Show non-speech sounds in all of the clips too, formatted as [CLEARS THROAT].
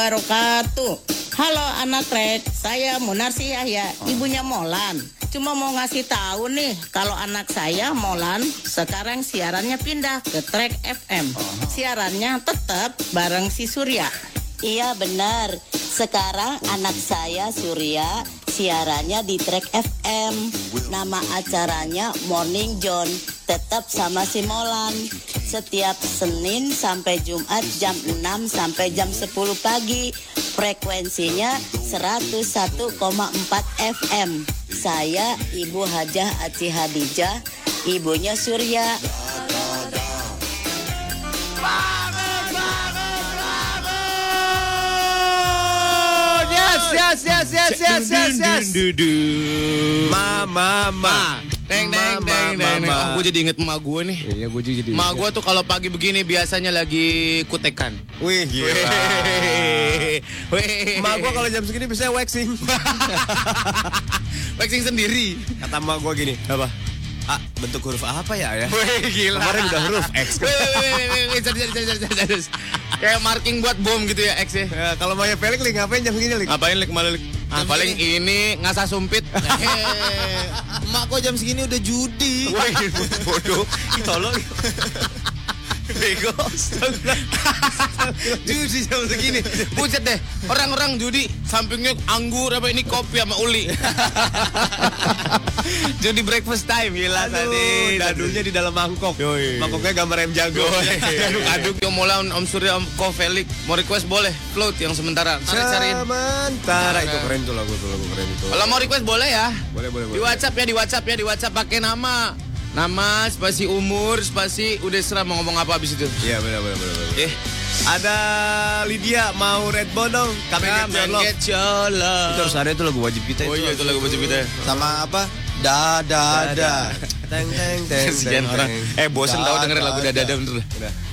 wabarakatuh. Halo anak Trek, saya Munarsi Yahya, ibunya Molan. Cuma mau ngasih tahu nih, kalau anak saya Molan sekarang siarannya pindah ke Trek FM. Siarannya tetap bareng si Surya. Iya benar. Sekarang anak saya Surya siarannya di Track FM. Nama acaranya Morning John. Tetap sama si Molan. Setiap Senin sampai Jumat jam 6 sampai jam 10 pagi. Frekuensinya 101,4 FM. Saya Ibu Hajah Aci Hadijah, ibunya Surya. Yes, yes, yes, yes, yes, yes, yes. Mama, Ma, deng deng deng deng. deng. Oh, gue jadi inget emak gue nih. Iya, gue juga jadi. Emak gue tuh kalau pagi begini biasanya lagi kutekan. Wih, gila. Weh. Mak gue kalau jam segini bisa waxing. [LAUGHS] waxing sendiri. Kata mak gue gini. Apa? Ah, bentuk huruf apa ya ya? Wih, gila. Kemarin udah huruf X. Wih, wih, wih. Kayak marking buat bom gitu ya X ya. Ya, kalau Maya Felix lik ngapain jam segini lik? Ngapain lik malah lik? Ah, paling ini ngasah sumpit. [LAUGHS] Emak kok jam segini udah judi. Wih, bodoh. Tolong. Bego. [LAUGHS] judi jam segini. Buset deh. Orang-orang judi sampingnya anggur apa ini kopi sama uli. [LAUGHS] judi breakfast time gila tadi. dadunya di dalam mangkok. Yoi. Mangkoknya gambar M Jago. Aduk-aduk yang mulai Om Surya Om Ko Felix mau request boleh float yang sementara cari-cariin Sementara itu keren tuh lagu tuh lagu keren itu. kalau mau request boleh ya Boleh boleh di. WhatsApp ya di WhatsApp ya di WhatsApp pakai nama nama spasi umur spasi udah serah mau ngomong apa abis itu Iya benar benar benar. benar. eh Ada Lydia mau Red dong. Kami come and get your love. Itu harus ada itu lagu wajib kita oh iya itu lagu baju kita Sama apa? Da da da. [LAUGHS] Teng teng teng. [LAUGHS] Kesian orang eh bosen tau dengerin lagu Dada. dada bener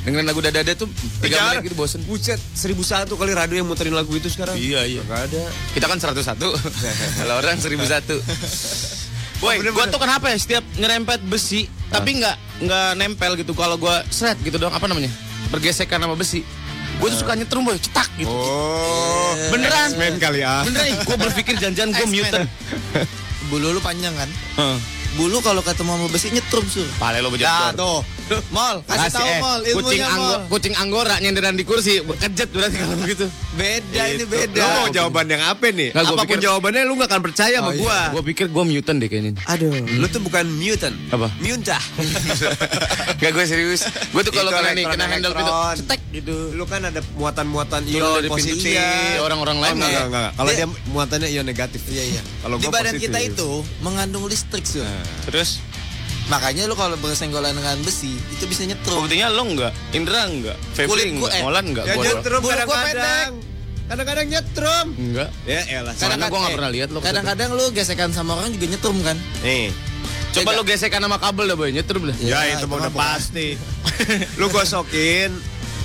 dengerin lagu dada tuh tiga menit gitu bosen Buset, seribu satu kali radio yang muterin lagu itu sekarang. Iya, iya. Gak ada. kita kan 101 [LAUGHS] kalau orang 1001 Boy, gua bener. tuh kenapa ya setiap nyerempet besi tapi nggak nggak nempel gitu kalau gua seret gitu dong apa namanya bergesekan sama besi gue tuh suka nyetrum boy cetak gitu Oh, Beneran. X-Men kali ya. beneran gue berpikir jangan-jangan gue mutant Bulu lu panjang kan? Heeh. Bulu kalau ketemu sama besi nyetrum sur. pale lo bejat tuh. Mall, kasih tahu eh, Mall, kucing, ilmunya anggo, Mall. kucing anggora nyenderan di kursi kejet berarti kalau begitu Beda ini Itu. beda. Lu mau jawaban yang apa nih? Gua Apa pun pikir- jawabannya lu gak akan percaya sama Oh, iya. gua. gue pikir gue mutant deh kayaknya Aduh. Lu tuh bukan mutant. Apa? Muntah. [LAUGHS] Gak gue serius Gue tuh kalau Itu kena nih kena handle pintu elektron. cetek gitu lu kan ada muatan-muatan ion positif. iya. Orang-orang lain Oh, enggak, nggak. enggak, enggak. Kalau Dia- dia muatannya ion negatif. Iya iya. Kalau Di gua badan kita itu mengandung listrik sur. Terus Makanya lu kalau bersenggolan dengan besi itu bisa nyetrum. Buktinya lo enggak Indra enggak Febri enggak eh. Molan enggak Ya Gua nyetrum kadang-kadang. Kadang-kadang nyetrum. Enggak Ya elah. Soalnya gua nggak pernah lihat lo Kadang-kadang lu gesekan sama orang juga nyetrum kan? Nih. Coba lo gesekan sama kabel dah boy Nyetrum dah Ya, Ya, itu itu mah udah pasti. [LAUGHS] lu gosokin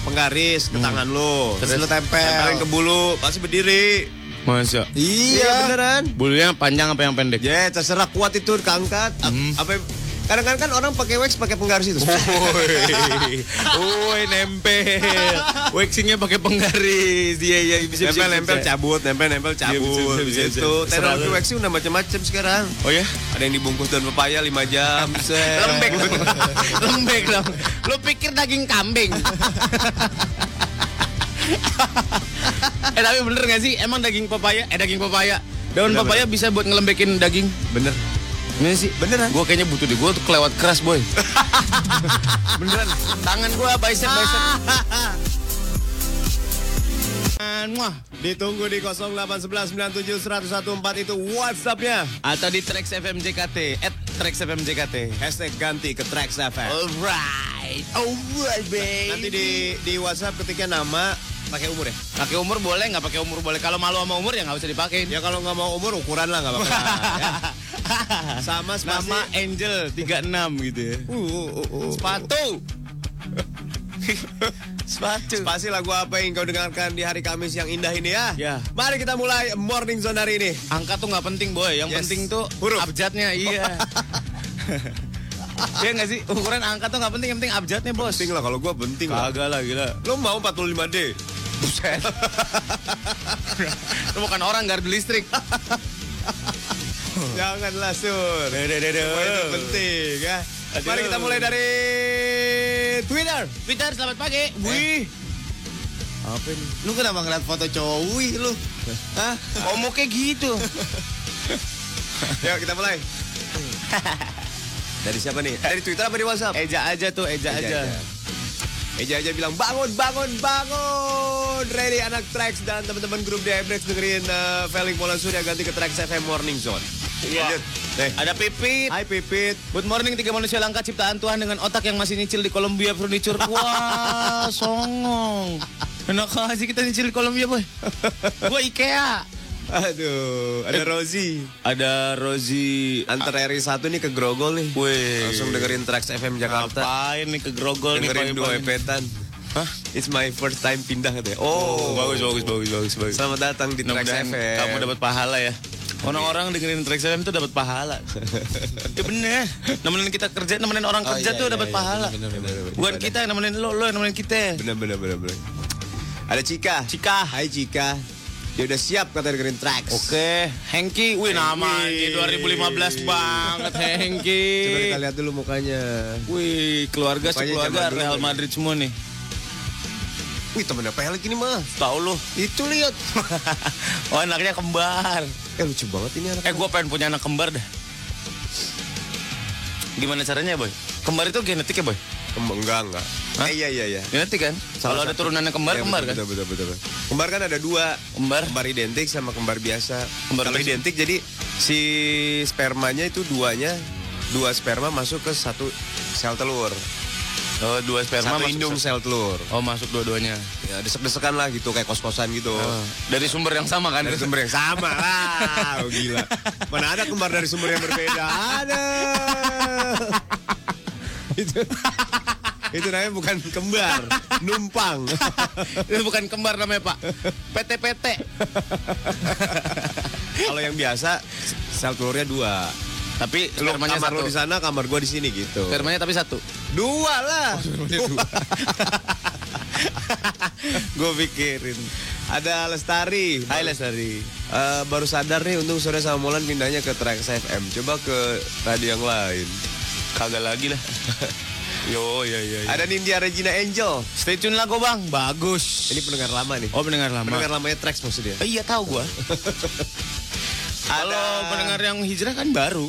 penggaris ke tangan lu. Terus lu tempel. Tempelin ke bulu, pasti berdiri. Masa Iya. beneran. Bulunya panjang apa yang pendek Ya, terserah kuat itu keangkat. Ap- Apa kadang-kadang kan orang pakai wax pakai penggaris itu. Woi, woi nempel. Waxingnya pakai penggaris. Iya iya bisa bisa. nempel nempel bisa. cabut, nempel nempel cabut. bisa, bisa, bisa, gitu. bisa. Teknologi Selalu. waxing udah macam-macam sekarang. Oh ya? Ada yang dibungkus daun pepaya 5 jam. [LAUGHS] Lembek dong. Lembek dong. Lo pikir daging kambing? [LAUGHS] eh tapi bener gak sih? Emang daging papaya? Eh daging papaya. Daun Bener, papaya bisa buat ngelembekin daging. Bener. Ini sih Beneran? Gue kayaknya butuh deh. Gue tuh kelewat keras boy. [LAUGHS] Beneran. Tangan gue bicep bicep. Muah. Ditunggu di 08119711014 itu WhatsAppnya. Atau di Trax FM JKT. At Trax FM JKT. Hashtag ganti ke Trax FM. Alright. Alright babe. Nanti di di WhatsApp ketika nama pakai umur ya. Pakai umur boleh nggak pakai umur boleh. Kalau malu sama umur ya nggak usah dipakein. Ya kalau nggak mau umur ukuran lah nggak apa-apa. ya. [LAUGHS] Sama spasi. Nama Angel 36 gitu ya. Uh, uh, uh, uh. Sepatu. [LAUGHS] Sepatu. Spasi lagu apa yang kau dengarkan di hari Kamis yang indah ini ya? Ya. Mari kita mulai Morning Zone hari ini. Angka tuh nggak penting boy. Yang Yes. penting tuh Huruf. abjadnya. Iya. [LAUGHS] Iya nggak sih? Ukuran angka tuh nggak penting. Yang penting abjadnya bos. Penting lah kalau gua penting lah. Kagak lah gila. Lo mau 45D? Buset. Lu bukan orang gardu listrik. Janganlah sur. Dede, itu penting ya. Aduh. Mari kita mulai dari Twitter. Twitter, selamat pagi. Wih. Apa ini? Lu kenapa ngeliat foto cowok wih lu? Hah? Ngomong kayak gitu. [LAUGHS] Yuk kita mulai. [LAUGHS] dari siapa nih? Dari Twitter apa di WhatsApp? Eja aja tuh, Eja, aja. Eja aja bilang bangun, bangun, bangun. Ready anak Trax dan teman-teman grup DMX dengerin uh, Feeling Molan Surya ganti ke Trax FM Morning Zone. Iya. Nih. Ada Pipit. Hai Pipit. Good morning tiga manusia langka ciptaan Tuhan dengan otak yang masih nyicil di Columbia Furniture. [LAUGHS] Wah, songong. Enak aja kita nyicil di Columbia, boy. [LAUGHS] Gua IKEA. Aduh, ada Rozi. Ada Rozi Antar RI 1 nih ke Grogol nih. Wih. Langsung dengerin Trax FM Jakarta. Ngapain nih ke Grogol nih dengerin dua pagi-pagi? epetan. Hah? It's my first time pindah katanya. Oh, Oh, bagus, bagus, bagus, bagus, bagus. Selamat datang di Trax Mudah-mudahan FM. kamu dapat pahala ya. Orang-orang dengerin Trax FM tuh dapat pahala. [LAUGHS] ya bener. Nemenin kita kerja, nemenin orang Oh, kerja iya, tuh iya, dapat iya, pahala. bener, bener, bener. Bukan kita yang nemenin lo, lo yang nemenin kita. Bener, bener, bener, bener. Ada Cika. Cika. Hai Cika. Dia udah siap kata dengerin Trax. Oke, Hengki. Wih, namanya 2015 banget Hengki. Coba kita lihat dulu mukanya. Wih, keluarga Mukanya sekeluarga Real lagi. Madrid semua nih. Wih, temennya Pelik ini mah. Tahu lo. Itu lihat. [LAUGHS] oh, anaknya kembar. Eh lucu banget ini anak. Eh, gue pengen punya anak kembar dah. Gimana caranya, Boy? Kembar itu genetik ya, Boy? Kembang enggak enggak. Hah? Eh, iya iya iya. Genetik kan? Kalau ada turunannya kembar, Iya, kembar betul, kan? Betul, betul, betul, betul. Kembar kan ada dua. Kembar. Kembar identik sama kembar biasa. Kembar Kalau identik jadi si spermanya itu duanya dua sperma masuk ke satu sel telur. Oh, dua sperma satu masuk indung sel- sel telur. Oh, masuk dua-duanya. Ya desek-desekan lah gitu kayak kos-kosan gitu. Oh, Dari sumber yang sama kan? Dari sumber yang sama lah. Oh, gila. Mana ada kembar dari sumber yang berbeda? Ada. Itu itu namanya bukan kembar, numpang. Itu bukan kembar namanya, Pak. PT-PT. Kalau yang biasa sel telurnya dua. Tapi Lu kamar satu. lu di sana, kamar gua di sini gitu. Spermanya tapi satu. Dua lah. [LAUGHS] Gue pikirin. Ada Lestari. Hai Lestari. Eh, baru sadar nih untung sore sama Molan pindahnya ke Trax FM. Coba ke radio yang lain. Kagak lagi lah. [LAUGHS] Yo, ya, ya, ya. Ada Nindya Regina Angel. Stay tune lah, bang. Bagus. Ini pendengar lama nih. Oh, pendengar lama. Pendengar lamanya Trax maksudnya. Eh, iya tahu gua. [LAUGHS] Kalau pendengar yang hijrah kan baru.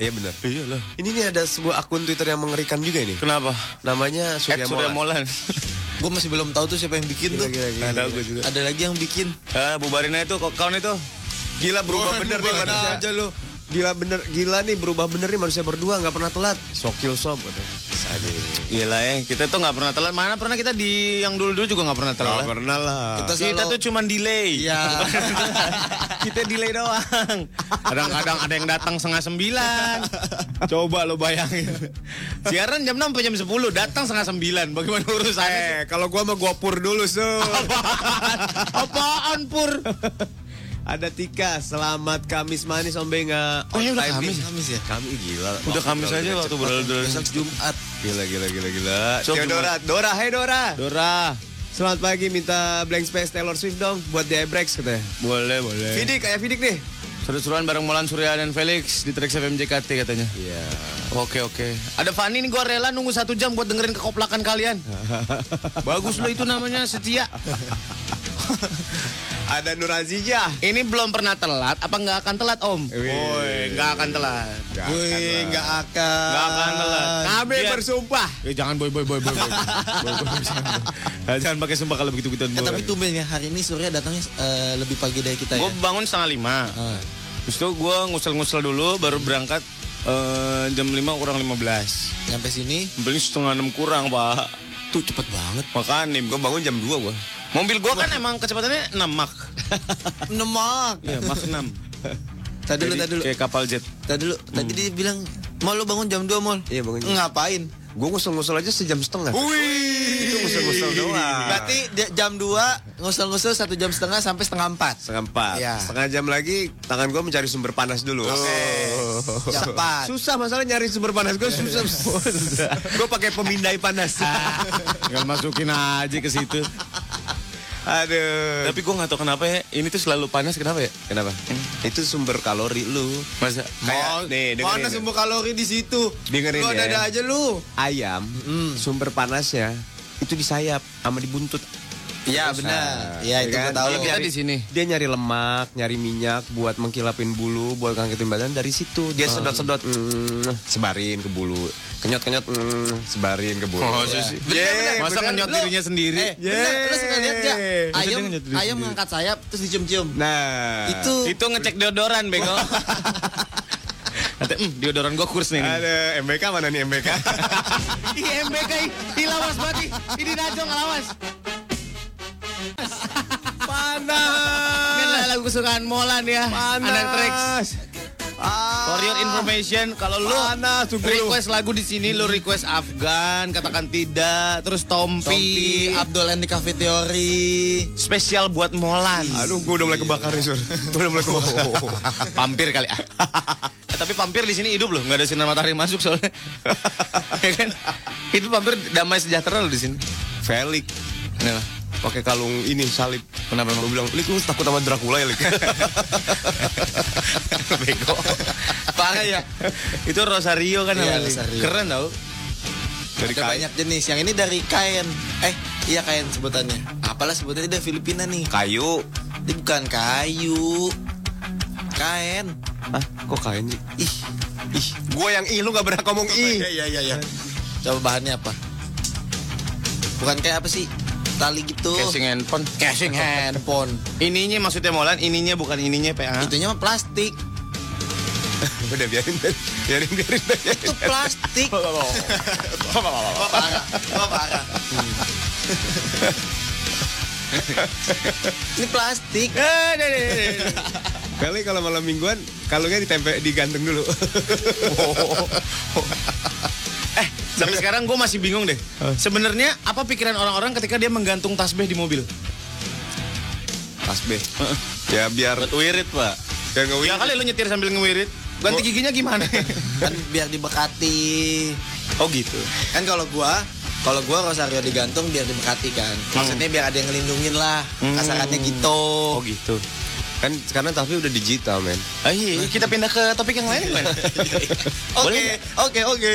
Iya benar. Iyalah. Ini nih ada sebuah akun Twitter yang mengerikan juga ini. Kenapa? Namanya Surya, Surya Molan. Molan. [LAUGHS] Gue masih belum tahu tuh siapa yang bikin tuh. Gila, gila, Nggak tahu gua juga. Ada lagi yang bikin. Ah, bubarin aja tuh kok kawan itu. Gila berubah Wah, bener nih manusia. aja lu. Gila bener, gila nih berubah bener nih manusia berdua nggak pernah telat. Sokil sob. Iyalah ya, kita tuh nggak pernah telat. Mana pernah kita di yang dulu-dulu juga nggak pernah telat. Nggak pernah lah. Kita Kita selalu- tuh cuman delay. Iya. [LAUGHS] kita delay doang. Kadang-kadang ada yang datang setengah sembilan. Coba lo bayangin. Siaran jam 6 sampai jam 10, datang setengah sembilan. Bagaimana urusannya? Eh, kalau gua mah gua pur dulu, so. [LAUGHS] Apaan? Apaan pur? Ada Tika, selamat Kamis manis Om Benga. Oh, ini udah Kamis? Kamis ya? Kamis gila. Udah Kamis aja waktu berlalu Besok Jumat. Gila, gila, gila, gila. So, Theodora, Dora, hey Dora. Dora. Selamat pagi, minta blank space Taylor Swift dong buat The Breaks katanya. Boleh, boleh. Fidik, kayak Fidik nih. Seru-seruan bareng Molan Surya dan Felix di Trax FM JKT katanya. Iya. Oke oke. Ada Fanny nih gue rela nunggu satu jam buat dengerin kekoplakan kalian. [LAUGHS] Bagus loh itu namanya setia. [LAUGHS] Ada Nur Azijah. Ini belum pernah telat, apa nggak akan telat Om? Woi, nggak akan telat. Wih, nggak akan. Nggak akan telat. Kami Biar- bersumpah. Eh jangan boy boy boy boy. boy. Boy, [LAUGHS] boy, jangan. Jangan pakai sumpah kalau begitu begituan Eh, tapi tumben ya hari ini Surya datangnya eh, lebih pagi dari kita ya. Gue bangun setengah lima. Ah. Terus itu gue ngusel-ngusel dulu, baru berangkat eh, jam 5 kurang 15. Nyampe sini Beli setengah enam kurang pak. tuh cepet banget. Makanya Gue bangun jam 2 gua. Mobil gue kan emang kecepatannya 6 mak. Nemak. Iya mak 6. Tadi dulu, Jadi tadi dulu. Kayak kapal jet. Tadi dulu, tadi dia bilang, "Mal lu bangun jam 2, Mal." Iya, bangun jam- Ngapain? Gue ngusul-ngusul aja sejam setengah. Wih. Itu ngusul-ngusul doang. Berarti jam 2 ngusul-ngusul satu jam setengah sampai setengah 4. Setengah empat. Iya. Setengah jam lagi tangan gue mencari sumber panas dulu. Jam 4. Susah masalah nyari sumber panas gue susah. [LAUGHS] gue pakai pemindai panas. [LAUGHS] Tinggal masukin aja ke situ. Aduh. Tapi gue gak tau kenapa ya, ini tuh selalu panas, kenapa ya? Kenapa? Itu sumber kalori lu. Masa? Kayak, nih, dengerin Mana semua kalori di situ? Dengerin Lu ya. ada-ada aja lu. Ayam, sumber panasnya itu di sayap sama di buntut. Iya benar. ah, Iya itu kan? tahu. Iya, kita di sini. Dia nyari lemak, nyari minyak buat mengkilapin bulu, buat ngangkatin badan dari situ. Dia sedot-sedot, mm, sebarin ke bulu. Kenyot-kenyot, mm, sebarin ke bulu. Oh, sih. Yeay, Masa bener. kenyot Lu- dirinya sendiri? Eh, benar, lu suka lihat gak? Ayam, ayam ngangkat sayap terus dicium-cium. Nah, Itu Itu ngecek deodoran, bego. [LAUGHS] Nanti, hmm, deodoran gue kurs nih. ada MBK mana nih MBK? Ih, MBK, ih, lawas banget. Ini najong lawas. [LAUGHS] Panas. Ini lagu kesukaan Molan ya. Anak Trax. Ah, For your information, kalau lu Panas, request lagu di sini, lu request Afgan, katakan tidak, terus Tompi, Tompi, Abdul and the Cafe Theory. spesial buat Molan. Aduh, gue udah mulai kebakar nih, Sur. [LAUGHS] Gue udah mulai kebakar. pampir kali ah. Eh, tapi pampir di sini hidup loh, nggak ada sinar matahari masuk soalnya. [LAUGHS] ya kan? Itu pampir damai sejahtera loh di sini. Felix Kenapa? Pakai kalung ini salib. Kenapa Gue bilang, Lik lu takut sama Dracula ya, Lik? [LAUGHS] Bego. Parah ya. Itu Rosario kan Iya, namanya. Rosario. Keren tau. Dari Ada kain. banyak jenis. Yang ini dari kain. Eh, iya kain sebutannya. Apalah sebutannya dari Filipina nih. Kayu. Ini bukan kayu. Kain. Ah, kok kain sih? Ih, Ih, gue yang ih, lu gak berhak ngomong ih. iya iya iya. Coba bahannya apa? Bukan kayak apa sih? Tali gitu. Casing handphone. Casing handphone. Ininya maksudnya Molan, ininya bukan ininya PA. Itunya mah plastik. [LAUGHS] Udah biarin, biarin, biarin, biarin. biarin. Itu plastik. Ini plastik. Eh. Kali kalau malam mingguan, kalungnya ditempe, digantung dulu. [LAUGHS] [LAUGHS] Sampai sekarang gue masih bingung deh. Sebenarnya apa pikiran orang-orang ketika dia menggantung tasbih di mobil? Tasbih. Ya biar Buat wirid, Pak. biar nge Ya kali lu nyetir sambil ngewirid. Ganti giginya gimana? [LAUGHS] Kan biar dibekati. oh gitu. Kan kalau gua kalau gua Rosario digantung biar dibekati kan. Maksudnya biar ada yang ngelindungin lah. Kasarannya gitu. Oh gitu. kan sekarang tasbih udah digital, men. Ah, iya, kita pindah ke topik yang lain gimana? [LAUGHS] Boleh Oke, oke, oke.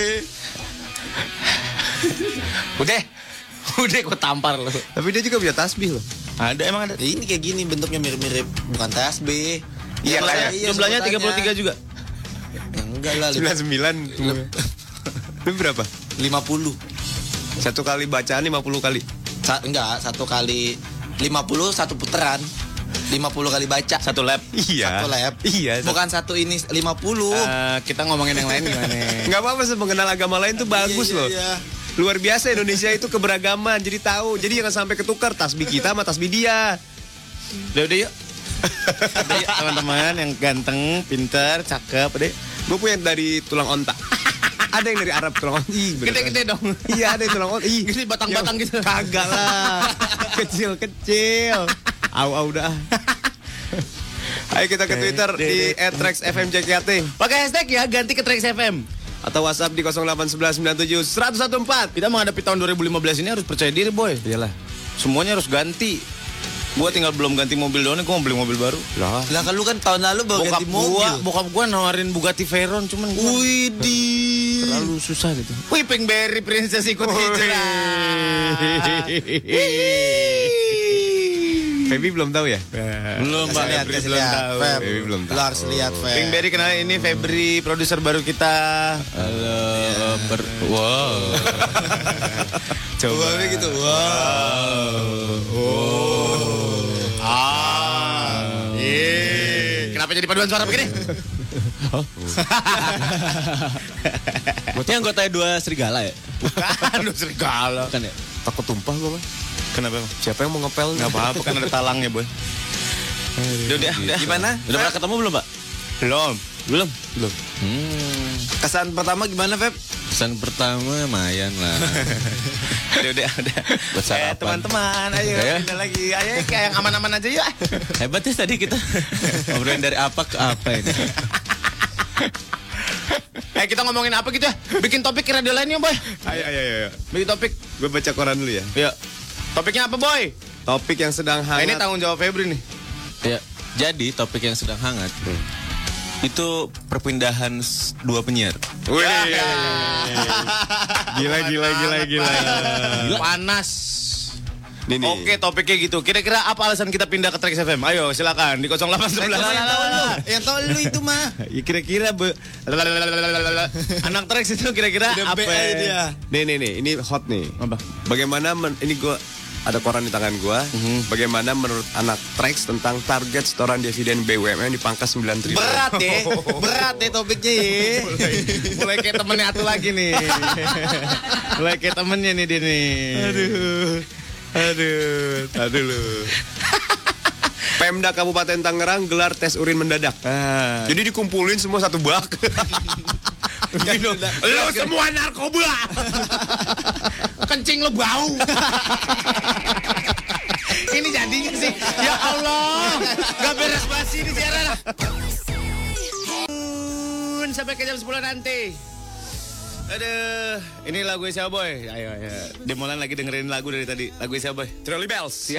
[LAUGHS] Udah. Udah gue tampar lu. Tapi dia juga punya tasbih loh. Ada emang ada. Ini kayak gini bentuknya mirip-mirip bukan tasbih. Iya, Jumlahnya- kayak iya, jumlahnya sebutannya. 33 juga. Ya enggak lah, lima- 99. Itu berapa? 50. Satu kali bacaan 50 kali. Sa enggak, satu kali 50 satu putaran. 50 kali baca. Satu lap. Iya. Satu lab. Iya. Bukan satu ini 50. Eh, kita ngomongin yang lain gimana? [LAUGHS] Nggak apa-apa sih mengenal agama lain tuh bagus Iya, iya, loh. iya. Luar biasa Indonesia itu keberagaman, jadi tahu. Jadi jangan sampai ketukar tasbih kita sama tasbih dia. Udah udah yuk. Teman-teman yang ganteng, pinter, cakep, deh. Gue punya dari tulang onta. [LAUGHS] ada yang dari Arab tulang beneran. Gede-gede dong. Iya ada yang tulang onta. Ih, Gede batang-batang yang- gitu. Kagak lah. Kecil-kecil. Au au dah. Ayo kita ke Twitter di @trexfmjkt Pakai hashtag ya, ganti ke Trax FM. atau WhatsApp di 08119711014. Kita menghadapi tahun 2015 ini harus percaya diri, boy. Iyalah. Semuanya harus ganti. Gua tinggal belum ganti mobil doang nih, gua mau beli mobil baru. Lah. Lah kan lu kan tahun lalu baru Bokap ganti mobil. gua, bokap gua nawarin Bugatti Veyron, cuman gua Wih di. terlalu susah gitu. Wih, Pinkberry Princess ikut hijrah. Feby belum tahu ya? Belum, Pak. lihat, Febri belum lihat. tahu. Feb. Baby belum Lu tahu. harus lihat, Feb. Pinkberry kenal ini Febri, produser baru kita. Halo, ber wow. [LAUGHS] Coba gitu. Wow. Ah. Iya. Kenapa jadi paduan suara begini? [LAUGHS] Berarti anggota dua serigala ya? Aduh serigala. Kan ya? Takut tumpah gua, Bang. Kenapa? Siapa yang mau ngepel? Gak apa-apa kan ada talangnya boy. Udah, udah, udah. Gimana? Udah pernah ketemu belum, Pak? Belum. Belum. Belum. Kesan pertama gimana, Feb? Pesan pertama lumayan lah. [LAUGHS] Udah, udah, udah. Buat Eh, sarapan. teman-teman, ayo pindah lagi. Ayo kayak yang aman-aman aja yuk. Hebat ya tadi kita [LAUGHS] ngobrolin dari apa ke apa ini. [LAUGHS] Eh kita ngomongin apa gitu ya? Bikin topik radio lain yuk boy. Ayo, ayo, ayo. Bikin topik. Gue baca koran dulu ya. Yuk. Topiknya apa boy? Topik yang sedang Nah, hangat. ini tanggung jawab Febri nih. Ya, jadi topik yang sedang hangat itu perpindahan dua penyiar. Wih. gila, gila, gila, gila. Panas. Nih, nih. Oke, topiknya gitu. Kira-kira apa alasan kita pindah ke Trax FM? Ayo, silakan di 0811. Yang tahu lu itu mah. [LAUGHS] Ya, kira-kira be... [LAUGHS] anak Trax itu kira-kira apa? Dia. Nih nih nih, ini hot nih. Apa? Bagaimana men- ini gua ada koran di tangan gua. Bagaimana menurut anak Trax tentang target setoran dividen BUMN dipangkas 9 triliun? Berat ya. [LAUGHS] Berat ya topiknya ya. mulai, mulai kayak temennya atu lagi nih. [LAUGHS] mulai kayak temennya nih dia nih. Aduh. Aduh. Aduh lu. [LAUGHS] Pemda Kabupaten Tangerang gelar tes urin mendadak. Ah. Jadi dikumpulin semua satu bak. Lo semua narkoba. Kencing lo bau. [LAUGHS] ini jadinya sih. Ya Allah. Gak beres basi ini siaran. Sampai ke jam 10 nanti. Aduh, ini lagu siapa boy? Ayo, ayo. Demolan lagi dengerin lagu dari tadi. Lagu siapa boy? Trolley bells.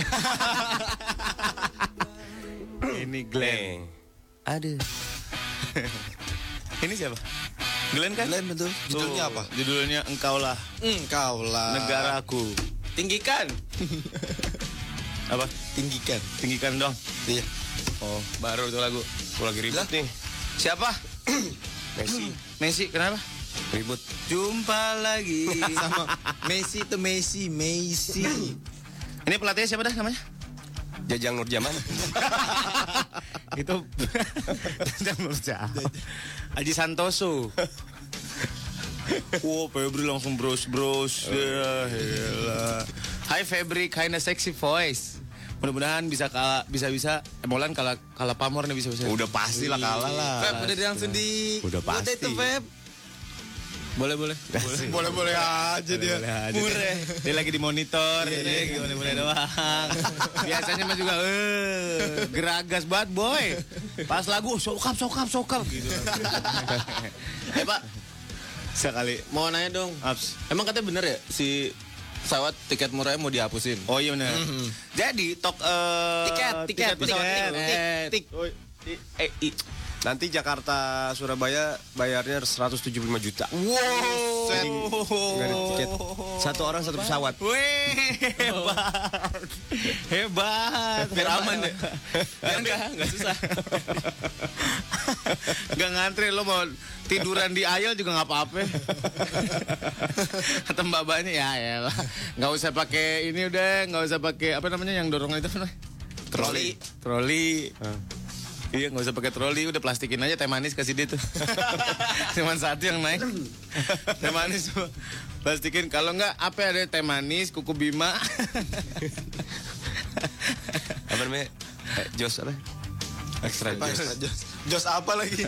ini Glenn. Aduh. [LAUGHS] ini siapa? Glenn kan? Glenn betul. Judulnya apa? Judulnya Engkau lah Engkau lah. negaraku. Tinggikan. [LAUGHS] Apa? Tinggikan. Tinggikan dong. Iya. Oh, baru tuh lagu. Gua lagi ribut nih. Siapa? [CLEARS THROAT] Messi. [CLEARS THROAT] Messi, kenapa? Ribut. Jumpa lagi [LAUGHS] sama Messi itu Messi, Messi. Ini pelatihnya siapa dah namanya? Jajang Nurjaman. [LAUGHS] Itu [LAUGHS] Jajang Nurja. Aji Santoso. [LAUGHS] Wow, Febri langsung bros-bros. Ya, elah. Hai Febri, kinda sexy voice. Mudah-mudahan bisa kalah, bisa bisa. Eh, Molan kalah kalah pamor nih bisa bisa. Udah pasti lah kalah lah. Feb udah langsung di Udah Udah pasti. itu Feb. Boleh boleh. Boleh boleh aja dia. Mureh. Dia lagi di monitor, dia lagi boleh-boleh doang. Biasanya mah juga eh geragas banget boy. Pas lagu sokap sokap sokap gitu. [LAUGHS] Eh Pak, Sekali. mau nanya dong. Ups. Emang katanya bener ya si pesawat tiket murahnya mau dihapusin? Oh iya benar. Jadi tok eh Tiket, tiket, tiket, tik, Eh, tik. Eh, Nanti Jakarta Surabaya bayarnya 175 juta. Wow. Nggak ada tiket. Satu orang satu pesawat. Wih, hebat. Hebat. biar aman ya. Enggak, enggak susah. Gak ngantri lo mau tiduran di aisle juga nggak apa-apa. Kata mbak mbaknya ya ya nggak usah pakai ini udah nggak usah pakai apa namanya yang dorongan itu apa namanya? Troli. Troli. Iya nggak usah pakai troli udah plastikin aja teh manis kasih dia tuh. [LAUGHS] Cuman satu yang naik. [LAUGHS] teh manis tuh. Plastikin kalau nggak apa ada teh manis kuku bima. [LAUGHS] Apa namanya? Eh, Jos apa? Extra Jos. Jos, Jos apa lagi?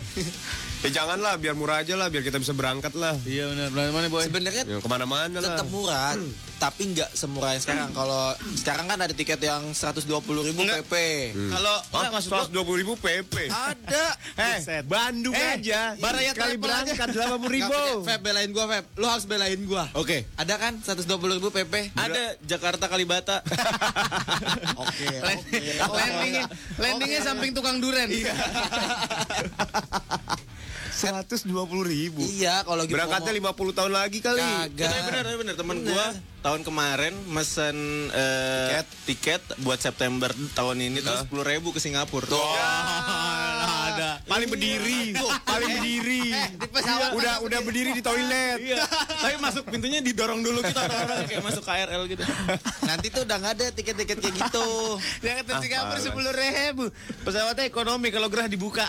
Ya janganlah, biar murah aja lah, biar kita bisa berangkat lah. iya benar benar mana boy? Sebenarnya Ya, ke mana-mana lah. tetap murah, [CLEARS THROAT] tapi nggak semurah yang sekarang. Kalau sekarang kan ada tiket yang 120 ribu Enggak. PP. Kalau enggak maksud lo 120 ribu PP. Ada. [LAUGHS] Eh, Bandung Eh, aja. Baraya Kali travel aja. berangkat [LAUGHS] 80 ribu. Nggak, Feb belain gua Feb. Lu harus belain gua. Oke. Ada kan 120 ribu PP? Ada Jakarta Kalibata. [LAUGHS] Oke. landingnya landingnya samping tukang duren. Iya. 120 ribu. Iya, kalau gitu Berangkatnya ngomong- 50 tahun lagi kali. Kagak. Bener bener bener temen gua tahun kemarin mesen eh, tiket. buat September tahun ini terus sepuluh ribu ke Singapura. Ada. Paling berdiri. Paling berdiri. Udah udah berdiri di toilet. Iya. Tapi masuk pintunya didorong dulu kita orang-orang kayak masuk KRL gitu. Nanti tuh udah nggak ada tiket-tiket kayak gitu. [LAUGHS] Yang ke Singapura sepuluh ribu. Pesawatnya ekonomi kalau gerah dibuka.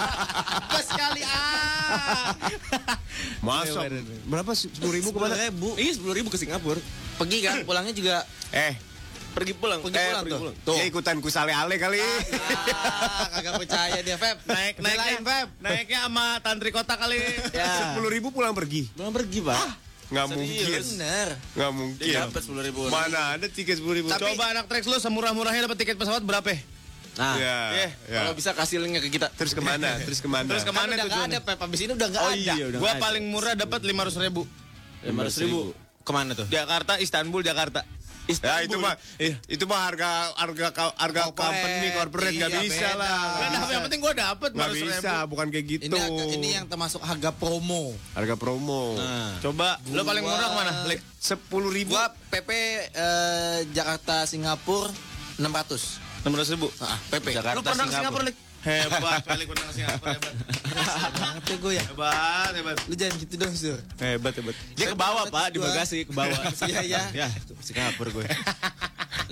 [LAUGHS] Pas kali ah. Masuk. Berapa? 10 ribu ke mana? ribu. Iya sepuluh ribu ke Singapura. Pergi kan, pulangnya juga. Eh, Pergi pulang. Pergi Eh, pulang pergi tuh. pulang. Tuh. dia ikutan ku sale-ale kali. Ah, kagak percaya dia Feb. Naik naiknya Belain, Feb. naiknya sama tantri kota kali. Ya. 10 ribu pulang pergi. Pulang pergi pak. Nggak mungkin. Bener. Nggak mungkin. Dia dapat sepuluh ribu. Mana ada tiket 10 ribu. Coba anak Trax lu semurah-murahnya dapat tiket pesawat berapa? Nah, Ya, Iya. ya. kalau bisa kasih linknya ke kita. Terus ke mana? Terus ke mana? Terus Kan ke mana udah nggak ada Pep. Abis ini udah nggak Oh ada. iya udah. Gua paling murah dapat lima ratus ribu. lima ratus ribu. Ke mana tuh? Jakarta, Istanbul, Jakarta. Ya itu mah itu mah harga harga harga Corporate. company corporate nggak Iya, bisa beda. lah. Ada, yang penting gua dapet Nggak bisa, bukan kayak gitu. Ini ini yang termasuk harga promo. harga promo. Coba, lo paling murah mana? Sepuluh ribu. Gua PP eh, Jakarta Singapura 600. Enam ratus ribu. Ah, PP. Lu pernah ke Singapura? Hebat pernah ke Singapura, hebat. Banget ya gue ya. Hebat, hebat. Lu jangan gitu dong, Sur. Hebat, hebat. Dia ke bawah, Pak, di bagasi, ke bawah. [LAUGHS] Iya, iya. Ya, itu Singapura gue.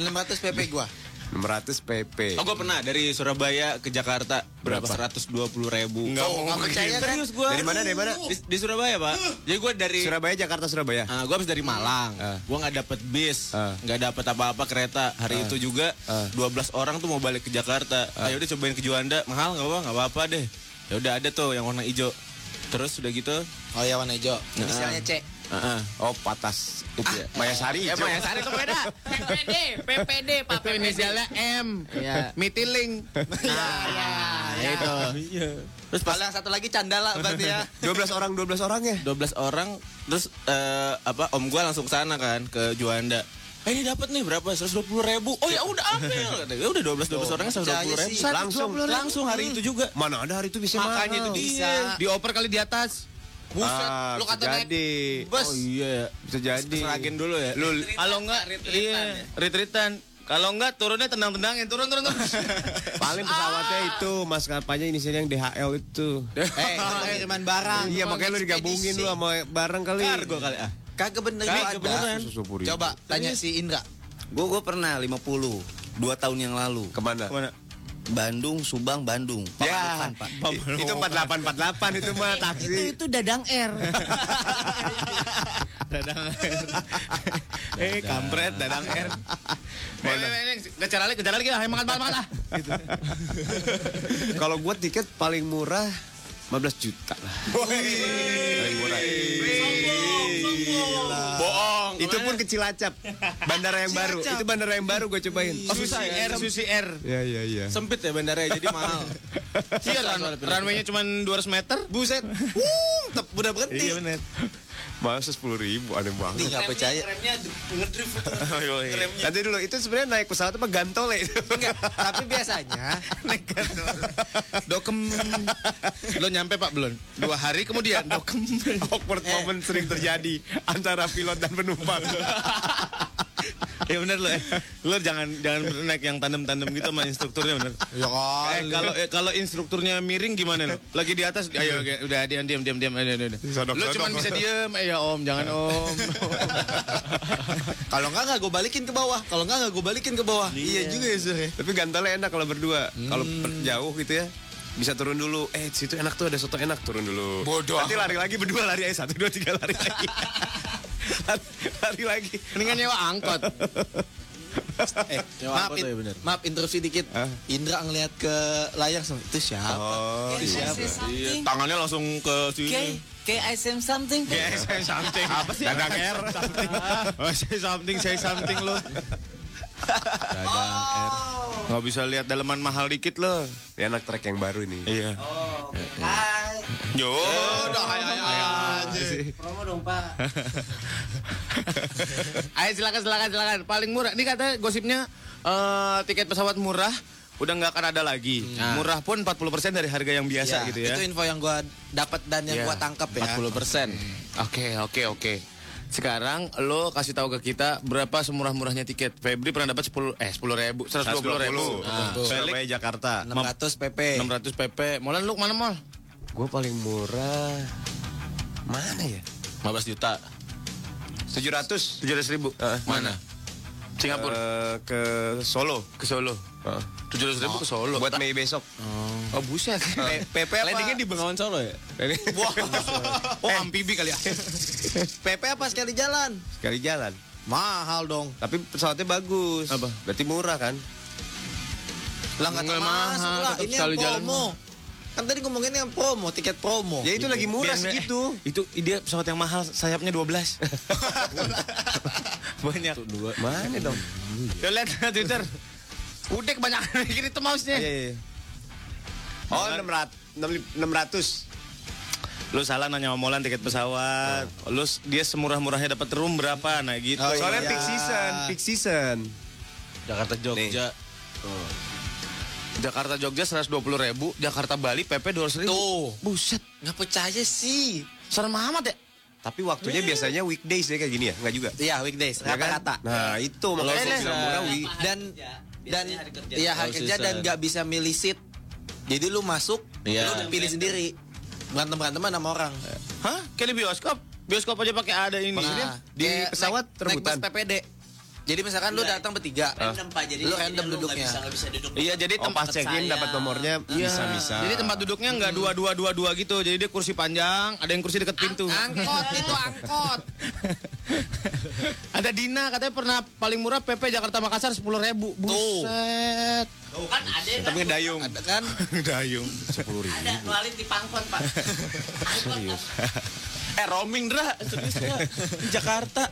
600 PP gua. 600 PP. Oh gue pernah dari Surabaya ke Jakarta berapa? 120 ribu. Enggak mau Nggak percaya kan? Serius gue. Dari mana? Dari mana? Di, di Surabaya pak. Jadi gue dari Surabaya, Jakarta, Surabaya. gue habis dari Malang. Ah. Gue nggak dapet bis, Ah. nggak dapet apa-apa kereta. Hari itu juga 12 orang tuh mau balik ke Jakarta. Ayo udah cobain ke Juanda, mahal nggak apa? Nggak apa-apa deh. Ya udah ada tuh yang warna hijau. Terus udah gitu, Oh ya warna hijau. Inisialnya C. Heeh. Oh, patas. Itu ya. Mayasari. Eh, hijau. Mayasari itu beda. PPD, PPD, Pak. Itu inisialnya M. Iya. Mitiling. Nah, ya, itu. Terus kalau yang satu lagi candala berarti ya. [LAUGHS] 12 orang, 12 orang ya. 12 orang terus eh, apa om gua langsung ke sana kan ke Juanda eh ini dapat nih berapa 120 ribu oh ya udah ambil ya udah 12 12 orangnya 120 percaya ribu. Langsung. langsung hari itu juga Mana ada hari itu bisa Makanya itu mahal. dia. Dioper kali di atas. Buset, Ah, lu kata naik jadi. bus. oh iya Bisa jadi. Seragin dulu ya Lu kalau enggak iya, retreatan. Kalau enggak turunnya tendang-tendangin, turun turun turun. [LAUGHS] Paling pesawatnya itu maskapainya inisialnya yang DHL itu. Eh, [LAUGHS] pengiriman barang. Iya makanya lu digabungin lu sama barang kali. kargo kali ah Kagak bener Kagak beneran. Coba tanya si Indra. Gue gue pernah 50 dua tahun yang lalu Ke mana? Mana? Bandung Subang Bandung Ya, Pamanukan, Pak itu 4848 itu mah taksi. itu Dadang R. [LAUGHS] Dadang R. [LAUGHS] eh, kampret dadang R. Kejar lagi, kejar lagi makan makan makan lah. Kalau gua tiket paling murah 15 juta lah. Paling murah. Bohong. Itu pun ke Cilacap. Bandara yang baru. Itu bandara yang baru gue cobain. Susi R, Susi R. Ya ya ya. sempit ya bandaranya jadi [LAUGHS] mahal Iya, run- runway-nya cuma 200 meter. Buset. Wuh, udah berhenti. Iya benar. Masa 10 ribu aneh Ini banget. nggak percaya. [LAUGHS] Nanti dulu itu sebenarnya naik pesawat apa gantole itu. Enggak, tapi biasanya [LAUGHS] Dokem. [LAUGHS] Lo nyampe Pak belum? Dua hari kemudian dokem. Awkward moment sering terjadi antara pilot dan penumpang. [LAUGHS] Ya benar lo. eh. Lo jangan jangan naik yang tandem-tandem gitu sama instrukturnya benar. ya Eh kalau eh, kalau instrukturnya miring gimana lo? Lagi di atas, ayo oke, udah diam diam diam diam. Ayo, ayo, ayo. Sodok, Lo cuma bisa diem, eh ya Om, jangan Om. [LAUGHS] Kalau enggak enggak gue balikin ke bawah. Kalau enggak enggak gue balikin ke bawah. Iya, juga ya, Sur. ya. Tapi gantole enak kalau berdua. Kalau per- jauh gitu ya. Bisa turun dulu. Eh, situ enak tuh ada soto enak turun dulu. Bodoh. Nanti lari lagi berdua lari aja satu dua tiga lari lagi. [LAUGHS] lari, lari lagi. Mendingan nyewa angkot. [LAUGHS] Eh, Ya, maaf, in- ya, bener. maaf interupsi dikit. Hah? Indra ngelihat ke layar sama itu siapa? Oh, itu siapa? Iya, tangannya langsung ke sini Kayak I say something. Yes, say something. Apa sih? Dadang R. Something. [LAUGHS] Oh, say something, say something lo. Dadang R. Nggak bisa lihat daleman mahal dikit lo. Ini anak trek yang baru ini. Iya. Hai. Yo, Udah ayo aja. Promo dong, Pak. [LAUGHS] Ayo silakan silakan silakan. Paling murah. Ini katanya gosipnya eh, tiket pesawat murah udah nggak akan ada lagi. Murah pun 40% dari harga yang biasa Ya, gitu ya. Itu info yang gua dapat dan yang Iya. gua tangkap ya. 40 persen Oke, oke, oke. Sekarang lo kasih tahu ke kita berapa semurah-murahnya tiket. Febri pernah dapat 10 eh 10 ribu, 120 ribu. Nah, Surabaya Jakarta. 600 PP. 600 PP. Molan lu mana mal? Gue paling murah. Mana ya? 15 juta 700 700 ribu. Mana? Singapura. Eh, ke Solo. ke Solo. 700 ribu ke Solo. Buat Mei besok. Oh buset. PP apa? landingnya di Bengawan Solo ya [LAUGHS] oh amfibi kali ya. [LAUGHS] PP apa sekali jalan? Sekali jalan. Mahal dong. Tapi pesawatnya bagus. Apa? Berarti murah kan? Lah nggak mahal, lah. Ini sekali yang jalan promo. Kan tadi ngomongin yang promo, tiket promo. Ya itu lagi murah Biar- segitu. Itu dia pesawat yang mahal, sayapnya 12. [LAUGHS] Banyak. dua Mana dong? Yo lihat Twitter. Udah kebanyakan mikir itu mouse-nya. Iya, iya. Oh, 600. 600. Lu salah nanya sama Molan tiket pesawat. Lu s- dia semurah-murahnya dapat room berapa? Nah gitu. Oh, Soalnya iya. peak season, peak season. Jakarta Jogja. Jakarta Jogja 120 ribu, Jakarta Bali PP 200 ribu. Tuh. Buset, Nggak percaya sih. serem amat ya. Tapi waktunya biasanya weekdays ya kayak gini ya, nggak juga. Iya, weekdays, Ya kan? rata-rata. Nah itu makanya wi. Dan dan iya hari kerja dan nggak bisa milih seat. Jadi lu masuk, Iya. lu pilih sendiri. Berantem beranteman sama orang. Hah? Kayak di bioskop. Bioskop aja pakai ada ini. Nah, di pesawat naik, rebutan. Naik bus PPD. Jadi misalkan lu datang bertiga. Random pak, jadi Lu jadi random duduknya. bisa nggak bisa duduk. Iya, jadi Oh tempat check in saya. dapat nomornya Iya. bisa-bisa. Jadi tempat duduknya nggak dua dua dua dua gitu. Jadi dia kursi panjang, ada yang kursi deket pintu. Angkot itu [LAUGHS] angkot. ada Dina katanya pernah paling murah PP Jakarta Makassar sepuluh ribu. Buset. Kan ada kan? Tapi ngedayung. Ada kan? [LAUGHS] Ngedayung. Ada nualin di pangkon [LAUGHS] pak. Serius. Eh roaming Dra, serius Dra. Di [LAUGHS] Jakarta.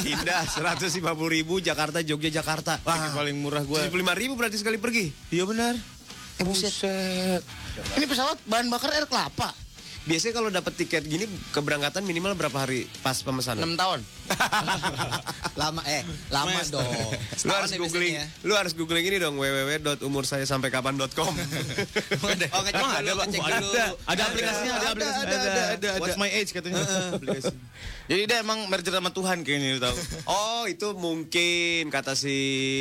Indah 150 ribu Jakarta Jogja Jakarta. Wah, paling murah gue. 75 ribu berarti sekali pergi. Iya benar. Eh, buset. Ini pesawat bahan bakar air kelapa. Biasanya kalau dapat tiket gini keberangkatan minimal berapa hari pas pemesanan? 6 tahun. [LAUGHS] lama eh lama dong. Lu harus ya googling, biasanya lu harus googling ini dong www.umursayasampaiKapan.com. [LAUGHS] Oh, ngecek Emang dulu, ada, ngecek Ada. dulu. Ada aplikasinya, ada, aplikasinya. ada, ada, ada, ada. What's my age katanya. [LAUGHS] aplikasi. Jadi dia emang merger sama Tuhan kayaknya tahu. Oh itu mungkin kata si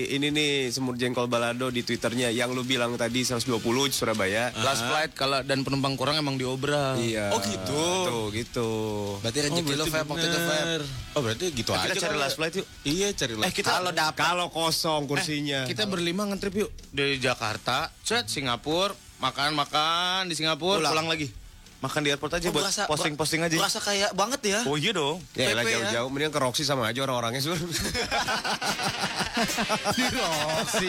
ini nih semur jengkol balado di twitternya yang lu bilang tadi 120 Surabaya. Last flight kalau dan penumpang kurang emang diobral. Iya. Oh, gitu. Tuh gitu. Berarti rezeki lu Feb waktu itu Feb. Oh berarti gitu Eh, aja. kita cari last flight yuk. Iya cari last Eh kita Kalau dapat kalau kosong kursinya. kita berlima ngetrip yuk dari Jakarta, set Singapura, makan-makan di Singapura, Pulang. pulang. lagi. Makan di airport aja Oh, buat berasa- posting-posting aja. Berasa kayak banget ya. Oh iya dong. Ya lah ya. jauh-jauh mendingan ke Roxy sama aja orang-orangnya sur. [LAUGHS] Di Roxy.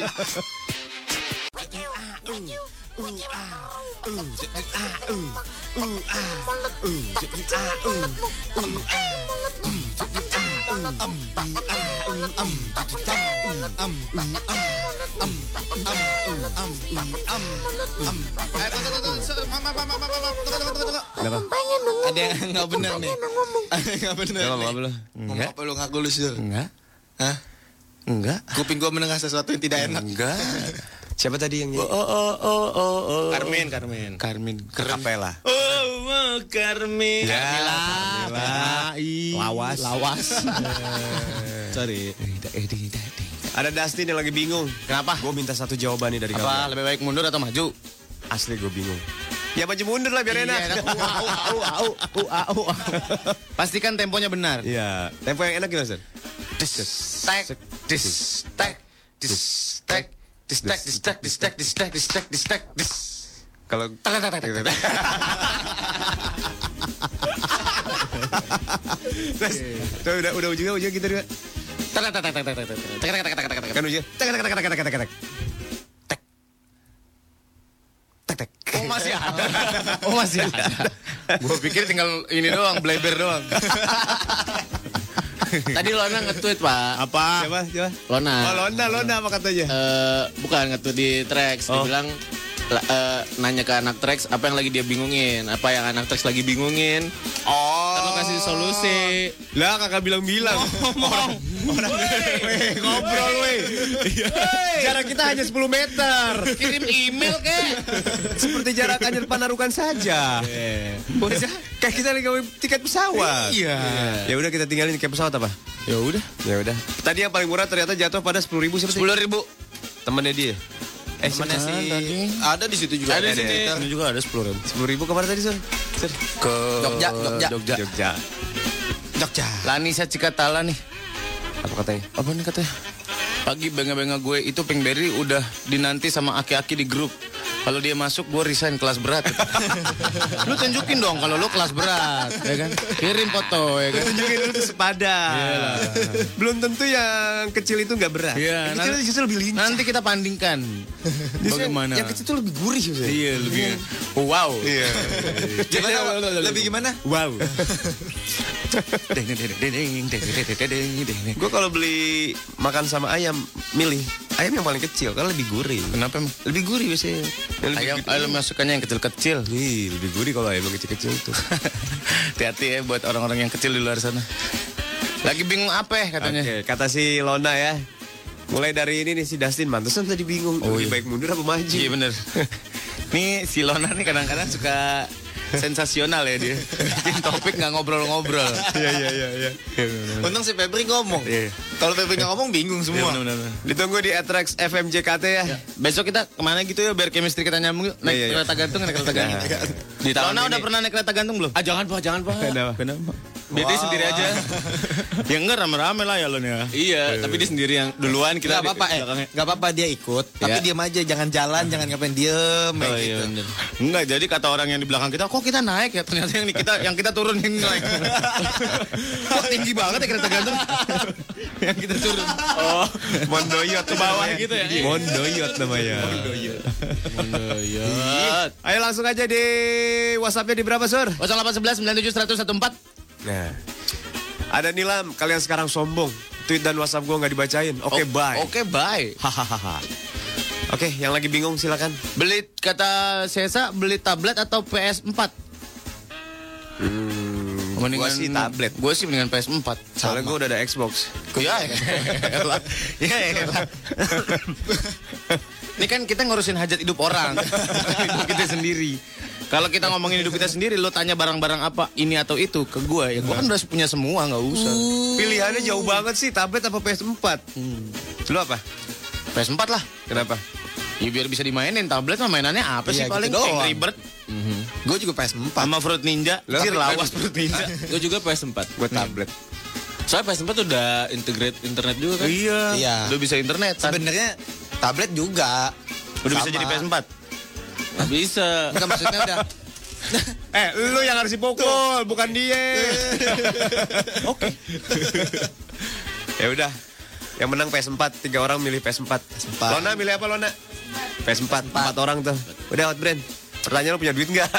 Ada yang nggak benar nih. Ada yang [LAUGHS] nggak benar. Apa-apa lu. Ngomong apa lu ngaku lu sur? Enggak. Hah? Enggak. Kuping gua mendengar sesuatu yang tidak enak. Enggak. [LAUGHS] Siapa tadi yang Oh oh oh oh oh. oh. Carmen, Carmen. Carmen. Kapela? Oh, mau Carmen. Carmela. Lawas. Lawas. [LAUGHS] Sorry. Ada Dustin yang lagi bingung. Kenapa? Gue minta satu jawaban nih dari Apa kamu. lebih baik mundur atau maju? Asli gue bingung. Ya maju mundur lah biar enak. Iya, enak. [LAUGHS] Pastikan temponya benar. Iya. Tempo yang enak gimana, Sir? Dis, tek, dis, tek, dis, tek, distek distek distek distek distek distek dis kalau Terus udah udah ujungnya ujungnya kita juga. Kan ujungnya. Oh masih ada. [LAUGHS] Oh masih ada. Gue pikir tinggal ini doang, bleber doang. [LAUGHS] [LAUGHS] Tadi Lona nge-tweet pak. Apa? Siapa? Siapa? Lona. Oh, Lona, Lona apa katanya? Eh, bukan nge-tweet di Trax. Dia Oh. bilang la- eh, nanya ke anak Trax apa yang lagi dia bingungin, apa yang anak Trax lagi bingungin. Oh. Lo kasih solusi. Lah kakak bilang-bilang. Ngomong. Orang Weh, ngobrol weh. Jarak kita hanya 10 meter. Kirim email kek. Seperti jarak anjir panarukan saja. Bocah, kayak kita lagi tiket pesawat. Iya. Ya udah kita tinggalin tiket pesawat apa? Ya udah. Ya udah. Tadi yang paling murah ternyata jatuh pada 10 ribu siapa sih? Sepuluh ribu. Temennya dia. Eh, Temennya siapa? si ada di situ juga. Ada di sini. Twitter. Ini juga ada sepuluh ribu. 10 ribu ke mana tadi, Sur? Sur. Ke Jogja, Jogja. Jogja. Jogja. Jogja. Lanisa Cikatala nih. Apa katanya? Apa nih katanya? Pagi benga-benga gue itu Pinkberry udah dinanti sama aki-aki di grup. Kalau dia masuk gue resign kelas berat. [LAUGHS] lu tunjukin dong kalau lu kelas berat, ya kan? Kirim foto ya kan. Lu tunjukin lu sepadan. Yeah. Belum tentu yang kecil itu nggak berat. Iya, yang kecil nanti, justru lebih lincah. Nanti kita bandingkan. [LAUGHS] Bagaimana? Yang kecil itu lebih gurih misalnya. Iya, lebih iya. oh, wow. Iya. [LAUGHS] gimana, iya, iya, lebih gimana? Wow. gue kalau beli makan sama ayam milih ayam yang paling kecil karena lebih gurih. Kenapa? Lebih gurih biasanya. Yang lebih Ayam, gede. ayam masukannya yang kecil-kecil. Ih, lebih gurih kalau ayam kecil-kecil tuh. [LAUGHS] Hati-hati ya buat orang-orang yang kecil di luar sana. Lagi bingung apa ya katanya? Oke, kata si Lona ya. Mulai dari ini nih si Dustin mantesan tadi bingung. Oh, lebih iya. baik mundur apa maju? Iya bener. [LAUGHS] nih si Lona nih kadang-kadang suka sensasional ya dia. Bikin topik nggak ngobrol-ngobrol. Iya iya iya iya. Untung si Febri ngomong. Iya. Kalau Febri nggak ngomong bingung semua. Iya, bener-bener. Ditunggu di Atrax FMJKT ya. Besok kita ke mana gitu ya biar chemistry kita nyambung yuk. Naik Iya, iya. kereta gantung, naik kereta gantung. Di tahun Lona ini- udah pernah naik kereta gantung belum? Ah jangan pak, jangan pak. Kenapa? Kenapa? Dia, dia sendiri aja. ya enggak rame-rame lah ya Lon ya. iya, tapi dia sendiri yang duluan kita Gak apa-apa eh, gak apa-apa dia ikut, tapi Ya. diam aja, jangan jalan, jangan ngapain diem, Oh iya gitu. bener. Enggak, jadi kata orang yang di belakang kita, kok kita naik ya? Ternyata yang kita yang kita turun yang naik. kok tinggi banget ya kereta gantung? yang kita turun. Oh, Mondoyot ke bawah gitu ya. Mondoyot namanya. Mondoyot. Ayo langsung aja di WhatsAppnya di berapa sur? 0811 97 114. Nah, ada Nilam, kalian sekarang sombong. Tweet dan WhatsApp gue nggak dibacain. Oke, bye. Oke, bye. Hahaha. Oke, yang lagi bingung silakan. Beli kata Sesa beli tablet atau PS4? Hmm, Mendingan gua sih tablet. Gue sih mendingan PS4. Soalnya gue udah ada Xbox. Ya, elah. ya, elah. Ini kan kita ngurusin hajat hidup orang, [LAUGHS] hidup kita sendiri. Kalau kita ngomongin hidup kita sendiri, lo tanya barang-barang apa ini atau itu ke gue, ya gue kan udah punya semua, nggak usah. Pilihannya jauh banget sih, tablet apa PS4? Lu apa? PS4 lah. Kenapa? Ya biar bisa dimainin tablet mah mainannya apa sih Iya, gitu paling doang. Angry Bird Gue juga PS4. sama Fruit Ninja. Cir kan- lawas Fruit Ninja. [LAUGHS] Gue juga PS4. Gue tablet. Soalnya PS4 udah integrate internet juga kan. Iya. Iya. Udah bisa internet. Sebenarnya tablet juga. Udah bisa Sama. jadi PS4. Nggak bisa. Bukan maksudnya udah. [LAUGHS] Eh, lu yang harus dipukul, bukan dia. [LAUGHS] Oke. ya udah. Yang menang PS4, tiga orang milih PS4. PS4. Lona milih apa Lona? PS4, empat orang tuh. Udah outbrand. Pertanyaan lu punya duit nggak?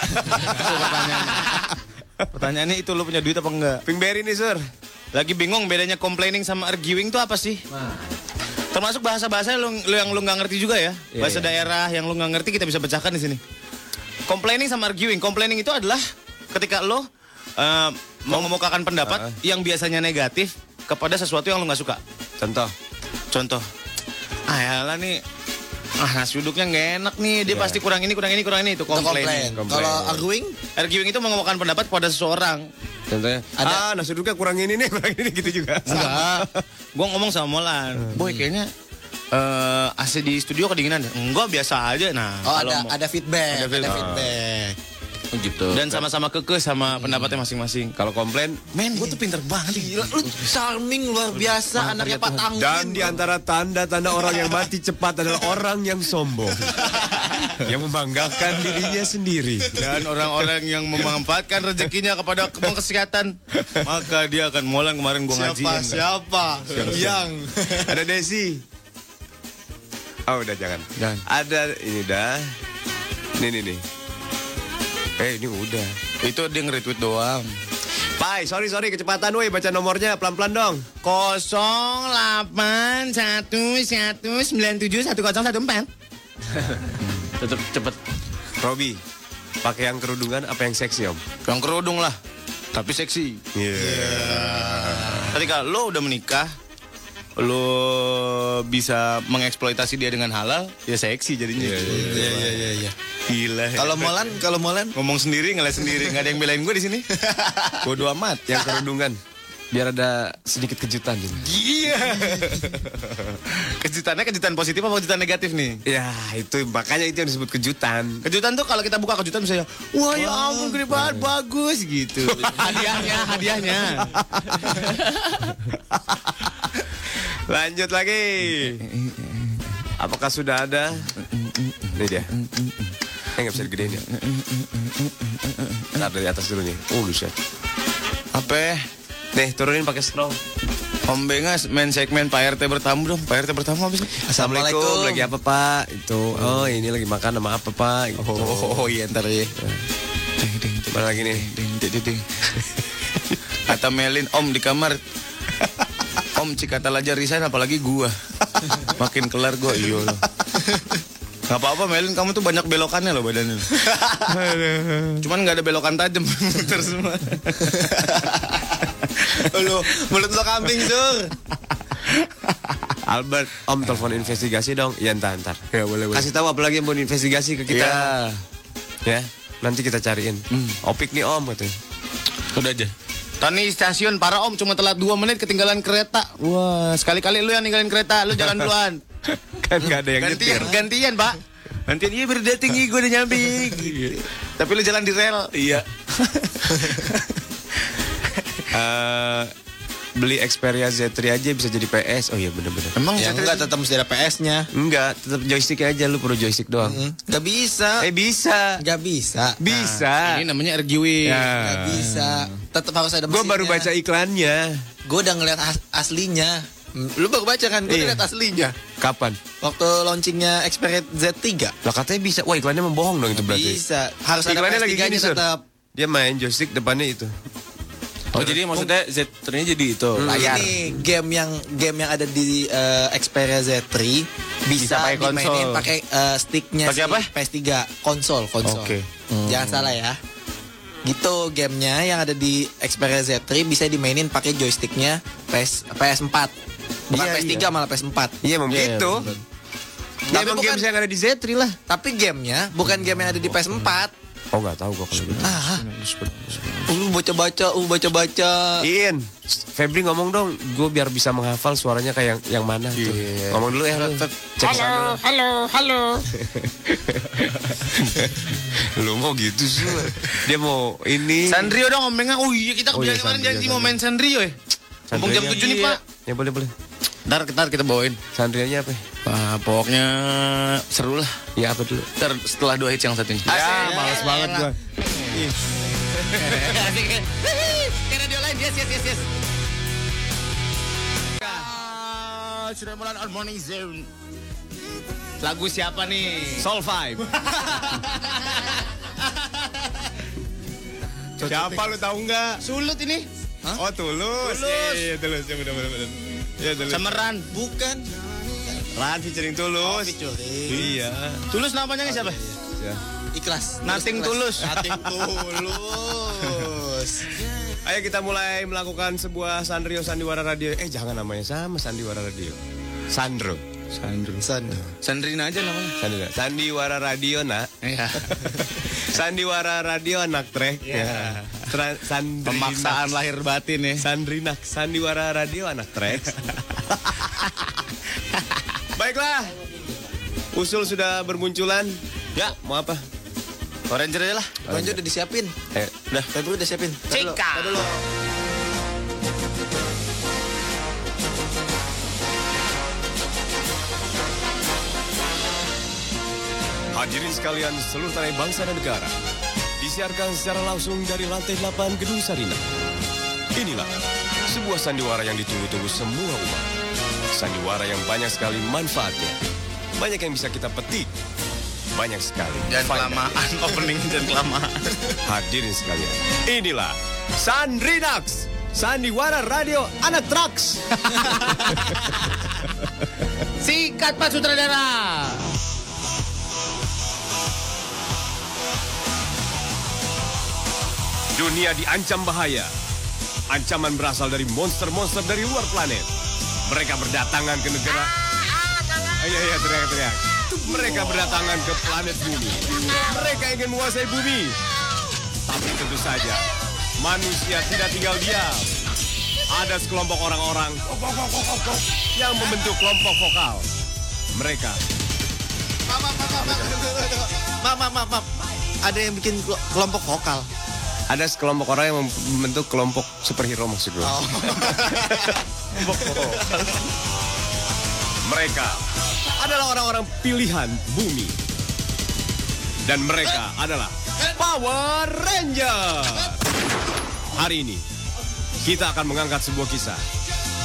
Pertanyaannya itu lo punya duit apa enggak? Pinkberry nih sur. Lagi bingung bedanya complaining sama arguing itu apa sih? Termasuk bahasa-bahasa lu, lu yang lu nggak ngerti juga ya. Iya, bahasa iya. daerah yang lu nggak ngerti kita bisa pecahkan di sini. Complaining sama arguing. Complaining itu adalah ketika lo eh, mau mengemukakan pendapat Ah. yang biasanya negatif kepada sesuatu yang lu nggak suka. Contoh. Contoh, ah nih, ah nasi uduknya nggak enak nih, dia Iya. pasti kurang ini, kurang ini, kurang ini, itu komplain. Kalau arguing, Arguing itu mengemukakan pendapat kepada seseorang. Contohnya. Ada- Ah, nasi uduknya kurang ini nih, [LAUGHS] kurang ini gitu juga. Enggak. Gua ngomong sama Molan. Boy kayaknya eh AC di studio kedinginan. deh." Enggak, biasa aja. Nah, oh kalau ada mau- ada feedback, Ada ada feedback. Oh, gitu. dan sama-sama kekeh sama pendapatnya masing-masing. Kalau komplain, Men, gue tuh pinter banget. Gila, lu charming luar biasa, anaknya Pak Tanggun. dan di antara tanda-tanda orang yang mati cepat adalah orang yang sombong. [LAUGHS] yang membanggakan dirinya sendiri. Dan orang-orang yang memanfaatkan rezekinya kepada kesehatan, maka dia akan molan kemarin gua ngajiin. siapa? Yang Ada Desi. Oh udah jangan. Jangan. Ada ini dah. Nih nih nih. Eh ini udah. Itu dia nge-retweet doang. Pai, sorry sorry kecepatan woi baca nomornya pelan-pelan dong. 0811971014. [LAUGHS] Tetep cepet. Robi, pakai yang kerudungan apa yang seksi om? Yang kerudung lah, tapi seksi. Iya. Ketika lo udah menikah, lo bisa mengeksploitasi dia dengan halal, ya seksi jadinya. Iya, iya, Iya iya iya. Gila. ya. Kalau Molan, kalau Molan ngomong sendiri ngeliat sendiri, nggak ada yang belain gue di sini. [LAUGHS] Bodoh amat. Yang kerudungan. Biar ada sedikit kejutan gitu. Iya. Kejutannya kejutan positif apa kejutan negatif nih? Ya itu makanya itu yang disebut kejutan. Kejutan tuh kalau kita buka kejutan misalnya, wah ya ampun gede banget, bagus gitu. [LAUGHS] hadiahnya, hadiahnya. Lanjut lagi. Apakah sudah ada? Ini dia. Eh nggak bisa digedein ya. Ntar dari atas dulu nih. Oh buset. Apa? Nih turunin pakai scroll. Om Bengas main segmen Pak RT bertamu dong. Pak RT bertamu apa sih? Assalamualaikum. Assalamualaikum. Lagi apa pak? Itu. Oh ini lagi makan sama apa pak? Gitu. Oh, oh, iya ntar ya. Mana lagi nih? Ding, ding, ding, ding. [LAUGHS] Kata Melin, Om di kamar. Om Cikatal aja resign apalagi gua. Makin kelar gua iya loh. Gak apa-apa Melin, kamu tuh banyak belokannya loh badannya. [LAUGHS] Cuman nggak ada belokan tajam [LAUGHS] terus semua. Lu mulut lo kambing, Sur. Albert, Om telepon investigasi dong. Ya ntar ntar. Ya boleh boleh. Kasih tahu apa lagi yang mau investigasi ke kita. Ya. Ya, nanti kita cariin. Opik nih Om katanya. Udah aja. Tani stasiun para om cuma telat 2 menit ketinggalan kereta. Wah, sekali-kali lu yang ninggalin kereta, lu jalan duluan. [LAUGHS] kan nggak ada yang gantian, nyetir. gantian, Pak. Gantian iya tinggi gue udah nyampe. Gitu. Tapi lu jalan di rel. Iya. [LAUGHS] [LAUGHS] Eh, beli Xperia Z3 aja bisa jadi PS. Oh iya bener-bener. Emang Ya enggak tetap mesti ada PS-nya. Enggak, tetap joystick aja lu perlu joystick doang. Enggak bisa. Eh bisa. Enggak bisa. Bisa. ini namanya RGW. Enggak Ya. bisa. Tetap harus ada Gue baru baca iklannya. Gue udah ngeliat as- aslinya. Hmm, Lu baru baca kan? Gue Iya. ngeliat aslinya. Kapan? Waktu launchingnya Xperia Z3. Lah katanya bisa. Wah iklannya membohong dong itu berarti. Bisa. Harus ada Iklannya lagi PS3 gini nya Sur. tetap. Dia main joystick depannya itu. Oh jadi maksudnya Z-nya jadi itu. Nah, Layar. ini game yang game yang ada di eh, Xperia Z3 bisa, Bisa pakai dimainin konsol. pakai eh, sticknya Pakai apa? PS3 konsol konsol. Oke. Jangan salah ya. Gitu gamenya yang ada di Xperia Z3 bisa dimainin pakai joysticknya PS PS4. Bukan Iya, PS3 malah PS4. Iya emang Iya, gitu. Ya, Tapi emang bukan- games yang ada di Z3 lah. Tapi gamenya bukan game yang ada di PS4. Oh nggak tahu gua kalau gitu. Ah, uh baca-baca, uh baca-baca. In, Febri ngomong dong, gue biar bisa menghafal suaranya kayak yang, yang mana tuh. Ngomong dulu ya lu. Cek sound dulu. halo, halo. [LAUGHS] Lu mau gitu sih. Dia mau ini. Sanrio dong omengan. Oh iya kita Oh iya, kemarin Sanrio, janji mau main Sanrio ya. Mumpung jam 7 nih, Pak. Ya boleh boleh. Ntar, ntar kita bawain. Sandrianya apa? ya? Wah, pokoknya seru lah. Ya apa dulu? Ntar setelah dua hits yang satu ini. Ya, males banget gua. Kan? Radio lain, yes, yes, yes, yes. Ah, Sudah mulai on morning zone. Lagu siapa nih? Soul Five. [LAUGHS] Siapa lu tahu nggak? Sulut ini. Oh tulus. Tulus. Iya, iya, tulus. Ya benar benar benar. Iya tulus. Sama Ran. Bukan. Ran featuring tulus. Iya. Tulus namanya nggak siapa? Ya. Ikhlas. Nothing tulus. Nothing [LAUGHS] tulus. Ayo kita mulai melakukan sebuah Sanrio Sandiwara Radio. Eh jangan namanya sama Sandiwara Radio. Sandro. Sandro. Sandro. Sandrina aja namanya. Sandiwara, Sandiwara Radio nak. Iya. [LAUGHS] Sandiwara Radio anak trek. Ya. Tra- Sandrina. Pemaksaan lahir batin ya. Sandrina. Sandiwara Radio anak trek. [LAUGHS] Baiklah. Usul sudah bermunculan. Ya, mau apa? Orange aja lah. Lanjut udah disiapin. Eh, Udah, Febri udah siapin. Cika. tar dulu. Hadirin sekalian seluruh tanah bangsa dan negara Disiarkan secara langsung dari lantai 8 Gedung Sarina Inilah sebuah sandiwara yang ditunggu-tunggu semua umat Sandiwara yang banyak sekali manfaatnya Banyak yang bisa kita petik Banyak sekali Jangan faedah. kelamaan [LAUGHS] opening dan kelamaan. Hadirin sekalian Inilah Sandrinax Sandiwara Radio Anak Trax [LAUGHS] Sikat Pak Sutradara. Dunia diancam bahaya. Ancaman berasal dari monster-monster dari luar planet. Mereka berdatangan ke negara... Iya, iya, teriak-teriak. Mereka berdatangan ke planet bumi. Mereka ingin menguasai bumi. Tapi tentu saja, manusia tidak tinggal diam. Ada sekelompok orang-orang yang membentuk kelompok vokal. Mereka Maaf, maaf, maaf, maaf. Maaf, maaf, maaf, maaf. Ada yang bikin kelo- kelompok vokal. Ada sekelompok orang yang membentuk kelompok superhero maksud gue. Oh. Mereka adalah orang-orang pilihan bumi. Dan mereka adalah Power Ranger. Hari ini kita akan mengangkat sebuah kisah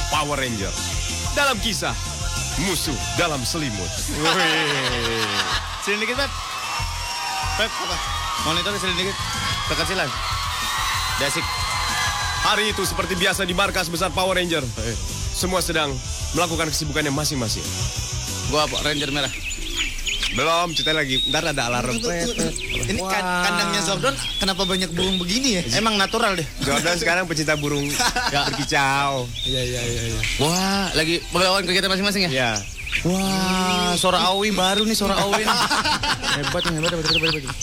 Power Ranger. Dalam kisah musuh dalam selimut. Sini dikit, Pep. Pep, apa? Monitor sini dikit. Kekecilan. Dasik. Hari itu seperti biasa di markas besar Power Ranger. semua sedang melakukan kesibukannya masing-masing. Gua apa? Ranger merah. Belum, kita lagi. Ntar ada alarm. Ini kan- kandangnya Zordon kenapa banyak burung begini ya? Emang natural deh. Jordan sekarang pecinta burung [LAUGHS] berkicau. Iya iya iya. iya. Wah, lagi melakukan kegiatan masing-masing ya? Ya. Wah, suara Awi baru nih suara Awi [LAUGHS] nih. hebat hebat, hebat, hebat, hebat.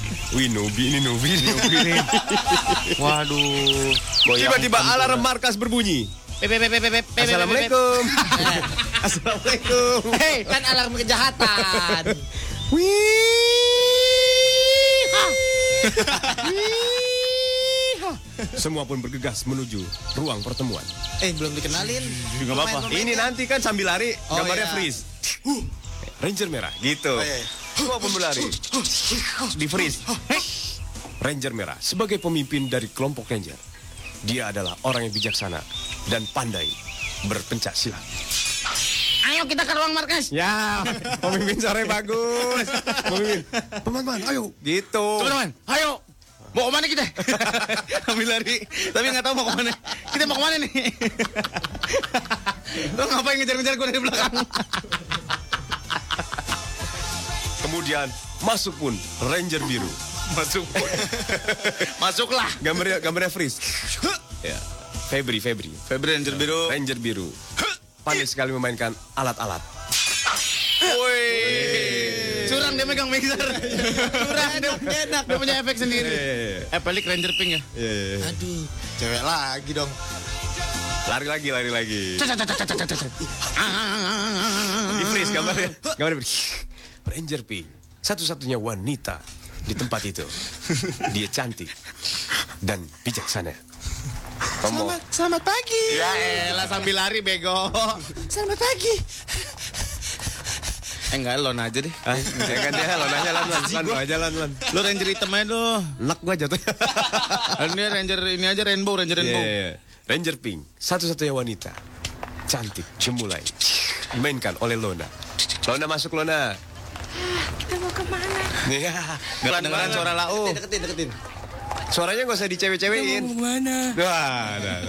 [LAUGHS] Wih, Nubi ini Nubi, ini Nubi ini. Waduh. Tiba-tiba alarm markas berbunyi. Assalamualaikum. Assalamualaikum. Hei, kan alarm kejahatan. Semua pun bergegas menuju ruang pertemuan. eh, belum dikenalin. Gak apa-apa. Ini nanti kan sambil lari, Oh, gambarnya iya. freeze. Ranger merah, gitu. iya, iya. Semua pun berlari. Di freeze. Ranger merah sebagai pemimpin dari kelompok Ranger. Dia adalah orang yang bijaksana dan pandai berpencak silat. Ayo kita ke ruang markas. Ya, pemimpin sore bagus. Pemimpin, teman-teman, ayo. Gitu. Teman-teman, ayo. Mau ke mana kita? [LAUGHS] Ambil lari. Tapi nggak tahu mau ke mana. Kita mau ke mana nih? [LAUGHS] Lo ngapain ngejar-ngejar gue dari belakang? Kemudian masuk pun Ranger biru. Masuk. [LAUGHS] Masuklah. Gambarnya gambarnya freeze. Ya. Febri, Febri. Febri Ranger biru. Ranger biru. Pandai sekali memainkan alat-alat. Woi. Curang dia megang mixer. Curang dia, enak. Dia punya efek sendiri. Eh, pelik Ranger pink ya. Aduh, cewek lagi dong. Lari lagi, lari lagi. Di freeze gambarnya. Gambarnya. Ranger pink. Satu-satunya wanita di tempat itu. Dia cantik dan bijaksana. Kamu Selamat pagi. Ya elah sambil lari bego. Selamat pagi. Eh enggak, lon aja deh. Ah, ya kan dia lo nanya lan lan lan lo aja lan lan. Lu Ranger hitam aja lu. Lek gua jatuh. [LAUGHS] Ini Ranger ini aja rainbow, Ranger rainbow. Iya, iya. Ranger Pink, satu-satunya wanita. Cantik, cemulai. Dimainkan oleh Lona. Lona masuk Lona. Kita mau ke mana? Iya, Kedengeran suara lau. Deketin, deketin. Suaranya gak usah dicewe-cewein. Mana? Wah, nah.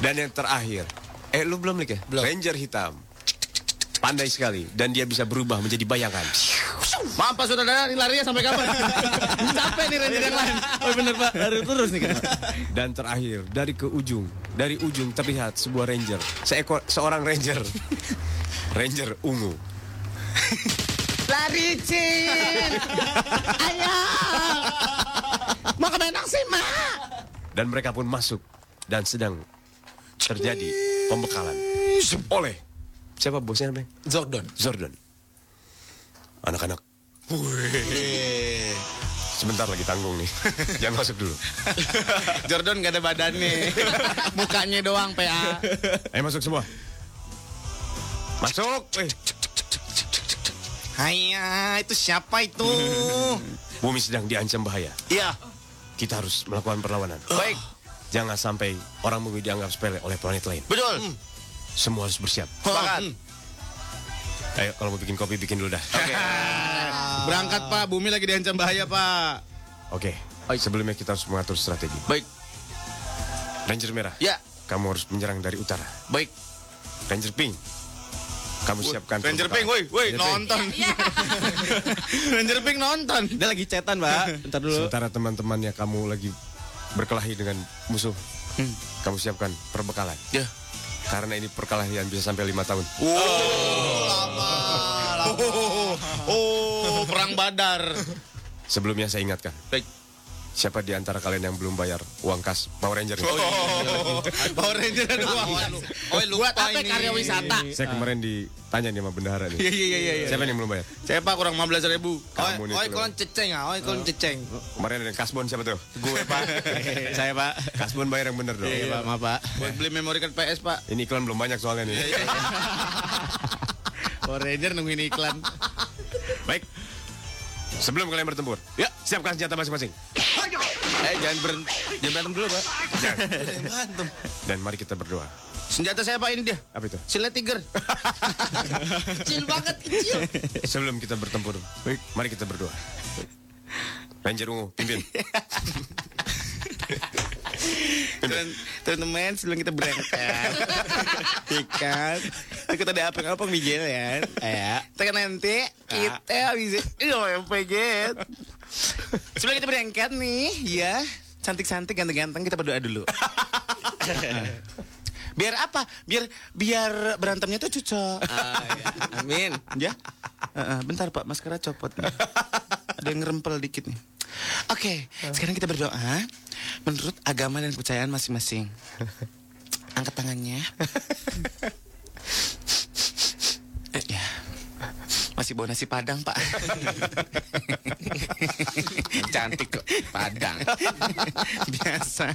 Dan yang terakhir, eh lu belum lik ya? Belum. Ranger hitam. Pandai sekali dan dia bisa berubah menjadi bayangan. Maaf Pak Saudara, ini larinya sampai kapan? [LAUGHS] Capek nih Ranger yang lain. Oh bener Pak, lari terus nih kita. Dan terakhir dari ke ujung, dari ujung terlihat sebuah ranger, seekor seorang ranger. [LAUGHS] Ranger ungu. Lari Cin. Ayo. Mau ke mana sih? Dan mereka pun masuk dan sedang terjadi pembekalan oleh siapa bosnya namanya? Zordon. Jordan. Anak-anak. Sebentar lagi tanggung nih. [LAUGHS] Jangan masuk dulu. Jordan gak ada badannya. Mukanya doang PA. Ayo masuk semua. Masuk. Eh, Hanya, itu siapa itu? [LAUGHS] bumi sedang diancam bahaya. Iya. Kita harus melakukan perlawanan. Baik. Jangan sampai orang bumi dianggap sepele oleh planet lain. Betul. Semua harus bersiap. Sepakat. Ayo kalau mau bikin kopi bikin dulu dah. Oke. [LAUGHS] Berangkat Pak, bumi lagi diancam bahaya Pak. Oke. Sebelumnya kita harus mengatur strategi. Baik. Ranger merah. Ya, Kamu harus menyerang dari utara. baik. Ranger pink. Kamu siapkan. Ranger Pink, woi, woi, nonton. Ranger Pink nonton. Dia lagi cetan, Pak. Bentar dulu. Sementara teman-temannya kamu lagi berkelahi dengan musuh. Kamu siapkan perbekalan. Ya. Karena ini perkelahian bisa sampai lima tahun. Oh, [LAUGHS] oh, perang Badar. Sebelumnya saya ingatkan. Baik. Siapa di antara kalian yang belum bayar uang kas Power Ranger? Oh, [LAUGHS] Power Ranger ada uang. Oh, lupa Buat apa ini. karya wisata? Saya kemarin ditanya nih sama bendahara nih. Iya, iya, iya, iya. Siapa yang belum bayar? Saya Pak kurang 15 ribu. Kamu nih. Oi, kolon ceceng ah, oi, kolon ceceng. Kemarin ada yang kasbon siapa tuh? Gue Pak. [LAUGHS] Saya Pak. Kasbon bayar yang bener dong. Iya Pak, maaf Pak. Buat beli memori card PS Pak. Ini iklan belum banyak soalnya nih. [LAUGHS] Power Ranger nungguin iklan. Baik. Sebelum kalian bertempur, ya siapkan senjata masing-masing. Eh jangan berhenti, jangan berantem dulu Pak. [LAUGHS] Dan mari kita berdoa. Senjata saya Pak ini dia. Apa itu? Silet tiger. [LAUGHS] Kecil banget, kecil. Sebelum kita bertempur, mari kita berdoa. Ranger ungu, pimpin. Teman- [LAUGHS] Teman-teman sebelum kita berangkat Ikan Kita ada apa-apa nih Jel ya Ya Tekan nanti Kita bisa Iya pengen Sebelum kita berangkat nih Ya Cantik-cantik ganteng-ganteng Kita berdoa dulu [LAUGHS] Biar apa? Biar biar berantemnya tuh cocok. Amin. Ya. Heeh, bentar Pak, maskara copot. nih. Ada yang ngerempel dikit nih. Oke, sekarang kita berdoa menurut agama dan kepercayaan masing-masing. Angkat tangannya. [LAUGHS] [LAUGHS] Eh, ya. Masih bawa nasi padang, Pak. [LAUGHS] Cantik kok, padang. [LAUGHS] Biasa.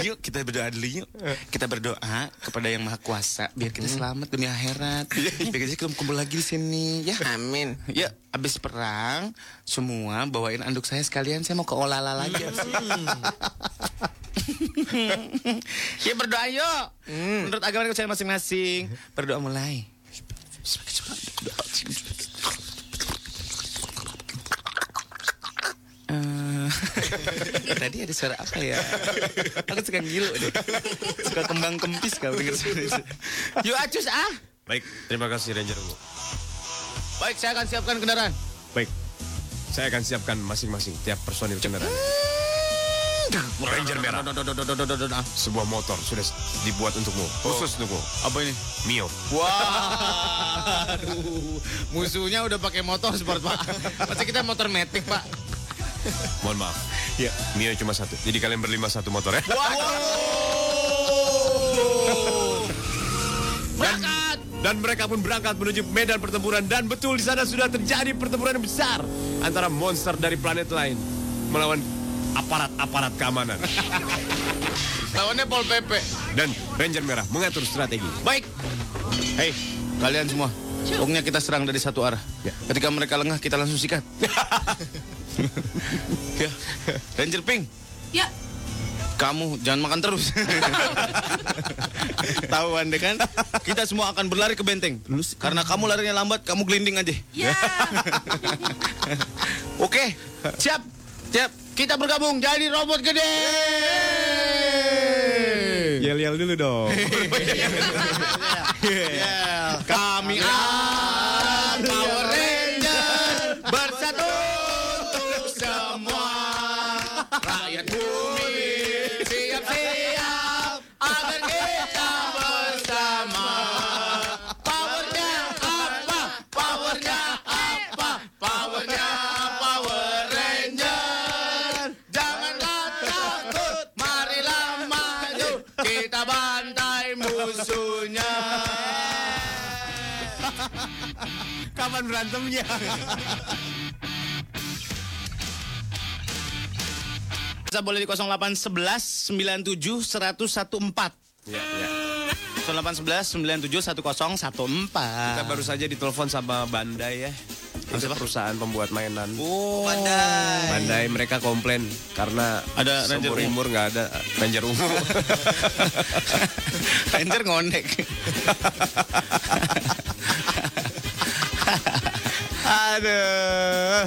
yuk kita berdoa dulu yuk. Kita berdoa kepada yang Maha Kuasa biar kita selamat dunia akhirat. Biar kita kumpul lagi di sini, ya. Amin. Ya, abis perang semua bawain anduk saya sekalian saya mau ke Olala lagi. [LAUGHS] ya berdoa yuk. Menurut agama dan kepercayaan masing-masing. Berdoa mulai. Eh, [LAUGHS] tadi ada suara apa ya? Aku suka ngilu deh. Suka kembang kempis kalau denger suara itu. Yuk acus ah. Baik, terima kasih Ranger Ungu. Baik, saya akan siapkan kendaraan. Baik, saya akan siapkan masing-masing tiap personil kendaraan. Ranger merah. Sebuah motor sudah dibuat untukmu, khusus untukmu. Apa ini? Mio. Wah, aduh, musuhnya udah pakai motor sport pak. Masa kita motor metik pak? Mohon maaf. Ya, Mio cuma satu. Jadi kalian berlima satu motor ya. Dan, dan mereka pun berangkat menuju medan pertempuran dan betul di sana sudah terjadi pertempuran yang besar antara monster dari planet lain melawan aparat-aparat keamanan Lawannya Pol PP. dan Ranger Merah mengatur strategi. Baik. Hei, kalian semua. Pokoknya kita serang dari satu arah. Ketika mereka lengah, kita langsung sikat. [LAUGHS] ya. Ranger Pink, Ya, kamu jangan makan terus. [LAUGHS] Tahu anda kan? Kita semua akan berlari ke benteng. Karena kamu larinya lambat, kamu gelinding aja. ya. [LAUGHS] Oke, siap, siap. Kita bergabung jadi robot gede. Yel-yel dulu dong. [LAUGHS] Yeah. Kami Kapan berantemnya? Bisa boleh di 0811 97 1014. Ya, ya. 0811 97 1014. Kita baru saja ditelepon sama Bandai ya. Itu perusahaan pembuat mainan. Oh, Pandai. Bandai mereka komplain karena Ada Ranger umur nggak ada Ranger ungu. [LAUGHS] Ranger ngondek. [LAUGHS] [LAUGHS] Aduh.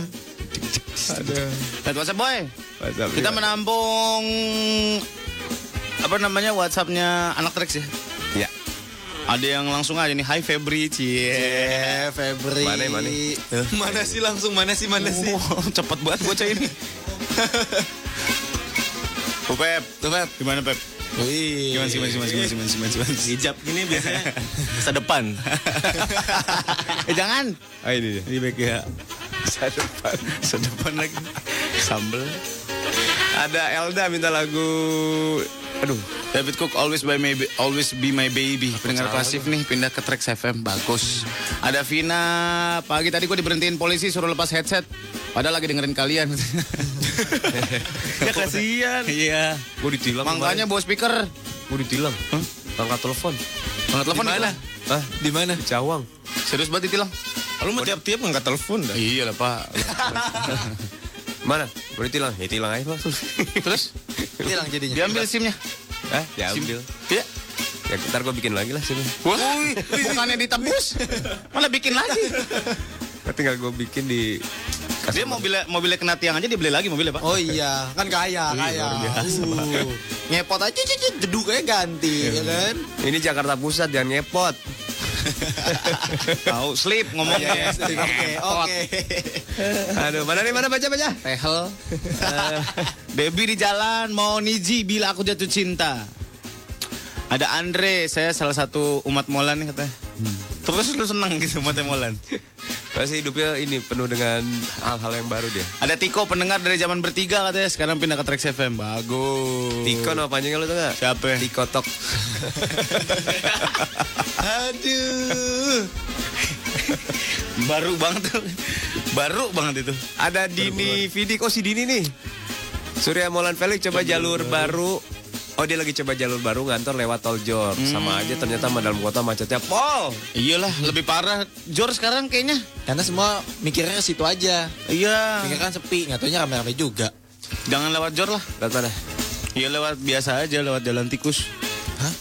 Aduh. Lihat WhatsApp boy. WhatsApp, Kita iya. menampung apa namanya WhatsAppnya anak Trax ya. Ya. Ada yang langsung aja nih, Hai Febri, cie. Eh, Febri. Mana, mana? Mana sih langsung mana sih mana sih? Oh, [LAUGHS] cepet banget bocah ini. Oh, Pep. Tuh, Pep. Gimana, Pep? Wih. Gimana sih, gimana sih, gimana sih, gimana sih, gimana sih? Hijab gini biasanya [LAUGHS] masa depan. [LAUGHS] eh, jangan. Ah ini dia. Ini baik ya. Sedepan, sedepan lagi. Sambel. Ada Elda minta lagu. Aduh. David Cook always by my always be my baby. Pendengar pasif nih pindah ke Trax FM bagus. Ada Vina pagi tadi gue diberhentiin polisi suruh lepas headset. Padahal lagi dengerin kalian. [LAUGHS] Ya kasihan. Iya. Gue ditilang. Makanya bawa speaker. gue ditilang. Hah? Angkat telepon. Angkat telepon Di mana? ditilang. Ah, Di mana? Cawang. Serius banget ditilang. Lu mau tiap-tiap ngangkat telepon dah. Iya lah pak. [LAUGHS] Mana? Gue ditilang. Ya tilang aja langsung. [LAUGHS] Terus Hilang jadinya. diambil simnya. Hah? Diambil. Iya. Ya ntar gue bikin lagi lah sini. Wah, bukannya ditebus, malah bikin lagi. Tinggal gue bikin di Dia mobilnya mobilnya kena tiang aja dibeli lagi mobilnya, Pak. Oh iya, kan kaya, kaya. Uh, ngepot aja, cicit, jeduknya ganti, ya kan? Ini Jakarta Pusat jangan ngepot. [LAUGHS] Tahu slip ngomongnya. Oke, oke. Aduh, mana nih mana baca baca. Tehel. Baby di jalan mau niji bila aku jatuh cinta. Ada Andre, saya salah satu umat Molan nih katanya. Terus lu seneng gitu umat Molan. Pasti hidupnya ini penuh dengan hal-hal yang baru dia. Ada Tiko pendengar dari zaman bertiga katanya sekarang pindah ke Trax FM. Bagus. Tiko nama panjangnya lu tau gak? Siapa? Tiko Tok. Aduh. Baru banget tuh. Baru banget itu. Ada Dini Vidi, kok si Dini nih? Surya Molan Felix coba jalur baru. Oh dia lagi coba jalur baru ngantor lewat tol Jor. Sama aja ternyata mah dalam kota macetnya pol. Iyalah, lebih parah. Jor sekarang kayaknya. Karena semua mikirnya ke situ aja. Iya. Mikirnya kan sepi, nggak taunya rame-rame juga. Jangan lewat Jor lah. Lewat mana? Iya lewat biasa aja, lewat jalan tikus. Hah?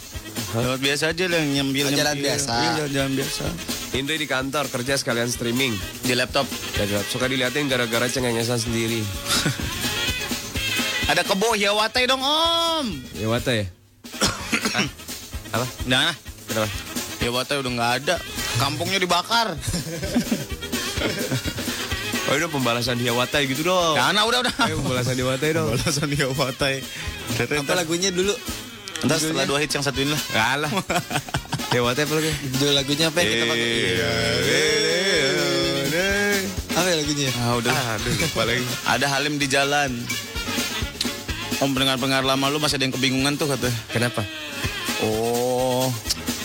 Lewat biasa aja lah yang nyambil jalan nyambil. biasa. Iya, jalan, jalan biasa. Indri di kantor kerja sekalian streaming. Di laptop. Ya, suka diliatin gara-gara cengengesan sendiri. [LAUGHS] Ada kebo hiawatai dong om. Ya wata [COUGHS] ya? Apa? Nah, Kenapa? hiawatai udah nggak ada. Kampungnya dibakar. Oh ini pembalasan Hiawatai gitu dong. Karena udah udah. Ayo pembalasan Hiawatai dong. Balasan hiawatai. Apa lagunya dulu? Ntar setelah dua hits yang satu ini lah. Kalah. Hiawatai apa lagi? Judul lagunya apa yang kita pakai? Apa ya lagunya? Ah, udah. Aduh, lupa lagi. Ada Halim di jalan. Om pendengar-pendengar lama lu masih ada yang kebingungan tuh kata. Kenapa? Oh,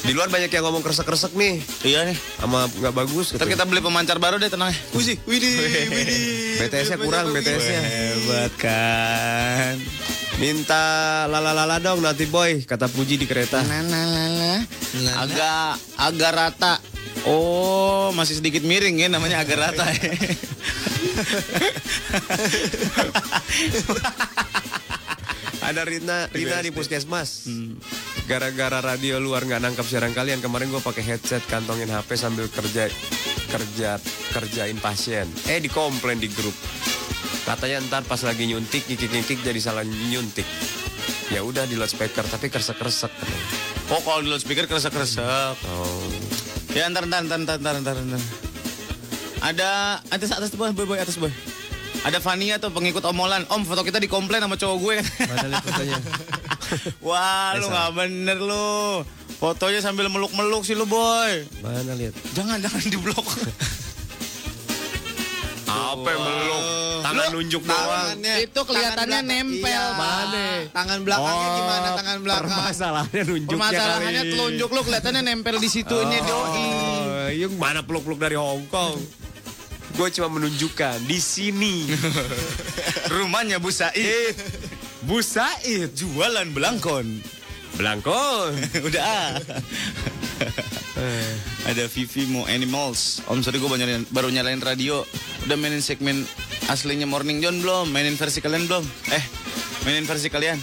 Di luar banyak yang ngomong kresek-kresek nih. iya nih. Sama nggak bagus. Ntar kita beli pemancar baru deh tenang. Wih, widih, widih. [LAUGHS] BTS-nya kurang, BTS-nya. Hebat kan. Minta lala-lala dong nanti boy, kata Puji di kereta. Nah, Agak agak rata. Oh, masih sedikit miring ya namanya agak rata. ya. [LAUGHS] [LAUGHS] Ada Rina, Rina di puskesmas. Gara-gara radio luar nggak nangkap siaran kalian, kemarin gue pakai headset kantongin HP sambil kerja kerja kerjain pasien. Eh dikomplain di grup. Katanya ntar pas lagi nyuntik nyikik-nyikik jadi salah nyuntik. Ya udah di loudspeaker tapi kersek-kersek. oh, kalau di loudspeaker kresek-kresek. Oh. Ya, ntar, ntar, ntar, ntar, ntar, ntar, ntar. Ada atas atas boy, boy, boy, atas boy. Ada Fania tuh pengikut omolan. Om, foto kita dikomplain sama cowok gue. Mana lihat fotonya? [LAUGHS] Wah, lu nggak bener lu. Fotonya sambil meluk-meluk sih lu, boy. Mana lihat? Jangan, jangan diblok. Apa yang meluk? Tangan nunjuk doang. Tangannya, Itu kelihatannya tangan belakang. nempel, Iya. Mana? Tangan belakangnya Oh, gimana? Tangan belakang. Permasalahannya nunjuknya Permasalahannya telunjuk lu kelihatannya nempel di situ ini doi. Oh, yang mana peluk-peluk dari Hong Kong? Gue cuma menunjukkan di sini. [LAUGHS] Rumahnya Bu Said. Bu Said. Jualan belangkon. Belangkon. [LAUGHS] Udah ah. Ada Vivi mau Animals. Om sorry gue baru nyalain, baru nyalain radio. Udah mainin segmen aslinya Morning John belum? Mainin versi kalian belum? Eh, mainin versi kalian.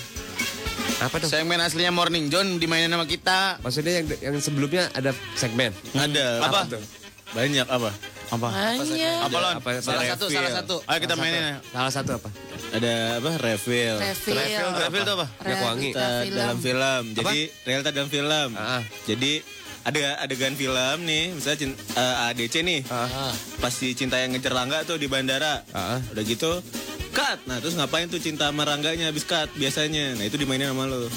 Apa dong? Segmen aslinya Morning John dimainin sama kita. Maksudnya yang yang sebelumnya ada segmen. Ada. Apa? tuh? Banyak apa? Apa? Banyak. Apa Lon? Apa, apa? Salah satu, salah satu. Ayo kita mainin ya. Salah satu apa? Ada apa? Reveal. Reveal. Reveal itu apa? Minyak wangi. Realita dalam film. Jadi realita dalam film. Ah. Jadi ada adegan film nih, misalnya cin- eh, ADC nih. Ah. Pas si Cinta yang ngejar Rangga tuh di bandara. Ah. Udah gitu cut. Nah, terus ngapain tuh Cinta sama Rangganya habis cut biasanya. Nah, itu dimainin sama lo.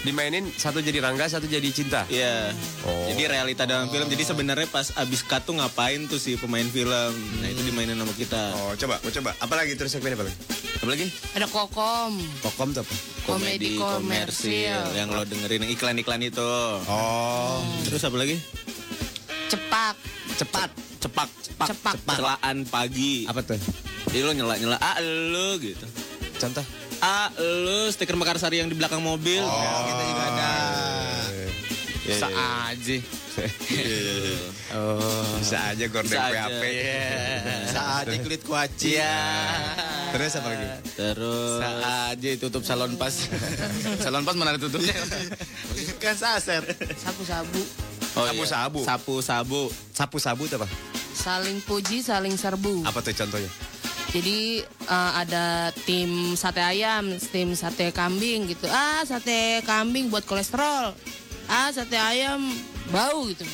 Dimainin satu jadi Rangga, satu jadi Cinta. Iya. Oh. Jadi realita dalam film. Jadi sebenarnya pas abis cut tuh ngapain tuh si pemain film. Nah, itu dimainin sama kita. Oh, coba, mau coba. Apa lagi terus segmen apa lagi? Apa lagi? Ada kokom. Kokom tuh apa? Komedi komersil. Yang lo dengerin yang iklan-iklan itu. Oh. Terus apa lagi? Cepak. Cepat, cepak, cepak, Cepak. Celaan pagi. Apa tuh? Jadi lo nyela-nyela, ah lo gitu. Contoh. Ah lo stiker Mekarsari yang di belakang mobil. Oh, kita juga ada. Bisa aja. Oh. Bisa aja gorden Bisa aja. PHP. Saat kulit kuaci. Iya. Terus apa lagi? Terus aja tutup salon pas. salon pas mana tutupnya? Kan saset. Sabu-sabu. oh, iya. Sabu-sabu. Sapu-sabu. Sapu-sabu tuh apa? saling puji, saling serbu. Apa tuh contohnya? Jadi eh, ada tim sate ayam, tim sate kambing gitu. Ah, sate kambing buat kolesterol. Ah, sate ayam bau gitu.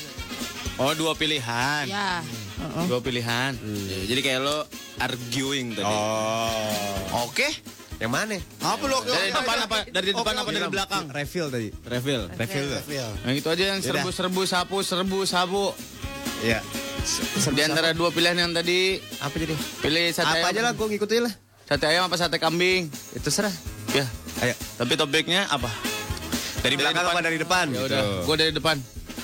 Oh, dua pilihan. Ya. heeh. Dua pilihan. Ya, Jadi kayak lo arguing tadi. Oh. Oke. Yang mana? Apa lo? Dari depan apa? Dari depan apa dari belakang? Refill tadi. Refill. Refill. Yang itu aja yang serbu-serbu sapu, serbu sabu. Iya. Di antara dua pilihan yang tadi Apa jadi? pilih sate Apa ayam. aja lah, gue ngikutin lah. Sate ayam apa sate kambing? Itu serah. Ya. Ayo. Tapi topiknya apa? Dari belakang apa dari depan? Ya udah, gua dari depan.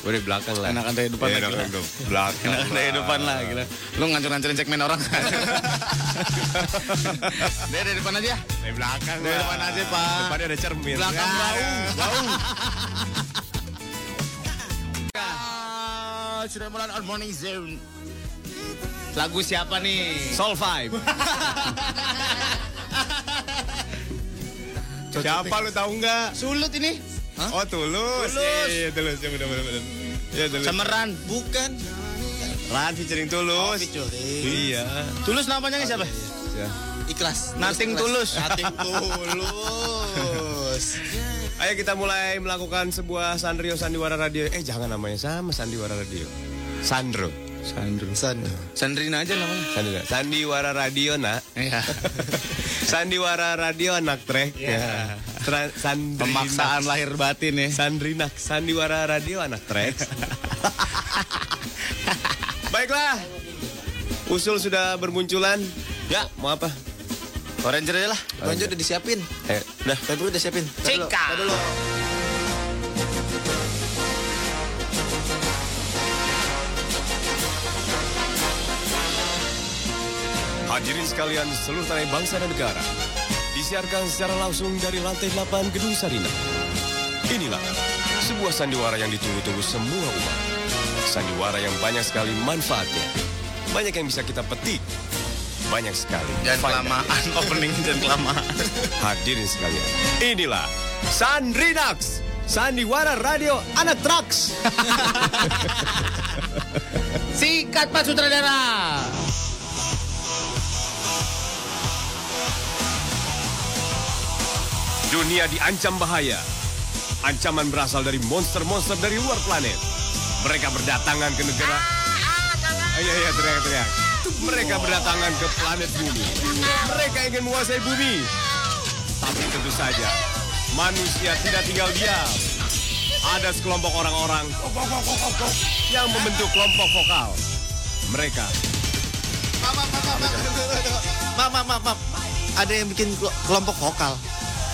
Gue dari belakang lah. Enakan dari depan lah, enakan belakang. Enakan dari depan lah, gila. Lu ngancur-ngancurin segmen orang. [LAUGHS] dari dari depan aja. Dari belakang Dari depan aja, Pak. Depannya ada cermin. Belakang Ya. bau, bau. [LAUGHS] Ah, Sudah mulai on morning zone. Lagu siapa nih? Soul Five. [LAUGHS] Siapa lu tahu nggak? Sulut ini. Oh tulus. Tulus. Iya, iya, tulus. Ya benar benar benar. Iya tulus. Semeran. Bukan. Ran featuring tulus. Iya. Tulus namanya siapa? Ya. Ikhlas. Nothing tulus. Nothing tulus. [LAUGHS] Ayo kita mulai melakukan sebuah Sandrio Sandiwara Radio. Eh jangan namanya sama Sandiwara Radio. Sandro. Sandro. San. Sandrina aja namanya. Sandiwara, Sandiwara Radio nak. Iya. [LAUGHS] Sandiwara Radio anak trek. Ya. Tra- Sandrina. Pemaksaan lahir batin ya. Sandrinak Sandiwara Radio anak trek. [LAUGHS] Baiklah. Usul sudah bermunculan. Ya, mau apa? Orange aja lah. Konjo udah disiapin. Eh, Udah, Febri udah siapin. Cika. dulu. Hadirin sekalian seluruh tanah bangsa dan negara. Disiarkan secara langsung dari lantai 8 Gedung Sarina. Inilah sebuah sandiwara yang ditunggu-tunggu semua umat. Sandiwara yang banyak sekali manfaatnya. Banyak yang bisa kita petik. Banyak sekali. Jangan faedah. kelamaan [LAUGHS] opening jangan kelamaan. Hadirin sekalian, inilah Sandrinax, Sandiwara Radio Anak Trucks. [LAUGHS] Sikat Pak Sutradara. Dunia diancam bahaya. Ancaman berasal dari monster-monster dari luar planet. Mereka berdatangan ke negara... Iya, iya, teriak-teriak. Mereka berdatangan ke planet bumi. Mereka ingin menguasai bumi. Tapi tentu saja, manusia tidak tinggal diam. Ada sekelompok orang-orang yang membentuk kelompok vokal. Mereka Maaf, maaf, maaf, maaf. Ada yang bikin kelo- kelompok vokal.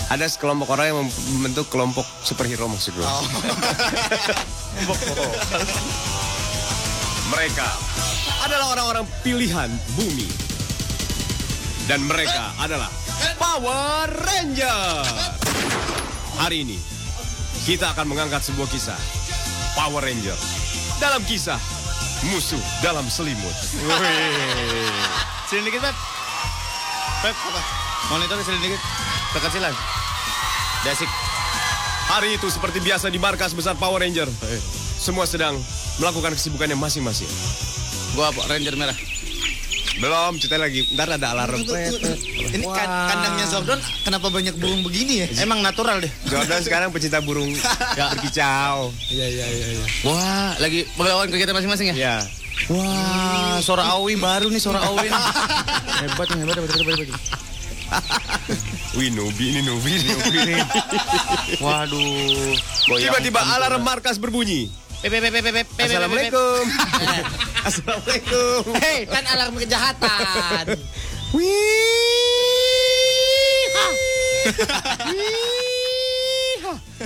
ada sekelompok orang yang membentuk kelompok superhero maksud gue. [LAUGHS] Mereka adalah orang-orang pilihan bumi. Dan mereka adalah Power Ranger. Hari ini kita akan mengangkat sebuah kisah Power Ranger. Dalam kisah musuh dalam selimut. Sini dikit, Pep. Pep, apa? Monitor sini dikit. Kekecilan. Dasik. Hari itu seperti biasa di markas besar Power Ranger. Semua sedang melakukan kesibukannya masing-masing. Gua apa? Ranger merah. Belum, cerita lagi. Ntar ada alarm. Ini kan- kandangnya Zordon kenapa banyak burung begini ya? Emang natural deh. Jordan sekarang pecinta burung [LAUGHS] berkicau. Iya, iya, iya. iya. Wah, lagi melakukan kegiatan masing-masing ya? Ya. Wah, suara Awi baru nih suara Awi. [LAUGHS] hebat hebat, hebat, hebat, hebat. [LAUGHS] Wih, Nubi ini Nubi, ini Nubi ini. Waduh. Tiba-tiba alarm markas berbunyi. Assalamualaikum. Assalamualaikum. Hei, kan alarm kejahatan.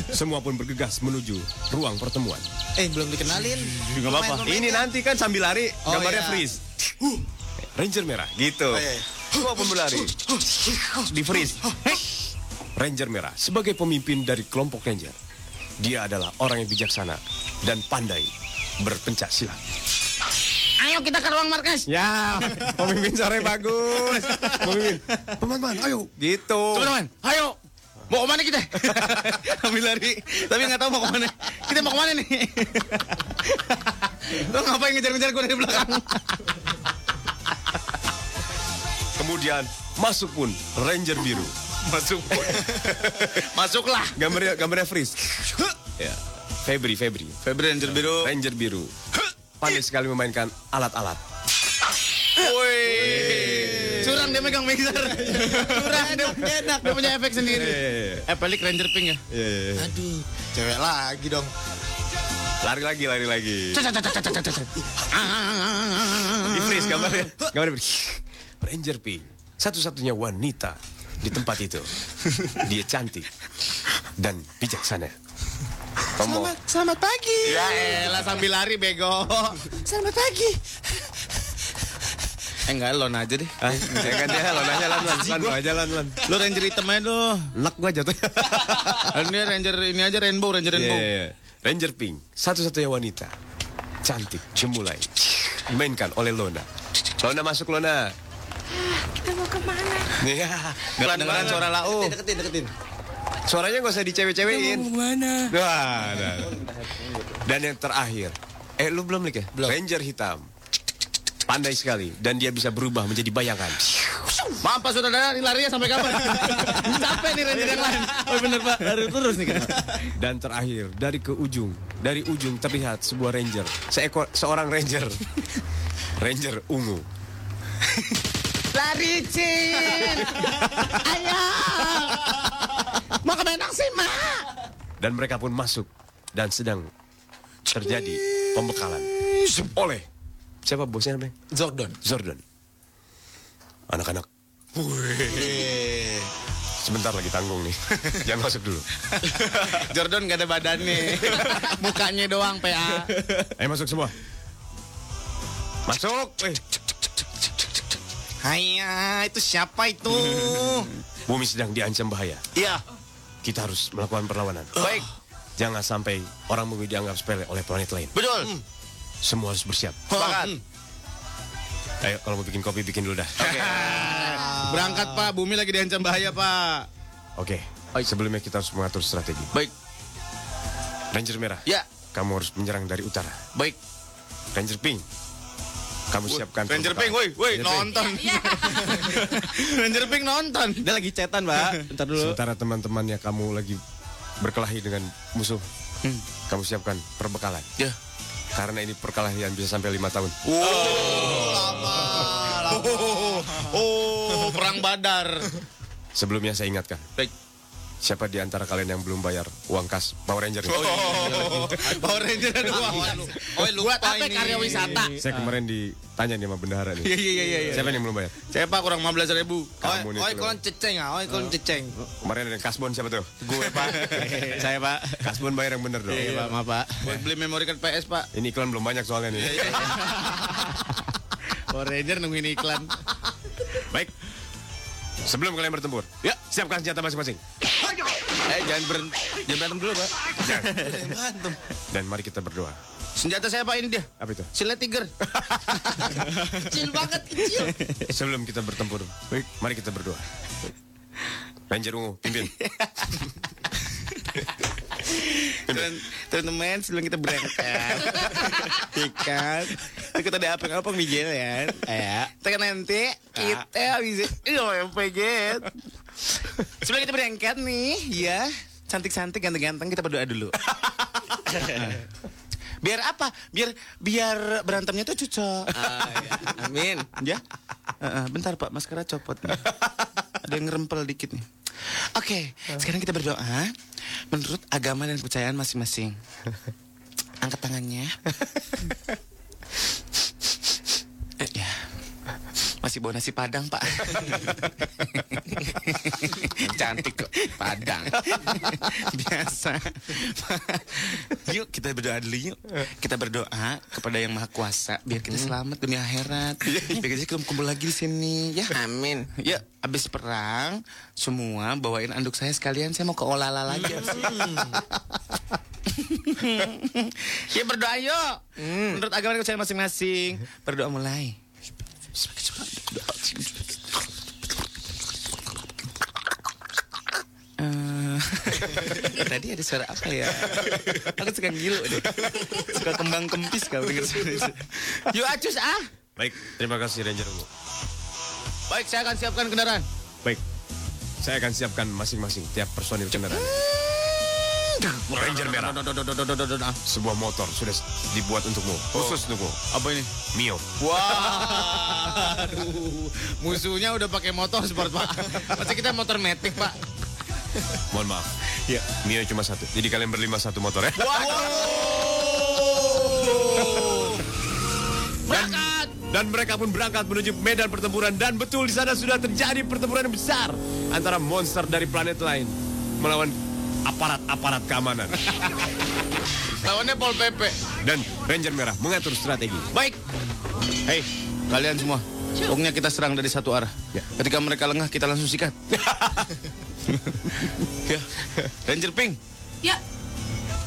Semua pun bergegas menuju ruang pertemuan. eh, belum dikenalin. Nggak apa-apa. Ini nanti kan sambil lari Oh, gambarnya iya. freeze. Ranger merah, gitu. iya. Semua pun berlari. Di freeze. Ranger merah sebagai pemimpin dari kelompok Ranger. Dia adalah orang yang bijaksana dan pandai berpencak silat. Ayo kita ke ruang markas. Ya, pemimpin sore bagus. Pemimpin, teman-teman, ayo. Gitu. Teman-teman, ayo. Mau ke mana kita? [LAUGHS] Ambil lari. Tapi nggak tahu mau ke mana. Kita mau ke mana nih? Lo ngapain ngejar-ngejar gue dari belakang? Kemudian masuk pun Ranger biru. Masuk. [LAUGHS] Masuklah. Gambarnya gambarnya freeze. ya. Febri, Febri. Febri Ranger biru. Ranger biru. Pandai sekali memainkan alat-alat. Woi. Curang dia megang mixer. Curang dia, enak. Dia punya efek sendiri. Eh, pelik Ranger Pink ya. Aduh, cewek lagi dong. Lari lagi, lari lagi. Di freeze gambarnya. Gambarnya Ranger Pink. Satu-satunya wanita di tempat itu. [LAUGHS] Dia cantik dan bijaksana. Ngomong. Selamat pagi. Ya elah sambil lari bego. Selamat pagi. Eh enggak, lo aja deh. Ah, ya kan dia lo nanya lan lan lan lo aja lan lan. Lo Ranger hitam aja lo. Lek gua jatuh. [LAUGHS] Ini Ranger ini aja Rainbow, Ranger Rainbow. Iya, iya. Ranger Pink, satu-satunya wanita cantik, cemulai, dimainkan oleh Lona. Lona masuk Lona. Kita mau ke mana? Iya, Kedengeran suara lau. Deketin, deketin. suaranya gak usah dicewe-cewein. Mana? Wah, nah. Dan yang terakhir, eh lu belum lik ya? Ranger hitam, pandai sekali dan dia bisa berubah menjadi bayangan. Maaf Pak Saudara, ini larinya sampai kapan? [LAUGHS] Capek nih Ranger yang lain. Oh bener Pak, lari terus nih kan. Dan terakhir dari ke ujung, dari ujung terlihat sebuah ranger, seekor seorang ranger, [LAUGHS] ranger ungu. Lari, Cin. [LAUGHS] Ayo. Mau ke sih, Mak. Dan mereka pun masuk dan sedang terjadi pembekalan oleh siapa bosnya namanya? Zordon. Jordan. Anak-anak. Sebentar lagi tanggung nih. [LAUGHS] Jangan masuk dulu. Jordan gak ada badannya. Mukanya doang PA. Ayo masuk semua. Masuk. Eh, Haya, itu siapa itu? [LAUGHS] bumi sedang diancam bahaya. Iya. Kita harus melakukan perlawanan. Baik. Jangan sampai orang bumi dianggap sepele oleh planet lain. Betul. Semua harus bersiap. Sepakat. Ayo kalau mau bikin kopi bikin dulu dah. [LAUGHS] Berangkat Pak, bumi lagi diancam bahaya Pak. Oke. Sebelumnya kita harus mengatur strategi. Baik. Ranger merah. Ya, Kamu harus menyerang dari utara. baik. Ranger pink. Kamu siapkan. Ranger. Pink, woi, woi, nonton. [LAUGHS] Ranger Pink nonton. Dia lagi cetan, Pak. Bentar dulu. Sementara teman-temannya kamu lagi berkelahi dengan musuh. Hmm. Kamu siapkan perbekalan. Ya. Karena ini perkelahian bisa sampai lima tahun. Oh, [LAUGHS] oh, perang badar. Sebelumnya saya ingatkan. Baik. Siapa di antara kalian yang belum bayar uang kas Power Ranger? Oh, Power Ranger ada uang. Oh, lupa Buat apa karya wisata? Saya kemarin ditanya nih sama bendahara nih. Iya, iya, iya, iya. Siapa yang belum bayar? Saya Pak kurang 15 ribu. Kamu nih. Oi, kolon ceceng, ah. Oi, kolon ceceng. Kemarin ada yang kasbon siapa tuh? Gue Pak. [LAUGHS] Saya Pak. Kasbon bayar yang bener dong. Iya Pak, maaf Pak. Buat beli memori card PS Pak. Ini iklan belum banyak soalnya nih. [LAUGHS] Power Ranger nungguin iklan. Baik. Sebelum kalian bertempur, Ya. siapkan senjata masing-masing. Eh jangan ber jangan berantem dulu Pak. Dan mari kita berdoa. Senjata saya Pak ini dia. Apa itu? Silet tiger. [LAUGHS] Kecil banget, kecil. Sebelum kita bertempur, mari kita berdoa. Ranger ungu, pimpin. [LAUGHS] Dan teman-teman sebelum kita berangkat. [LAUGHS] Ikan kita ada apa apa mijil ya. Ya nanti kita bisa iya pengen sebelum kita berangkat nih ya cantik-cantik ganteng-ganteng kita berdoa dulu. [LAUGHS] Biar apa? Biar biar berantemnya tuh cocok. Amin. ya? Bentar pak. Maskara copot nih. ada yang ngerempel dikit nih oke sekarang kita berdoa. Menurut agama dan kepercayaan masing-masing. [LAUGHS] Angkat tangannya. Eh, [LAUGHS] ya masih bawa nasi padang pak. [LAUGHS] Cantik kok padang. [LAUGHS] Biasa. Yuk kita berdoa dulu yuk. Kita berdoa kepada yang maha kuasa biar kita selamat dunia akhirat. [LAUGHS] Biar kita kumpul lagi di sini ya. Amin. ya abis perang semua bawain anduk saya sekalian. Saya mau ke olala lagi. Ya berdoa yuk. Menurut agama kepercayaan masing-masing. Berdoa mulai Eh, [LAUGHS] Tadi ada suara apa ya? Aku suka ngilu deh. Suka kembang kempis kalau denger suara itu. Yuk acus ah. Baik, terima kasih Ranger Ungu. Baik, saya akan siapkan kendaraan. Baik, saya akan siapkan masing-masing tiap personil kendaraan. Ranger merah. Sebuah motor sudah dibuat untukmu, khusus untukmu. Apa ini? Mio. Waduh, musuhnya udah pakai motor sport pak. Pasti kita motor metik pak. Mohon maaf. Ya, Mio cuma satu. Jadi kalian berlima satu motor ya. Dan, dan mereka pun berangkat menuju medan pertempuran dan betul di sana sudah terjadi pertempuran yang besar antara monster dari planet lain melawan aparat-aparat keamanan. [LAUGHS] Lawannya Pol PP. Dan Ranger Merah mengatur strategi. Baik. Hei, kalian semua. Pokoknya kita serang dari satu arah. Ketika mereka lengah, kita langsung sikat. [LAUGHS] ya. Ranger Pink, Ya,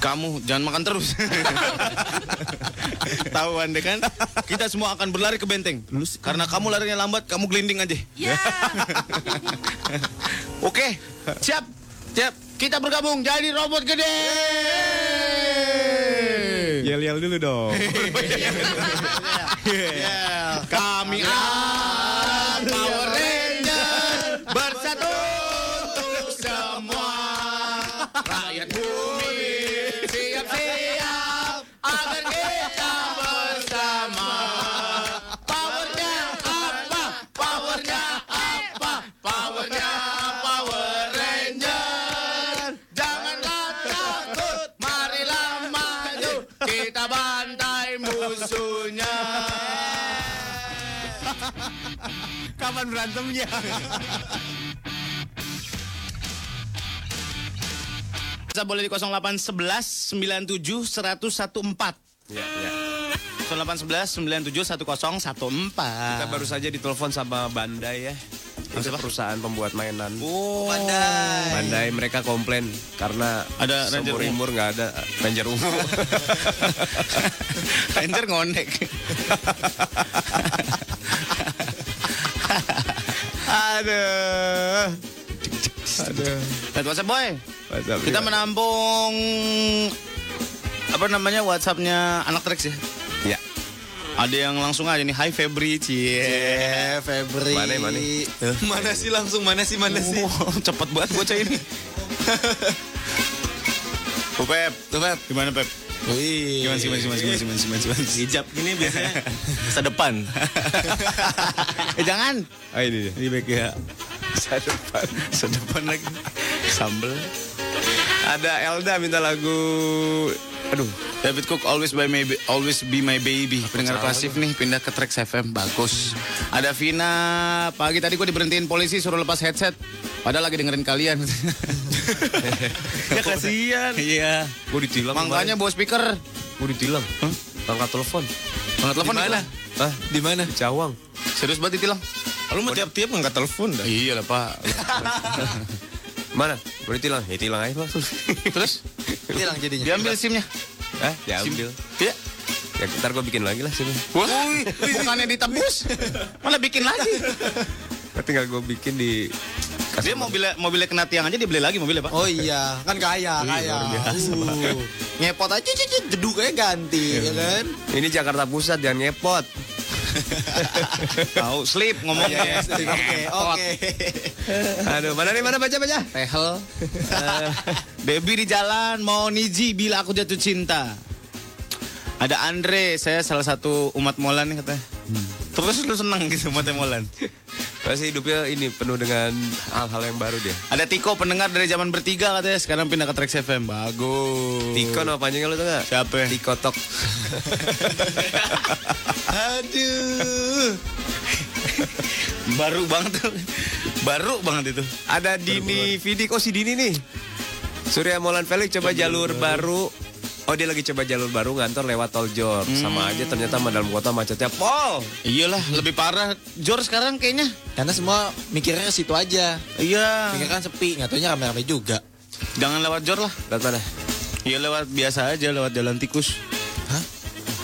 kamu jangan makan terus. [LAUGHS] Tahu anda kan? Kita semua akan berlari ke benteng. Karena kamu larinya lambat, kamu gelinding aja. ya. Oke, siap. Siap. Kita bergabung jadi robot gede. Yel-yel dulu dong. [LAUGHS] Yeah. [LAUGHS] berantemnya? Bisa boleh di 0811 97 1014. Ya, ya. 0811 97 1014. Kita baru saja ditelepon sama Bandai ya. Itu perusahaan pembuat mainan. Oh, Bandai mereka komplain karena Ada Ranger umur nggak ada Ranger ungu. [LAUGHS] Ranger ngonek. [LAUGHS] Aduh. Aduh. Lihat WhatsApp boy. WhatsApp, Kita iya. menampung apa namanya WhatsAppnya anak Trax ya. ya. Ada yang langsung aja nih, Hai Febri, cie. Eh, Febri. Mana, mana? Mana sih langsung mana sih mana sih? Oh, cepet banget bocah ini. [LAUGHS] Bu Pep, Tuh, Pep. gimana Pep? Wih. Gimana sih, gimana sih, gimana sih, gimana sih? Hijab gini biasanya [LAUGHS] masa depan. [LAUGHS] eh jangan. Ah ini dia. Di back ya. Sedepan, sedepan lagi. Sambel. Ada Elda minta lagu aduh David Cook always by my always be my baby. Pendengar pasif nih pindah ke Trax FM bagus. Ada Vina pagi tadi gue diberhentiin polisi suruh lepas headset. Padahal lagi dengerin kalian. [LAUGHS] ya kasihan. Iya. gue ditilang Makanya bawa speaker. gue ditilang angkat telepon Angkat telepon Di mana? ditilang. ah di mana Cawang Serius banget ditilang. Lu mau tiap-tiap nggak telepon dah. Iya lah pak. [LAUGHS] mana? Gue ditilang ya tilang aja langsung. Terus? Hilang jadinya. diambil simnya. ah diambil. Iya. ya ntar gue bikin lagi lah sini Wah, bukannya ditebus, malah bikin lagi. tinggal gue bikin di Dia mobilnya mobilnya kena tiang aja dia beli lagi mobilnya pak. Oh iya, kan kaya, kaya. Uh, Ngepot aja, cicit, jeduknya ganti, ya kan? ini Jakarta Pusat jangan nyepot [LAUGHS] Tahu slip ngomongnya. Oke, oke. aduh mana nih mana baca baca Tehel. Eh, [LAUGHS] Baby di jalan mau niji bila aku jatuh cinta. Ada Andre, saya salah satu umat Molan nih katanya. Terus lu seneng gitu umat Molan. pasti hidupnya ini penuh dengan hal-hal yang baru dia Ada Tiko pendengar dari zaman bertiga katanya sekarang pindah ke Trax FM. Bagus. Tiko nama panjangnya lu tau gak? Siapa? Tiko Tok [LAUGHS] Aduh. [LAUGHS] Baru banget tuh. Baru banget itu. Ada Dini Vidik Oh si Dini nih Surya Molan Felix coba jalur baru Oh dia lagi coba jalur baru ngantor lewat tol Jor Sama aja ternyata sama dalam kota macetnya Pol Iyalah, lebih parah. Jor sekarang kayaknya. Karena semua mikirnya ke situ aja. Iya. Pikir kan sepi, nggak taunya rame-rame juga. Jangan lewat Jor lah. Lewat mana? Iya lewat biasa aja, lewat jalan tikus. Hah?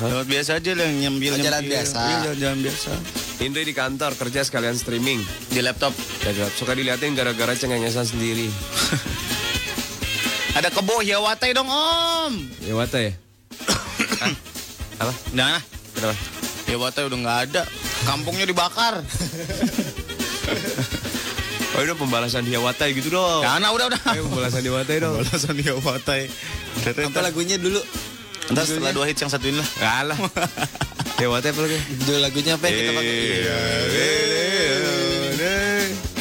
Lewat biasa aja lah, nyambil jalan nyambil. biasa. Iya, jalan, jalan biasa. Indri di kantor kerja sekalian streaming Di laptop. Ya, Gap. Suka diliatin gara-gara cengengesan sendiri [LAUGHS] Ada kebo Hiawatai dong om. Ya wata ya. Apa? Nah, Kenapa? Hiawatai udah nggak ada. Kampungnya dibakar. Oh itu pembalasan Hiawatai gitu dong. Nah, nah, udah udah. Ayo pembalasan Hiawatai dong. Balasan Hiawatai. Apa lagunya dulu? Ntar setelah dua hits yang satu ini lah. Kalah. Hiawatai apa lagi? Judul lagunya apa yang kita pakai?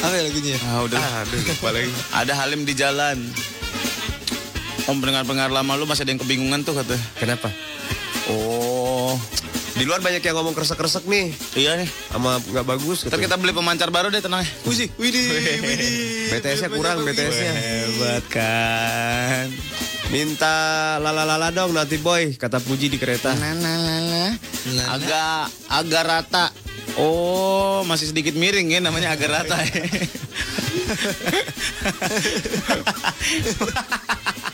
Apa ya lagunya? Ah, udah. Aduh, lupa lagi. Ada Halim di jalan. Om pendengar-pendengar lama lu masih ada yang kebingungan tuh kata. Kenapa? Oh, Di luar banyak yang ngomong kresek-kresek nih. iya nih. Sama nggak bagus. Ntar kita beli pemancar baru deh tenang. Wih, widih, widih. [LAUGHS] BTS-nya kurang, BTS-nya. Hebat kan. Minta lala-lala dong nanti boy, kata Puji di kereta. Nah, nah. Agak agak rata. Oh, masih sedikit miring ya namanya agak rata ya. [LAUGHS]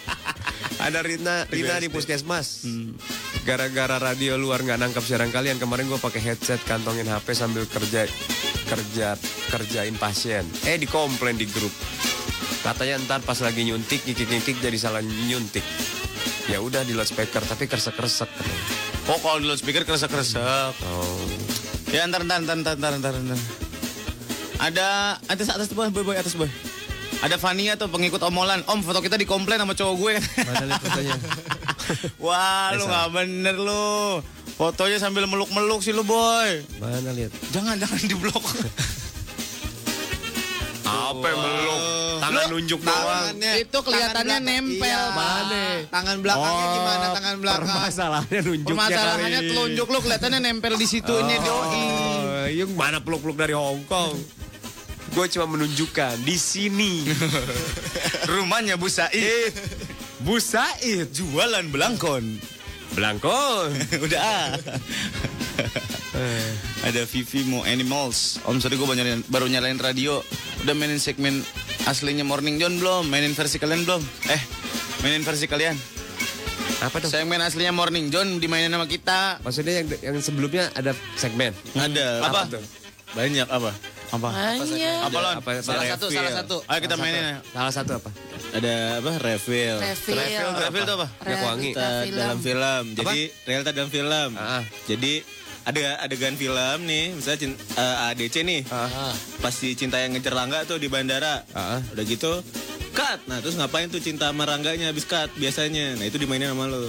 [LAUGHS] Ada Rina, Rina di puskesmas. Gara-gara radio luar nggak nangkap siaran kalian, kemarin gue pakai headset kantongin HP sambil kerja kerja kerjain pasien. Eh dikomplain di grup. Katanya ntar pas lagi nyuntik nyikik-nyikik jadi salah nyuntik. Ya udah di loudspeaker tapi keresek-keresek. katanya. Oh, kalau di loudspeaker kresek-kresek. Oh. Ya, ntar, ntar, ntar, ntar, ntar, ntar, ntar. Ada atas atas boy, boy, boy, atas boy. Ada Fania tuh pengikut omolan. Om, foto kita dikomplain sama cowok gue. Mana lihat fotonya? [LAUGHS] Wah, lu nggak bener lu. Fotonya sambil meluk-meluk sih lu, boy. Mana lihat? Jangan, jangan diblok. Apa yang meluk? Tangan nunjuk doang. Itu kelihatannya tangan belakang- nempel. Iya. Mana? Tangan belakangnya Oh, gimana? Tangan belakang. Permasalahannya nunjuknya Permasalahannya telunjuk lu kelihatannya nempel di situnya doi. Oh, yang mana peluk-peluk dari Hong Kong? Gue cuma menunjukkan di sini. [LAUGHS] Rumahnya Bu Said. Bu Said Jualan belangkon. Belangkon. [LAUGHS] Udah ah. Ada Vivi mau Animals. Om sorry gue baru nyalain radio. Udah mainin segmen aslinya Morning John belum? Mainin versi kalian belum? Eh, mainin versi kalian. Apa dong? Segmen aslinya Morning John dimainin sama kita. Maksudnya yang yang sebelumnya ada segmen. Ada Apa apa? tuh? Banyak apa? Apa? Banyak. Apa Lon? Apa- salah apa- satu, refill. salah satu. Ayo kita mainin ya. Salah satu apa? Ada apa? Refill. Refill. Refill itu apa? Minyak wangi. Dalam film. Jadi realita dalam film. Ah. Jadi ada adegan film nih, misalnya cin- eh, ADC nih. Ah. Pas si Cinta yang ngejar Rangga tuh di bandara. Ah. Udah gitu cut. Nah, terus ngapain tuh Cinta sama Rangganya habis cut biasanya. Nah, itu dimainin sama lo.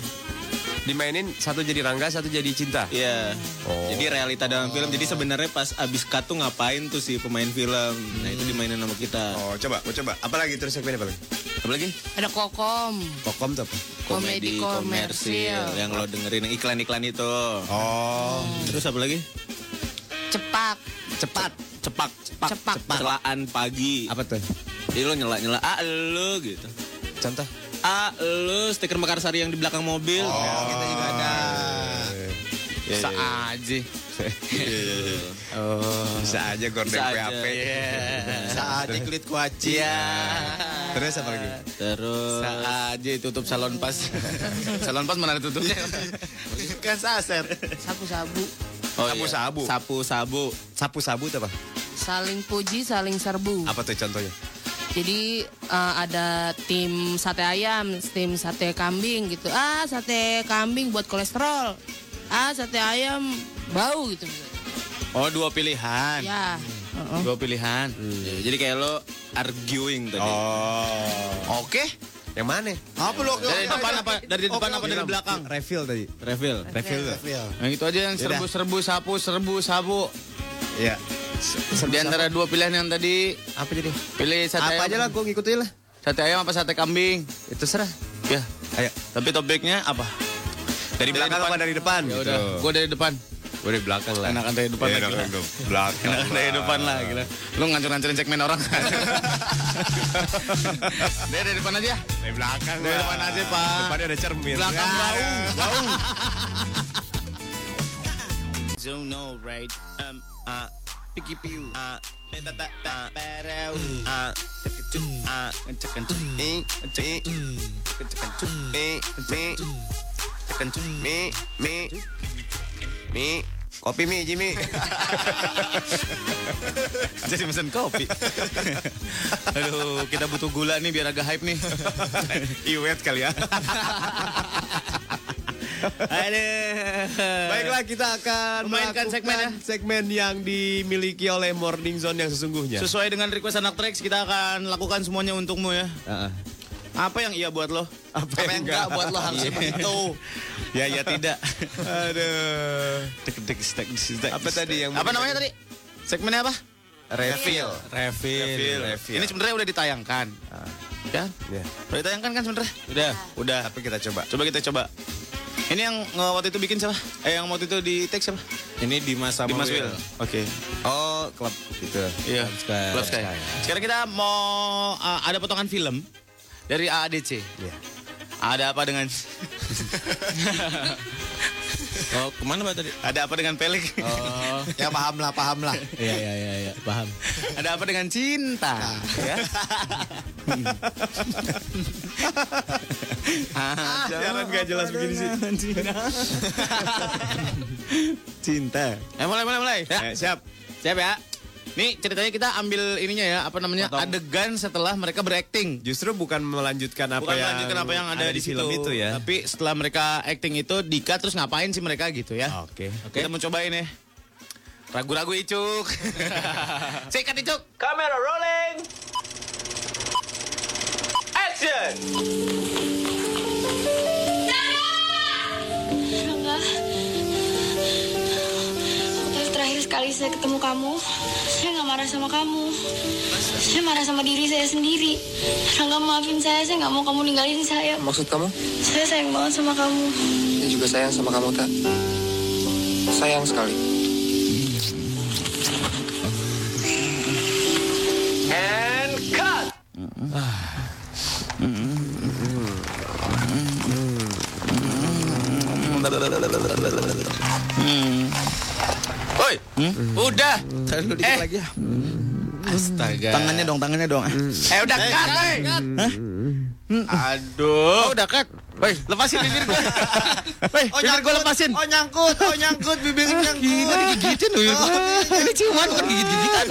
Dimainin satu jadi Rangga, satu jadi Cinta. Iya. Oh. Jadi realita dalam film. Jadi sebenarnya pas abis cut tuh ngapain tuh si pemain film. Nah, itu dimainin sama kita. Oh, coba, mau coba. Apa lagi terus segmen apa lagi? Apa lagi? Ada kokom. Kokom tuh apa? Komedi komersil. Yang lo dengerin yang iklan-iklan itu. Oh. Terus apa lagi? Cepak. Cepat, cepak, cepak, Cepak. Celaan pagi. Apa tuh? Jadi lo nyela-nyela, ah lu gitu. Contoh. Ah lu stiker Mekarsari yang di belakang mobil. Oh, kita juga ada. Bisa aja. Oh. Bisa aja gorden Bisa aja. PHP. Saat di kulit kuaci. Iya. Terus apa lagi? Terus Bisa aja tutup salon pas. salon pas mana tutupnya? Kan saset. Sabu-sabu. oh, Sabu-sabu. Sapu-sabu. Sapu-sabu tuh apa? Saling puji, saling serbu. Apa tuh contohnya? Jadi eh, ada tim sate ayam, tim sate kambing gitu. Ah, sate kambing buat kolesterol. Ah, sate ayam bau gitu. Oh, dua pilihan. Ya. heeh. Dua pilihan. Ya, jadi kayak lo arguing tadi. Oh. Oke. Yang mana? Apa lo? Dari depan apa? Dari depan apa dari belakang? Refill tadi. Refill. Refill tuh. Yang itu aja yang serbu-serbu sapu, serbu sabu. Iya. Di antara dua pilihan yang tadi Apa jadi? pilih sate Apa ayam. aja lah, gue ngikutin lah. Sate ayam apa sate kambing? Itu serah. Ya. Ayo. Tapi topiknya apa? Dari belakang apa dari depan? Ya udah, gue dari depan. Gue dari belakang lah. Enakan dari depan Iya, lah, enakan gila. dari belakang. [LAUGHS] Enakan dari depan lah, gila. Lu ngancur-ngancurin segmen orang? [LAUGHS] Dia dari depan aja. Dari belakang Dari lah. depan aja, Pak. Depannya ada cermin. Belakang Ya. bau, bau. [LAUGHS] Don't know right. Um, uh, ta ta ta eh eh me kopi mi, Jimmy. [LAUGHS] Jadi mesen kopi. [LAUGHS] Aduh, kita butuh gula nih biar agak hype nih. [LAUGHS] Iwet kali ya. Baiklah kita akan Memainkan segmen ya. segmen yang dimiliki oleh Morning Zone yang sesungguhnya. Sesuai dengan request anak tracks kita akan lakukan semuanya untukmu ya. Heeh. Apa yang iya buat lo? Apa, Apa yang enggak buat lo [LAUGHS] harus begitu. Ya ya tidak. Aduh. apa Apa tadi yang Apa namanya tadi? Segmennya apa? Refill. Refill. Ini sebenarnya udah ditayangkan. Ya? Ya. Udah ditayangkan kan sebenarnya? Udah. Udah. Tapi kita coba. Coba kita coba. Ini yang nge- waktu itu bikin siapa? Eh yang waktu itu di take siapa? Ini Dimas sama Dimas Will. Will. Oke. Oh, klub gitu. Iya. Club Sky. Sekarang kita mau uh, ada potongan film dari AADC. Iya. Ada apa dengan [LAUGHS] Oh, ke mana Pak tadi? ada apa dengan pelik? Oh, [LAUGHS] Ya paham lah, paham lah. iya iya iya, iya. paham. ada apa dengan cinta? ya. [LAUGHS] ah, Siaran gak jelas begini sih. cinta. Eh mulai mulai mulai. Ya. Eh, siap. Siap ya. Nih ceritanya kita ambil ininya ya, apa namanya? Adegan setelah mereka berakting. Justru bukan melanjutkan apa Bukan yang melanjutkan apa yang ada, di, film situ. itu ya. Tapi setelah mereka acting itu dikat terus ngapain sih mereka gitu ya. Oke. Kita mau cobain ya. Ragu-ragu Icuk. [LAUGHS] Sikat Icuk. Kamera rolling. Action. Rangga, waktu terakhir sekali saya ketemu kamu, saya nggak marah sama kamu. Saya marah sama diri saya sendiri. Rangga maafin saya, saya nggak mau kamu ninggalin saya. Maksud kamu? Saya sayang banget sama kamu. Saya juga sayang sama kamu, Tak. Sayang sekali. And cut. Woi, udah. Taruh dulu dikit lagi ya. Astaga. Tangannya dong, tangannya dong. Eh udah cut, woi. Aduh. Oh, udah cut. Woi, lepasin bibir gua. [LAUGHS] Woi, bibir gua lepasin. Oh nyangkut, oh nyangkut, bibirnya nyangkut. Gila digigitin loh. Ini ciuman bukan gigit-gigitan.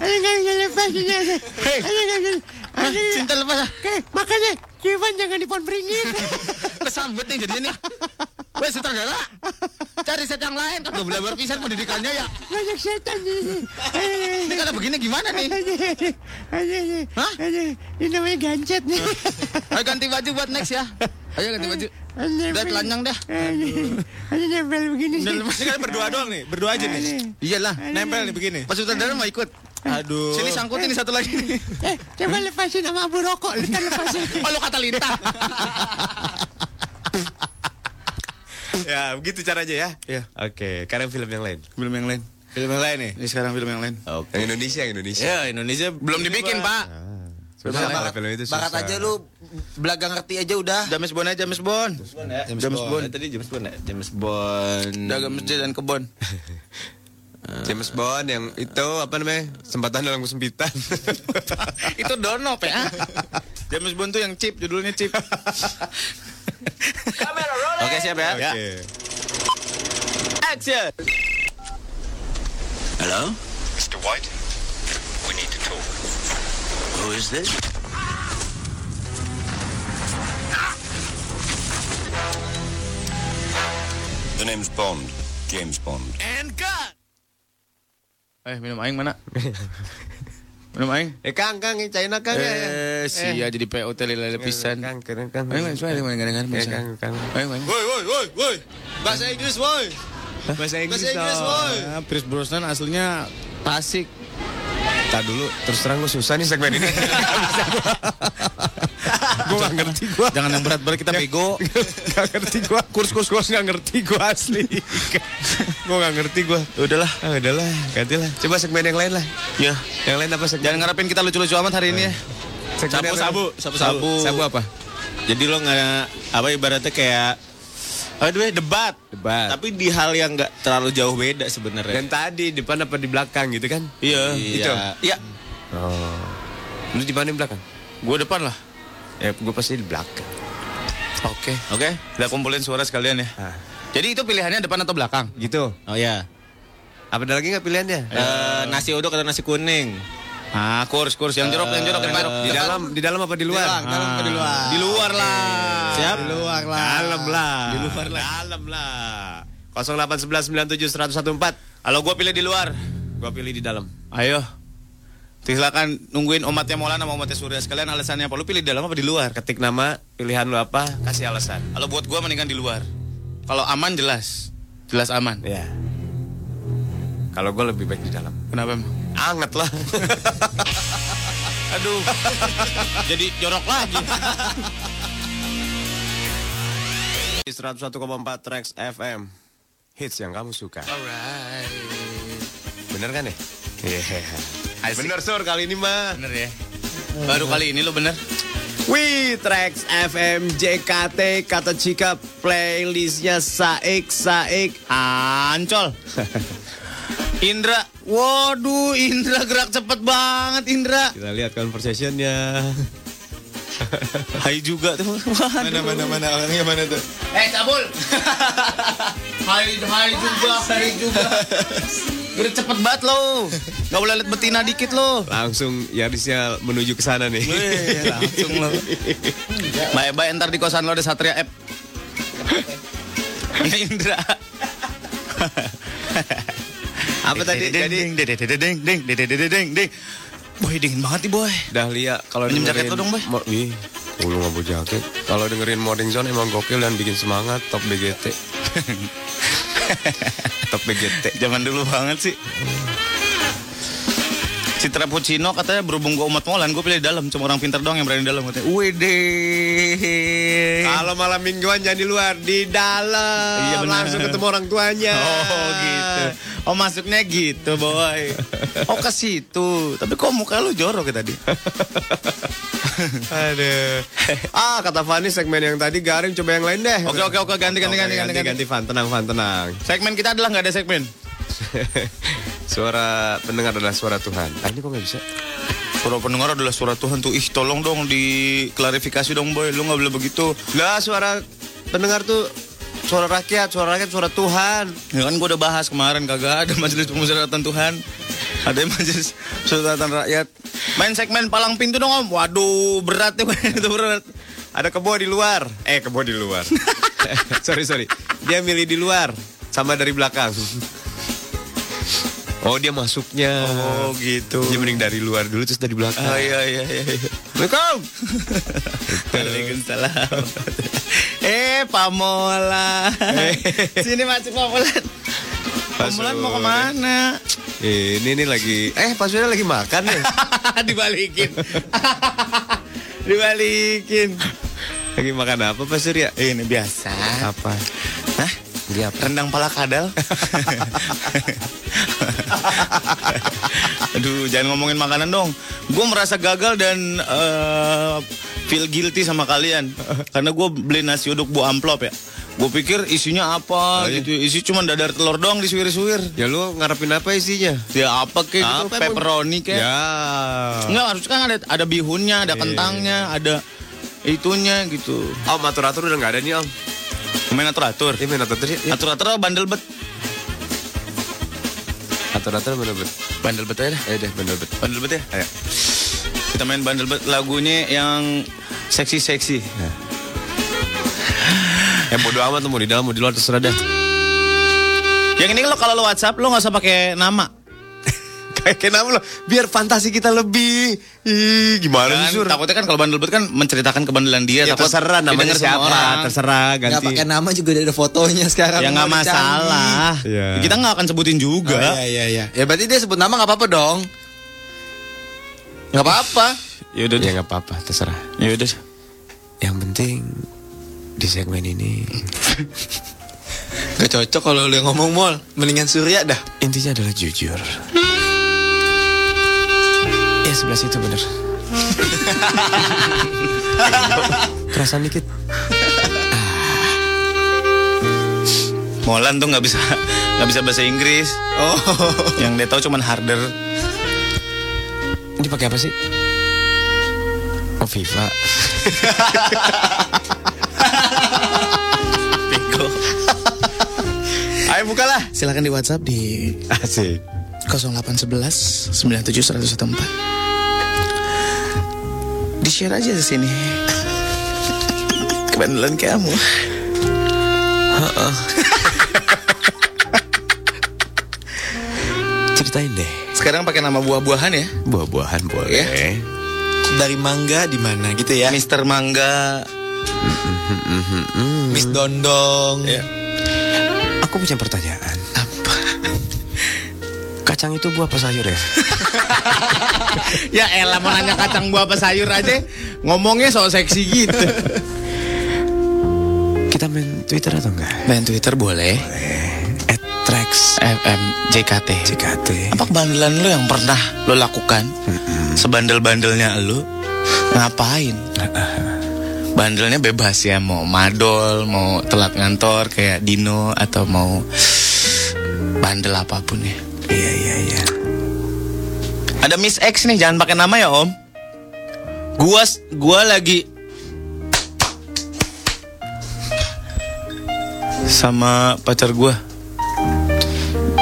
Ayo lepasin ya. Hei, Ayo. Ayo, cinta lepas ah. Oke, makanya ciuman jangan dipon beringin. [LAUGHS] Kesambet nih jadinya nih. Woi, sutradara. Cari set yang lain. Kan boleh berpisah pendidikannya ya. Banyak setan ini. [LAUGHS] Ini kalau begini gimana nih? Hah? Ini namanya gancet nih. [LAUGHS] Ayo ganti baju buat next ya. Ayo ganti baju. Udah telanjang dah. Ayo nempel begini. Ini kan berdua doang nih, berdua aja nih. Iyalah. Nempel nih begini. Pas sutradara mau ikut. Aduh. Sini sangkutin nih satu lagi nih. [LAUGHS] Eh, coba lepasin sama abu rokok. Kita lepasin. Oh, lu kata lintah. Ya, begitu caranya ya. Iya. Oke, sekarang film yang lain. Film yang lain. Film yang lain nih. Ini sekarang film yang lain. Oke. Yang Indonesia, yang Indonesia. Ya, Indonesia Belum dibikin, Pak. Susah Udah, kalau bakat, film itu susah. bakat aja lu belaga ngerti aja udah. James Bond aja, James Bond. James, James Bond. Bond. Eh, Tadi James Bond ya? James Bond. Dagang masjid dan kebon. [LAUGHS] James Bond yang itu apa namanya? Sempatan dalam kesempitan. [LAUGHS] Itu Dono, Pak. [LAUGHS] James Bond tuh yang chip, judulnya chip. Oke, siap ya. Oke. Action. Hello? Mr. White, we need to talk. Who is this? The name's Bond. James Bond. And cut. Eh, minum aing mana? [LAUGHS] minum aing. Eh Kang, Kang, ini China Kang ya. ya. Eh, sia jadi POT lele pisan. Kang, keren Kang. Aing main suara main dengar Ya, Kang, Kang. Aing main. Woi, woi, woi, woi. Bahasa Inggris, woi. Bahasa Inggris, Bahasa Inggris, dong. woi. Ah, Pierce Brosnan aslinya Tasik. Tak dulu, terus terang gue susah nih segmen ini. [LAUGHS] [LAUGHS] gue gak ngerti gue. Jangan yang berat-berat kita bego. gak ngerti gue. Kurs-kurs gue gak ngerti gue asli. [LAUGHS] gue gak ngerti gue. Udahlah. Ah, udahlah, gantilah. Coba segmen yang lain lah. Ya. Yang lain apa segmen? Jangan ngarepin kita lucu-lucu amat hari ini ya. Lain. Sabu, sabu, sabu. Sabu apa? Jadi lo nggak apa ibaratnya kayak Aduh, debat. Debat. Tapi di hal yang nggak terlalu jauh beda sebenarnya. Dan tadi depan apa di belakang gitu kan? Iya, Itu. Iya. Oh. Lu di mana di belakang? Gue depan lah. Ya, gue pasti di belakang. Oke. Oke. Kita kumpulin suara sekalian ya. Ah. Jadi itu pilihannya depan atau belakang? Gitu. Oh ya. Apa ada lagi nggak pilihannya? Eh, nasi uduk atau nasi kuning? Ah, kurs, kurs. Yang jorok, yang jorok, yang jorok. Di dalam, di dalam apa di luar? Di dalam apa di luar? Di luar lah. Siap? Di luar lah. Dalam lah. Di luar lah. Dalam lah. 0811971014. Kalau gue pilih di luar. Gua pilih di dalam. Ayo. Silakan nungguin umatnya Molan sama umatnya Surya sekalian alasannya apa? Lu pilih di dalam apa di luar? Ketik nama, pilihan lu apa, kasih alasan. Kalau buat gua mendingan di luar. Kalau aman jelas. Jelas aman. Ya. Kalau gue lebih baik di dalam. Kenapa emang? Anget lah. [LAUGHS] Aduh. Jadi jorok lagi. 101,4 Trax FM. Hits yang kamu suka. Alright. Bener kan ya? Iya. Bener sur kali ini mah. Bener ya. Baru kali ini lo bener. Wih, Trax FM JKT kata Cika playlistnya Saik Saik Ancol. [LAUGHS] Indra. Waduh, Indra gerak cepet banget Indra. Kita lihat conversationnya. Hai juga tuh. Mana mana mana orangnya mana tuh? Eh, cabul. hai hai juga, hai juga. Gerak cepet banget lo. Gak boleh liat betina dikit lo. Langsung Yarisnya menuju ke sana nih. Wih, langsung lo. Baik-baik ntar di kosan lo ada Satria App. Ini Indra. Apa tadi? Ding ding ding ding ding ding ding ding ding. Boy dingin banget nih boy. Dahlia kalau Pinjem dengerin jaket lo dong, Boy. Mo- Ih, lu nggak bawa jaket. Kalau dengerin Morning Zone emang gokil dan bikin semangat top BGT. [LAUGHS] top BGT. Zaman dulu banget sih. Citra Puccino katanya berhubung gue umat molan gue pilih di dalam cuma orang pintar doang yang berani di dalam katanya. Wede. Kalau malam mingguan jangan di luar, di dalam. Iya. Langsung ketemu orang tuanya. [LAUGHS] Oh gitu. Oh masuknya gitu boy. Oh ke situ. Tapi kok muka lu jorok ya tadi? [LAUGHS] Aduh. ah, kata Fani segmen yang tadi garing coba yang lain deh. Oke oke oke ganti ganti ganti ganti ganti. ganti Fan, tenang Fan, tenang. Segmen kita adalah nggak ada segmen. [LAUGHS] suara pendengar adalah suara Tuhan. Ah, ini kok nggak bisa? Suara pendengar adalah suara Tuhan tuh. Ih tolong dong diklarifikasi dong boy. Lu nggak boleh begitu. Lah, suara pendengar tuh suara rakyat, suara rakyat, suara Tuhan. Ya kan gue udah bahas kemarin kagak ada majelis pemusyawaratan Tuhan. Ada majelis pemusyawaratan rakyat. Main segmen palang pintu dong om. Waduh berat ya [LAUGHS] itu berat. Ada kebo di luar. Eh, kebo di luar. [LAUGHS] sorry, sorry. Dia milih di luar sama dari belakang. Oh, dia masuknya. Oh gitu. Dia mending dari luar dulu terus dari belakang. Oh iya iya iya. iya. Assalamualaikum. [LAUGHS] Waalaikumsalam. eh Pamolan. Sini masuk Pamolan. Pamolan mau ke mana? Ini nih lagi eh Pak Surya lagi makan nih. [LAUGHS] Dibalikin. [LAUGHS] Dibalikin. lagi makan apa Pak Surya? Ini biasa. Apa? Hah? Dia apa? Rendang pala kadal. [LAUGHS] Aduh, jangan ngomongin makanan dong. Gue merasa gagal dan eh, feel guilty sama kalian. Karena gue beli nasi uduk bu amplop ya. Gue pikir isinya apa Oh, iya. gitu. Isi cuma dadar telur doang disuir-suir. Ya lu ngarepin apa isinya? Ya apa kayak gitu, emang? pepperoni kayak. Ya. Enggak, harusnya kan ada ada bihunnya, ada Iya, kentangnya, ada itunya gitu. Om atur-atur udah nggak ada nih Om. Main atur-atur. Ini main atur-atur ya. Atur-atur bandel bet. Atur-atur bener bet. Bandel bet aja dah. Eh deh bener bet. Bandel bet ya? Ayo. Kita main bandel bet lagunya yang seksi-seksi. Ya bodo amat mau di dalam mau di luar terserah dah. Yang ini lo kalau lo WhatsApp lo nggak usah pakai nama. Kayak kenapa lo? Biar fantasi kita lebih. Ih, gimana Kan, sih Sur? takutnya kan kalau bandel bet kan menceritakan kebandelan dia. Ya takut terserah namanya siapa, orang. terserah Nggak ganti. pakai nama juga ada fotonya sekarang. Ya nggak masalah. Iya. Kita nggak akan sebutin Oh, juga. iya iya iya. Ya berarti dia sebut nama nggak apa-apa dong. Nggak apa-apa. Ya udah, Ya nggak apa-apa, terserah. ya udah. Yang penting di segmen ini Gak cocok kalau lu yang ngomong mall. Mendingan Surya dah. intinya adalah jujur. Ya sebelah situ bener. Kerasan dikit. Molan tuh nggak bisa nggak bisa bahasa Inggris. Oh. Yang dia tahu cuman harder. Ini pakai apa sih? Oh. Ayo Ayo bukalah. Silakan di WhatsApp di Asik. 0811 97 114. Di share aja di sini. Kebandelan kamu. Ceritain deh. Sekarang pakai nama buah-buahan ya. Buah-buahan boleh. Ya. Dari mangga di mana gitu ya? Mister Mangga. Miss Dondong. Ya. Aku punya pertanyaan. Kacang itu buah apa sayur ya? [LAUGHS] Ya elah mau nanya kacang buah apa sayur aja ngomongnya so seksi gitu. Kita main Twitter atau enggak? Main Twitter boleh. Trax FM JKT. JKT. Apa kebandelan lu yang pernah lo lakukan? Sebandel-bandelnya lu ngapain? [LAUGHS] Bandelnya bebas ya, mau madol, mau telat ngantor kayak Dino atau mau bandel apa pun ya. Iya iya iya. Ada Miss X nih, jangan pakai nama ya Om. Gua gua lagi sama pacar gua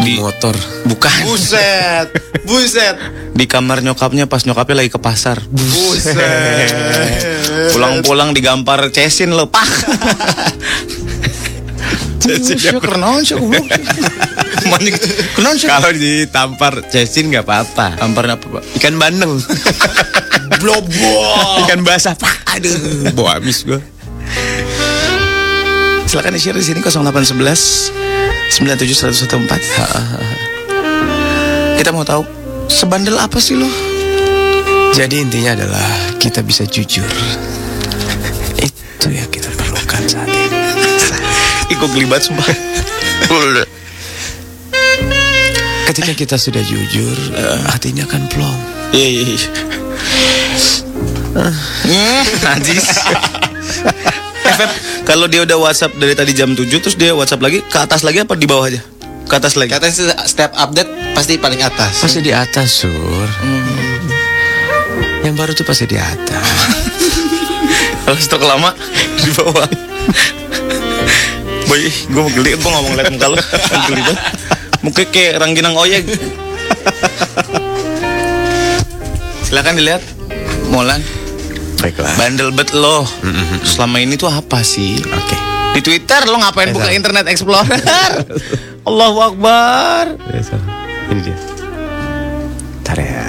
di motor. Bukan. Buset. Buset. Di kamar nyokapnya pas nyokapnya lagi ke pasar. Buset. Pulang-pulang digampar cesin lo, pak. [LAUGHS] Siapa kenaon sih goblok. [LAUGHS] Kenaon sih? Kalau ditampar cesin nggak apa-apa. Tamparnya apa, Pak? Ikan bandeng. [LAUGHS] Blobok. Ikan basah. Pak. Aduh, bau habis gua. Silakan di-share di sini 0811 97114. Kita mau tahu sebandel apa sih lo? Jadi intinya adalah kita bisa jujur. Itu yang kita. Ikut gelibat sumpah. Ketika kita sudah jujur, hatinya akan plong. Iya iya. iya. Hmm, Najis. FF, kalau dia udah WhatsApp dari tadi jam 7 terus dia WhatsApp lagi ke atas lagi apa di bawah aja? Ke atas lagi. Katanya se- setiap update pasti paling atas. Pasti di atas, Sur. Yang baru tuh pasti di atas. Kalau stok lama di bawah. Boy, gue mau geli, gue ngomong liat muka lu Geli banget Muka kayak rangginang oyek Silakan dilihat Molan Baiklah. Bandel bet lo Selama ini tuh apa sih? Oke. Di Twitter lo ngapain buka Internet Explorer? Allahu Akbar. Ini dia. Ntar ya.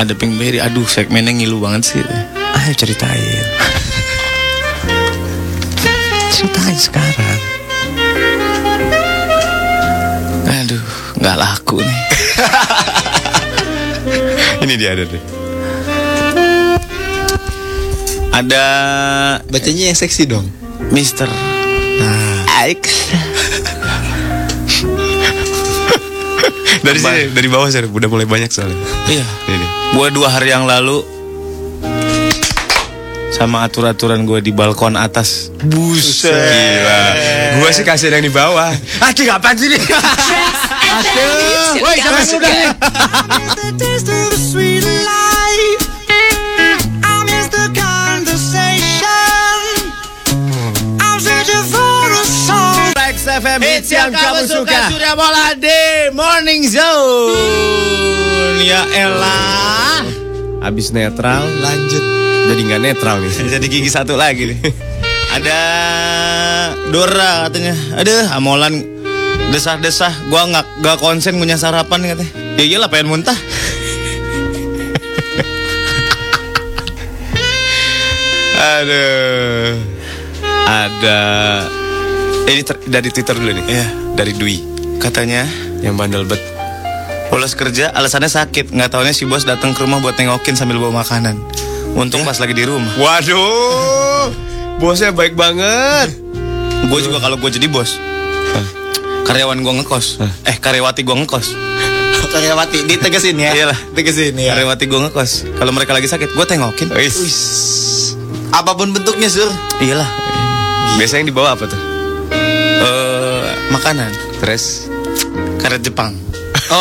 Ada Pinkberry, aduh segmennya ngilu banget sih Ayo ceritain. Ceritain sekarang. Aduh, nggak laku nih [LAUGHS] Ini dia ada deh. Ada Bacanya yang seksi dong. Mister Nah, X Dari sini, dari bawah sih udah mulai banyak soalnya. Iya Ini. Gue dua hari yang lalu Sama atur-aturan gue di balkon atas Buset. Gila. Gua sih kasih yang di bawah. [LAUGHS] Aki kapan sih nih? Aduh, Woi, jangan udah FM hits yang kamu suka. Sudah mulai di Morning Zone. Ya elah. Abis netral, lanjut. Jadi nggak netral nih. [LAUGHS] Jadi gigi satu lagi nih. Ada Dora katanya. Aduh, amolan desah-desah. Gua nggak nggak konsen punya sarapan katanya. Ya iyalah pengen muntah. [LAUGHS] Aduh. Ada ini ter- dari Twitter dulu nih. Iya. Dari Dwi Katanya yang bandel bet. Bolos kerja alasannya sakit Nggak taunya si bos datang ke rumah buat nengokin sambil bawa makanan Untung pas lagi di rumah Waduh. Bosnya baik banget. Gue juga kalau gue jadi bos Karyawan gue ngekos Eh karyawati gue ngekos [LAUGHS] Karyawati ditegesin ya. Iyalah. Tegesin ya. Karyawati gue ngekos Kalau mereka lagi sakit gue tengokin Wis. Apa pun bentuknya, Sur. Iyalah Biasanya yang dibawa apa tuh? Eh, Makanan Terus Karet Jepang [LAUGHS]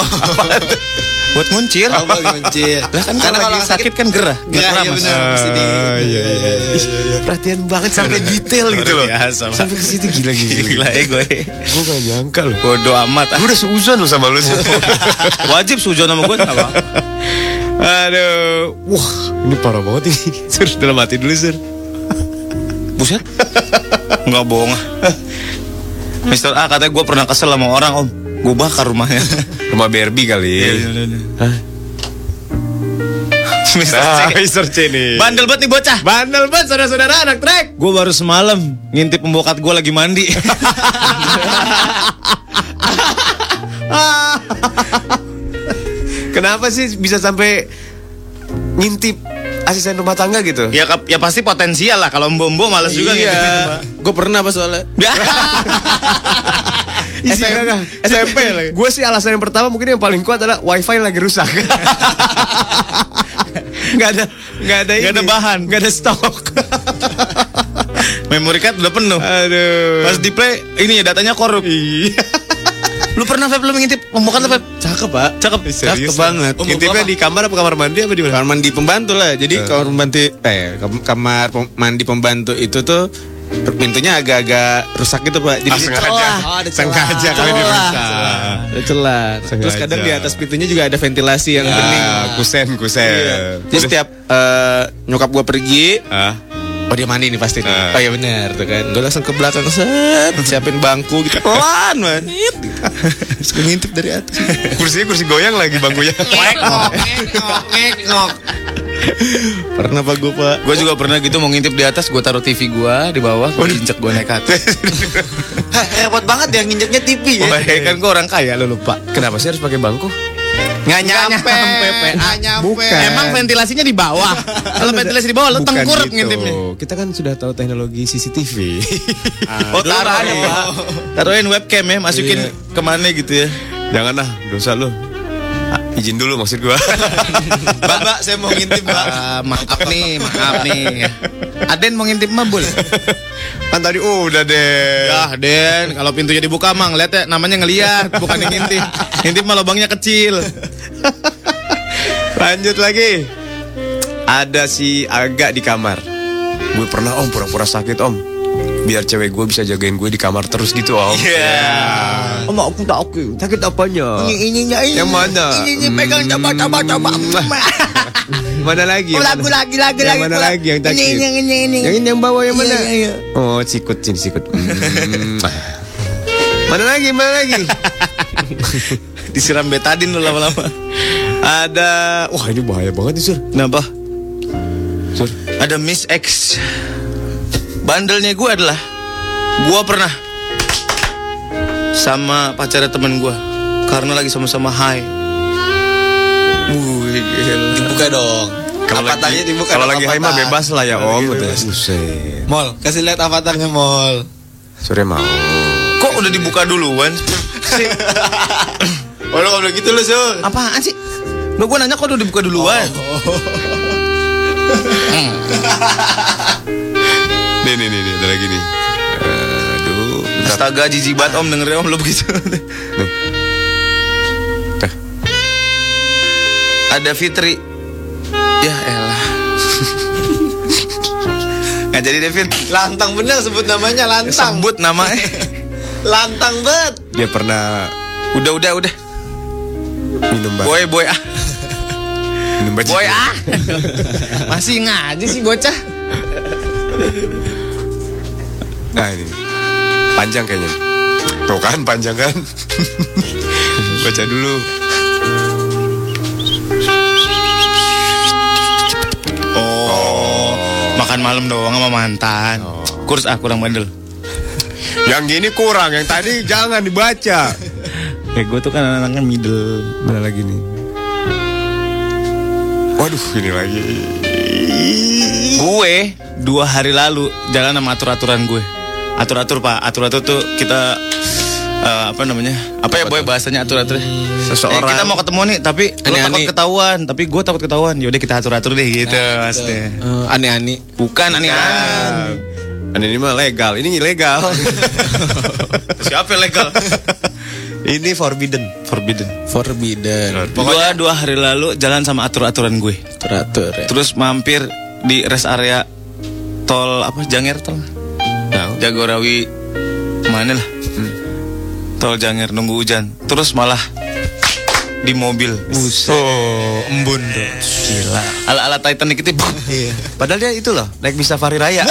Oh, buat muncir. Oh, bagi mencir. Lah kan Karena kalau lagi sakit kan gerah. Gerah, iya Mas. Mesti di- iya, iya, iya. Perhatian banget sampai detail gitu loh. biasa. Sampai ke situ gila gila. Gila ya gue. Gue gak nyangka loh. Bodoh amat. Gue udah seuzon loh sama lu. [LAUGHS] Wajib sujon sama gue apa? Aduh, wah ini parah banget ini. [LAUGHS] Sur, dalam hati dulu sur. Buset. Enggak bohong. Mister A katanya gue pernah kesel sama orang om. Gue bakar rumahnya. Rumah Barbie kali. Hah? [LAUGHS] Mister Nah, C. Mister C nih. Bandel banget nih bocah. Bandel banget saudara-saudara anak trek. Gue baru semalam ngintip pembokat gue lagi mandi. [LAUGHS] Kenapa sih bisa sampai ngintip asisten rumah tangga gitu? ya kap- ya pasti potensial lah kalau mbok-mbok males juga. Iya. Gue pernah pas soalnya. SMP, SMP lagi. Gue sih alasan yang pertama mungkin yang paling kuat adalah wifi lagi rusak. Gak ada, gak ada, Nggak ada bahan. gak ada stok. [LAUGHS] Memory card udah penuh. Aduh. Pas di play ini ya datanya korup. Iya. [LAUGHS] Lu pernah Feb lu ngintip pembokat lu Feb? Cakep pak. Cakep. Cakep banget. Oh, Ngintipnya di kamar apa kamar mandi apa di mana? Kamar mandi pembantu lah. Jadi kamar mandi eh kam- kamar pem- mandi pembantu itu tuh pintunya agak-agak rusak gitu pak. Jadi Ah, sengaja. celah. Oh, ada celah. Sengaja kali Celah. dirusak. Ada celah. Terus kadang di atas pintunya juga ada ventilasi yang bening. Ah, kusen, kusen. Iya. Jadi setiap eh, nyokap gua pergi, Ah. Oh dia mandi nih pasti nih. Ah. Oh iya benar tuh kan. Gue langsung ke belakang set, siapin bangku gitu. Pelan banget. Terus [LAUGHS] gua ngintip dari atas. [LAUGHS] Kursinya kursi goyang lagi bangkunya. [LAUGHS] Pernah pak gue pak. Gue juga pernah gitu mau ngintip di atas, gue taruh TV gue di bawah, gue injek gue naik atas. Repot banget ya nginjeknya TV ya. Wah, ya kan gue orang kaya lo lupa. Kenapa sih harus pakai bangku? Nggak nyampe. PA nyampe. Bukan. Emang ventilasinya di bawah. Kalau ventilasi di bawah lo tengkurap ngintipnya. gitu. Kita kan sudah tahu teknologi CCTV. [LAUGHS] Oh taruhin, taruhin webcam ya, masukin ke mana gitu ya. Jangan lah, dosa lu. Ah, izin dulu maksud gua. [LAUGHS] Mbak, mbak, saya mau ngintip mbak. maaf nih, maaf nih. Aden mau ngintip mah boleh. kan tadi udah deh. Ya, Den, kalau pintunya dibuka mang, lihat ya, namanya ngeliat, bukan yang ngintip. Ngintip mah lubangnya kecil. Lanjut lagi. Ada si Aga di kamar. Gue pernah om pura-pura sakit om. Biar cewek gue bisa jagain gue di kamar terus gitu om. Iya. Om aku tak oke. Sakit apanya? Ininya ini. Yang mana? Ini ini pegang coba coba coba. [LAUGHS] Mana lagi? Yang Lagu mana? lagi lagi Yang lagi. mana lagi yang sakit? Ini ini ini ini. Yang ini yang bawah yang Iya, mana? iya, iya. Oh, sikut sini sikut. Hmm. mana lagi? Mana lagi? [LAUGHS] Disiram betadin lo lama-lama. Ada wah ini bahaya banget nih, Sur. Kenapa? Sur. Ada Miss X. Bandelnya gue adalah gue pernah sama pacarnya temen gue karena lagi sama-sama high. Wih. Dibuka dong. Kalau lagi, dibuka kalau dong, lagi high mah bebas lah ya om. Bebas. Mall, kasih lihat avatarnya mall. Sore mau. [LAUGHS] Kok udah dibuka duluan? Oh lu ngomong gitu lu Sul. Apaan sih? Lo gue nanya kok udah dibuka duluan? Nih nih nih, nih ada lagi nih. Aduh, bentar. Astaga jijik banget om dengerin om lo begitu. Nih. Dah. Ada Fitri. Ya elah. Nggak jadi David. Lantang bener sebut namanya lantang. Sebut namanya. Lantang banget. Dia pernah udah udah udah. minum batu. Boy boy ah. Minum. Boy ah. Masih ngaji sih bocah. Nah ini panjang kayaknya. Tuh kan panjang kan. [LAUGHS] Baca dulu. Oh. Makan malam doang sama mantan. Kurs ah kurang bandel. Yang gini kurang, yang tadi jangan dibaca. Ya gue tuh kan anak-anaknya middle. Mana lagi nih? Waduh, ini lagi. Gue dua hari lalu jalan sama atur-aturan gue. Atur-atur pak, atur-atur tuh kita eh, apa namanya? Apa ya boy bahasanya atur-atur? Seseorang. Eh, kita mau ketemu nih, tapi lo takut Aneh-aneh. ketahuan, tapi gue takut ketahuan. Yaudah kita atur-atur deh gitu, maksudnya. Eh, aneh-aneh. Bukan aneh Kan ini mah legal, ini ilegal. [LAUGHS] Siapa yang legal? Ini forbidden. Forbidden. Forbidden. Gua dua hari lalu jalan sama atur-aturan gue. Teratur ya. Terus mampir di rest area tol apa Janger tol. Jagorawi mana lah. Tol Janger nunggu hujan. Terus malah di mobil. Oh, embun tuh. Gila. Ala-ala Titanic itu. Iya. Padahal dia itu loh, naik bis safari raya.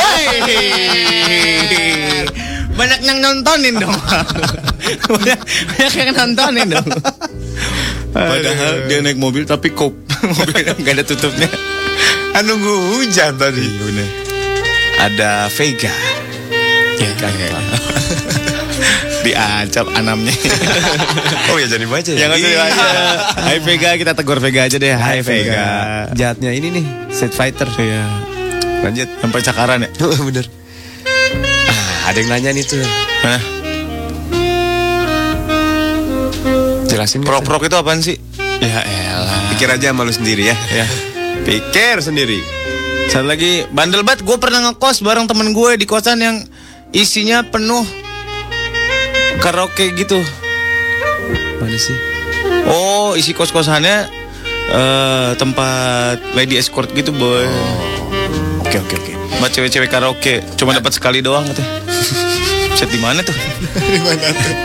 banyak yang nontonin dong. banyak, [LAUGHS] banyak yang nontonin dong. Padahal dia naik mobil tapi kop. [LAUGHS] Mobilnya nggak ada tutupnya. Kan nunggu hujan tadi. Ada Vega. Ya, [LAUGHS] Diancap anamnya. [LAUGHS] Oh ya jadi baca ya. Yang ngerti aja. Hai Vega, kita tegur Vega aja deh. Hai Vega. Jahatnya ini nih, Street Fighter. Iya. Lanjut. Sampai cakaran ya. [LAUGHS] Bener. Ah, ada yang nanya nih tuh. Mana? Jelasin nggak, Prok-prok itu apaan sih? Ya elah. Pikir aja malu sendiri ya. Ya. Pikir sendiri. Satu lagi bandel banget gue pernah ngekos bareng temen gue di kosan yang isinya penuh karaoke gitu. Mana sih? Oh isi kos kosannya eh tempat lady escort gitu boy. Oke oke oke. Buat cewek-cewek karaoke cuma dapat sekali doang katanya. [LAUGHS] Chat di mana tuh?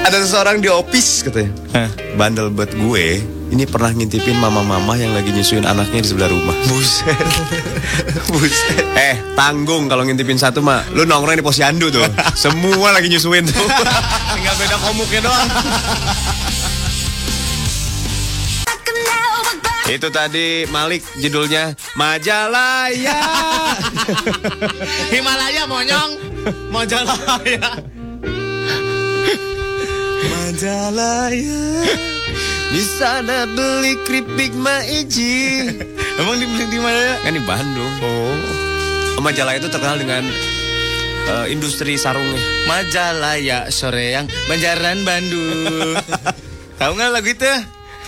Ada seseorang di office katanya. Hah? Bandel buat gue. Ini pernah ngintipin mama-mama yang lagi nyusuin anaknya di sebelah rumah. Buset. [LAUGHS] Buset. Eh, tanggung kalau ngintipin satu mah. Lu nongkrong di posyandu tuh. [LAUGHS] Semua lagi nyusuin tuh. [LAUGHS] Tinggal beda komuknya doang. Itu tadi Malik judulnya Majalaya. Himalaya monyong, Majalaya. Majalaya. Di sana beli keripik maiji. [LAUGHS] Emang dibeli di mana ya? Kan di Bandung. Oh. Majalaya itu terkenal dengan eh, industri sarungnya. Majalaya sore yang Banjaran Bandung. [LAUGHS] Tahu nggak lagu itu?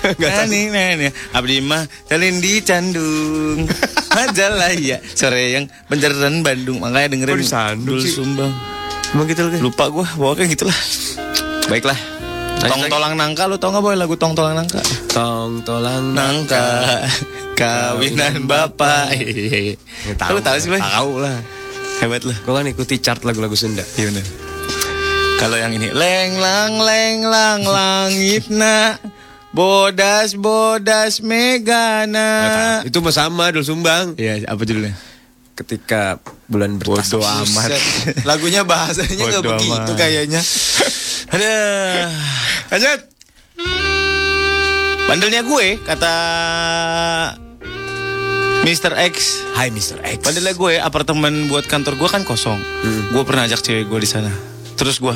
Gak nih, nih, nih. Abdi mah di Candung. [LAUGHS] Majalaya sore yang Banjaran Bandung. Makanya dengerin Sandung Dul? Sumbang. Emang gitu loh. Lupa gua, pokoknya gitulah. Baiklah. Tong tolang nangka lu tau nggak boy lagu tong tolang nangka? Tong tolang Nangka kawinan bapak. Lu tahu sih boy? Tahu lah. Hebat lu. Gue kan ikuti chart lagu-lagu Sunda. Iya bener. Kalau yang ini leng lang leng lang langitna bodas bodas megana. Itu mah sama Dul Sumbang. Iya, apa judulnya? Ketika bulan bertas. Bodoh amat. Lagunya bahasanya nggak begitu amat. kayaknya. Aduh. Lanjut. Bandelnya gue kata Mr. X. Hai Mr. X. Bandelnya gue apartemen buat kantor gue kan kosong. Gue pernah ajak cewek gue di sana. Terus gue [LAUGHS]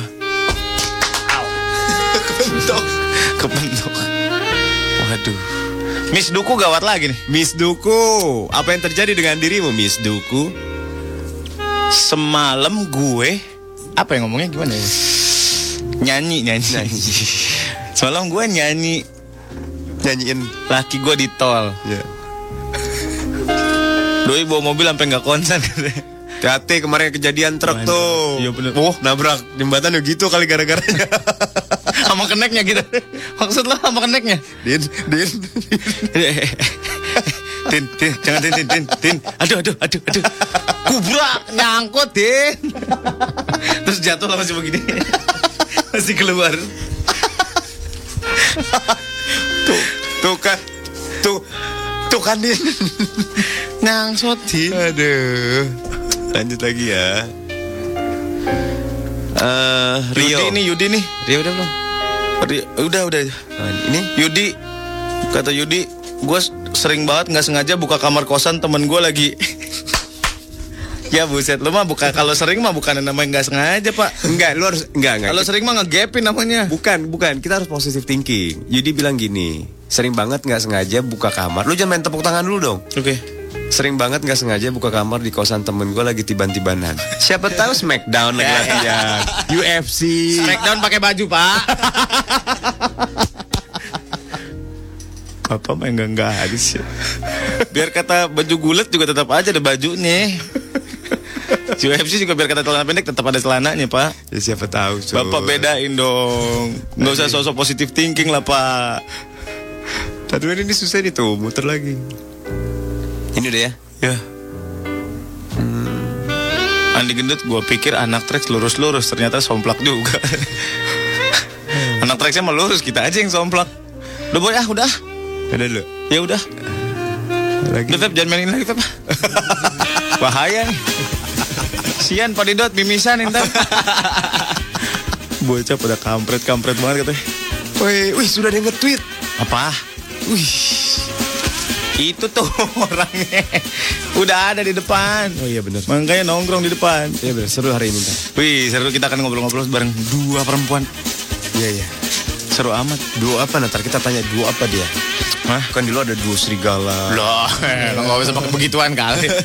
Kebentok. kebentuk. Waduh. Miss Duku gawat lagi nih. Miss Duku. Apa yang terjadi dengan dirimu Miss Duku? Semalam gue apa yang ngomongnya gimana ya? Nyanyi, nyanyi. Semalam gue nyanyi Nyanyiin. laki gue di tol. Ya. Doi bawa mobil sampai nggak konsen. Hati kemarin kejadian truk Mana? tuh. Iya, bener. Oh, nabrak jembatan ya gitu kali gara-garanya. [LAUGHS] sama keneknya gitu. Maksud lo sama keneknya? din, din. tin, tin, jangan tin, tin, tin, tin. Aduh, aduh, aduh, aduh. Kubrak nyangkut, tin. Terus jatuh lah masih begini. masih keluar. tuh, tuh kan. Tuh, tuh kan din. Ngangsot, tin. Aduh. Lanjut lagi ya. Eh, Rio. Yudi nih, Yudi nih. Rio udah belum? Ri- Udah, udah. Nah, ini Yudi, kata Yudi, gue sering banget nggak sengaja buka kamar kosan temen gue lagi. [LAUGHS] ya buset, lu mah buka kalau sering mah bukan namanya nggak sengaja pak. enggak, lu harus enggak enggak. Kalau sering mah ngegapin namanya. Bukan, bukan. Kita harus positive thinking. Yudi bilang gini, sering banget nggak sengaja buka kamar. Lu jangan main tepuk tangan dulu dong. Oke. Sering banget nggak sengaja buka kamar di kosan temen gue lagi tiban-tibanan. Siapa tahu Smackdown lagi latihan, [LAUGHS] UFC. Smackdown pakai baju pak. Apa mah enggak enggak habis ya. Biar kata baju gulet juga tetap aja ada bajunya. UFC juga biar kata celana pendek tetap ada celananya, Pak. Ya siapa tahu. Sur. Bapak bedain dong. Nggak usah sosok positif thinking lah, Pak. Tadi ini susah nih tuh, muter lagi. Ini udah ya. Ya. Andi Gendut gue pikir anak trek lurus-lurus ternyata somplak juga. [LAUGHS] anak treknya lurus kita aja yang somplak. Udah boy ah udah. Ada dulu. Ya udah. Lagi. Udah Feb jangan mainin lagi Feb. [LAUGHS] Bahaya nih. Sian Pak Didot mimisan ntar. [LAUGHS] Bocah pada kampret-kampret banget katanya. Wih, wih sudah ada yang nge-tweet. Apa? Wih. Itu tuh [LAUGHS] orangnya. Udah ada di depan. Oh iya benar. Makanya nongkrong di depan. Iya benar, seru hari ini ntar. Wih, seru kita akan ngobrol-ngobrol bareng dua perempuan. Iya iya. Seru amat. Duo apa ntar kita tanya duo apa dia? Hah? Kan dulu ada duo serigala. Loh, [LAUGHS] lo gak bisa pakai begituan kali. [LAUGHS]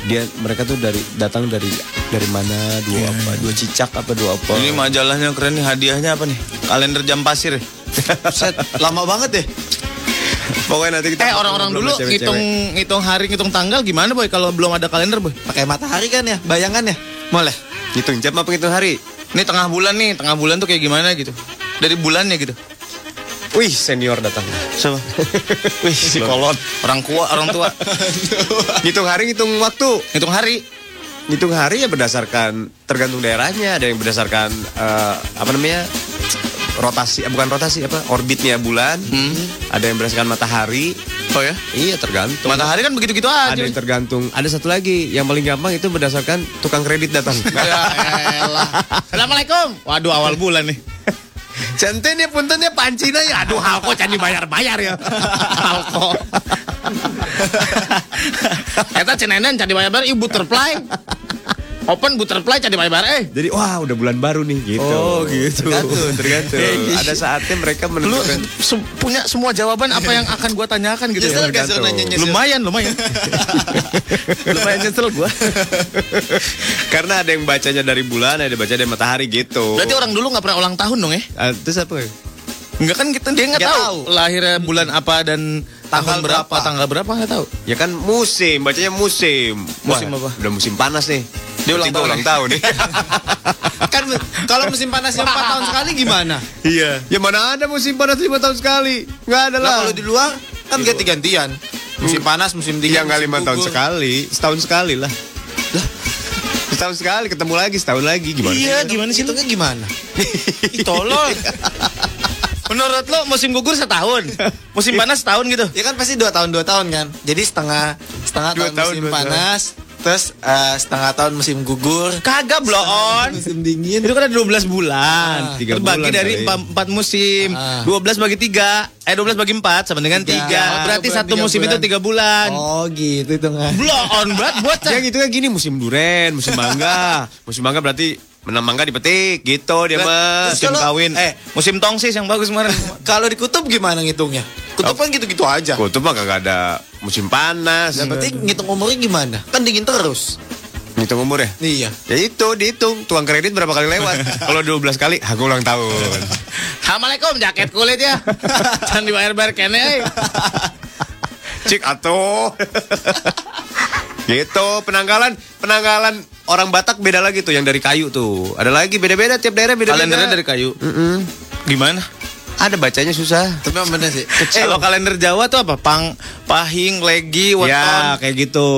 Dia mereka tuh dari datang dari dari mana? Duo apa? Duo cicak apa duo apa? Ini majalahnya keren nih, hadiahnya apa nih? Kalender jam pasir. Set, lama banget deh. Pokoknya nanti kita Eh orang-orang dulu sama cewek-cewek. ngitung ngitung hari ngitung tanggal gimana boy kalau belum ada kalender boy? Pakai matahari kan ya, bayangan ya. Boleh. Hitung jam apa hitung hari? Ini tengah bulan nih, tengah bulan tuh kayak gimana gitu? Dari bulannya gitu. Wih, senior datang. Siapa? [LAUGHS] Wih, si kolot. Orang tua, orang tua. [LAUGHS] Hitung hari, hitung waktu. Ngitung hari. Hitung hari ya berdasarkan tergantung daerahnya. Ada yang berdasarkan eh, apa namanya rotasi, eh, bukan rotasi apa orbitnya bulan. Ada yang berdasarkan matahari. Oh ya? Iya tergantung. Matahari kan begitu-gitu aja. Ada yang tergantung. Ada satu lagi yang paling gampang itu berdasarkan tukang kredit datang. [LAUGHS] Ya elah. Assalamualaikum. Waduh awal bulan nih. Centen ya puntennya pancina ya. Aduh halko can dibayar-bayar ya. [LAUGHS] halko. [LAUGHS] Eta cenenen can dibayar-bayar ibu butterfly. Open butterfly can dibayar-bayar eh. Jadi wah udah bulan baru nih gitu. Oh, gitu. Tergantung, tergantung. Gitu. [LAUGHS] Ada saatnya mereka Lu menentukan. se- punya semua jawaban apa yang akan gua tanyakan gitu Nyesel ya. gak nanya nyesel? Lumayan, lumayan. [LAUGHS] lumayan nyesel gua. [LAUGHS] Karena ada yang bacanya dari bulan, ada yang baca dari matahari gitu. Berarti orang dulu nggak pernah ulang tahun dong ya? Ah, terus apa? ya? Enggak kan kita dia nggak Nggak tahu. tahu. lahirnya bulan apa dan tahun Tanggal berapa, berapa. tanggal berapa nggak tahu. Ya kan musim, bacanya musim. Musim Wah, apa? Udah musim panas nih. Dia ulang tahun ulang tahun nih. [LAUGHS] Kan kalau musim panasnya 4 tahun sekali gimana? Iya. Ya mana ada musim panas lima tahun sekali? Nggak ada Lah kalau di luar kan ganti-gantian. Musim panas, musim dingin. Iya nggak lima tahun sekali, setahun sekali lah. Setahun sekali ketemu lagi, setahun lagi gimana? Iya, gimana sih? Hitungnya gimana? [LAUGHS] Ih, tolol. [LAUGHS] Menurut lo musim gugur setahun, [LAUGHS] musim panas setahun gitu. Ya kan pasti dua tahun dua tahun kan. Jadi setengah setengah Dua tahun, tahun, musim dua tahun. panas, terus eh, setengah tahun musim gugur, Kagak blow on. musim dingin. Itu kan ada 12 bulan. Ah, tiga Terbagi bulan dari kali. 4, musim. Ah. 12 bagi 3. Eh 12 bagi 4 sama dengan 3. Tiga. Berarti Tiga satu bulan, musim tiga itu 3 bulan. Oh gitu hitungan. Blow on berat bocah. Yang itu kan gini musim duren, musim mangga. [LAUGHS] musim mangga berarti menang mangga dipetik gitu dia mah. Musim kalau- kawin. eh. musim tongsis yang bagus kemarin. [LAUGHS] Kalau di kutub gimana ngitungnya? Kutub kan gitu-gitu aja. Kutub mah kagak ada musim panas. Nah, berarti ngitung umurnya gimana? Kan dingin terus. Ngitung umur ya? Iya. Ya itu dihitung tukang kredit berapa kali lewat. [LAUGHS] Kalau 12 kali, aku ulang tahun. [LAUGHS] Assalamualaikum jaket kulit ya. Jangan dibayar-bayar kene. eh. Cik atuh. gitu penanggalan penanggalan orang Batak beda lagi tuh yang dari kayu tuh. Ada lagi beda-beda tiap daerah beda-beda. Kalendernya dari kayu. Gimana? Ada bacanya susah. Tapi bener sih. [LAUGHS] Eh, kalau kalender Jawa tuh apa? Pang, pahing, legi, weton. Ya kayak gitu.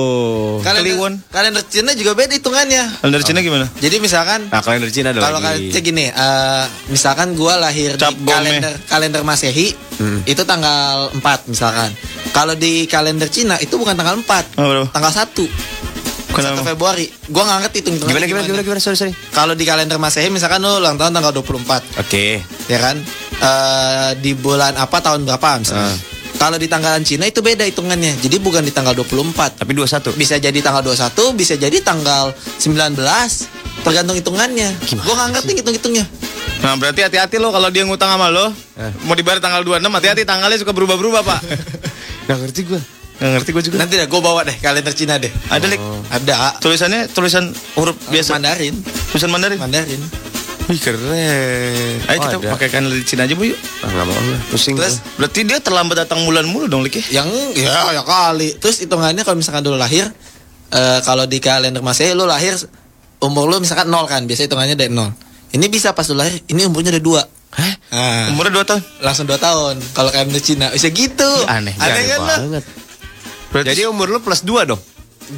Kliwon. Kalender, kalender Cina juga beda hitungannya. Kalender Cina gimana? Jadi misalkan Nah kalender Cina ada kalau kalender gini, eh, misalkan gua lahir Cap di kalender kalender Masehi itu tanggal 4 misalkan. Kalau di kalender Cina itu bukan tanggal 4, Oh, tanggal 1. Kenapa? 1 Februari. Gua nggak ngerti hitung Gimana gimana gimana gimana sorry sorry. Kalau di kalender Masehi misalkan lu ulang tahun tanggal 24, Oke. ya kan? Eh, di bulan apa tahun berapa misalnya. Ah. Kalau di tanggalan Cina itu beda hitungannya. Jadi bukan di tanggal 24. Tapi 21. Bisa jadi tanggal 21, bisa jadi tanggal 19. Tergantung hitungannya. Gua nggak ngerti hitung-hitungnya. Nah berarti hati-hati lo kalau dia ngutang sama lo Mau dibayar tanggal 26 hati-hati tanggalnya suka berubah-berubah pak [LAUGHS] Gak ngerti gue. Gak ngerti gue juga Nanti dah gue bawa deh kalender Cina deh. Ada lik Ada. Tulisannya tulisan huruf biasa Mandarin. Tulisan Mandarin Mandarin. Wih keren Ayo Oh, kita ada. pakai kalender Cina aja bu yuk Ah, gak mau lah. Pusing. Terus gua. Berarti dia terlambat datang bulan mulu dong Lik ya yang ya ya kali. Terus hitungannya kalau misalkan dulu lahir eh, kalau di kalender Masehi lu lahir umur lu misalkan nol kan, biasa hitungannya dari nol. Ini bisa pas lu lahir, ini umurnya udah dua. Hah? Nah, Umurnya 2 tahun. langsung dua tahun. Kalau di Cina, bisa gitu. Aneh, Aneh kan lo? Banget. Jadi umur lu plus 2 dong.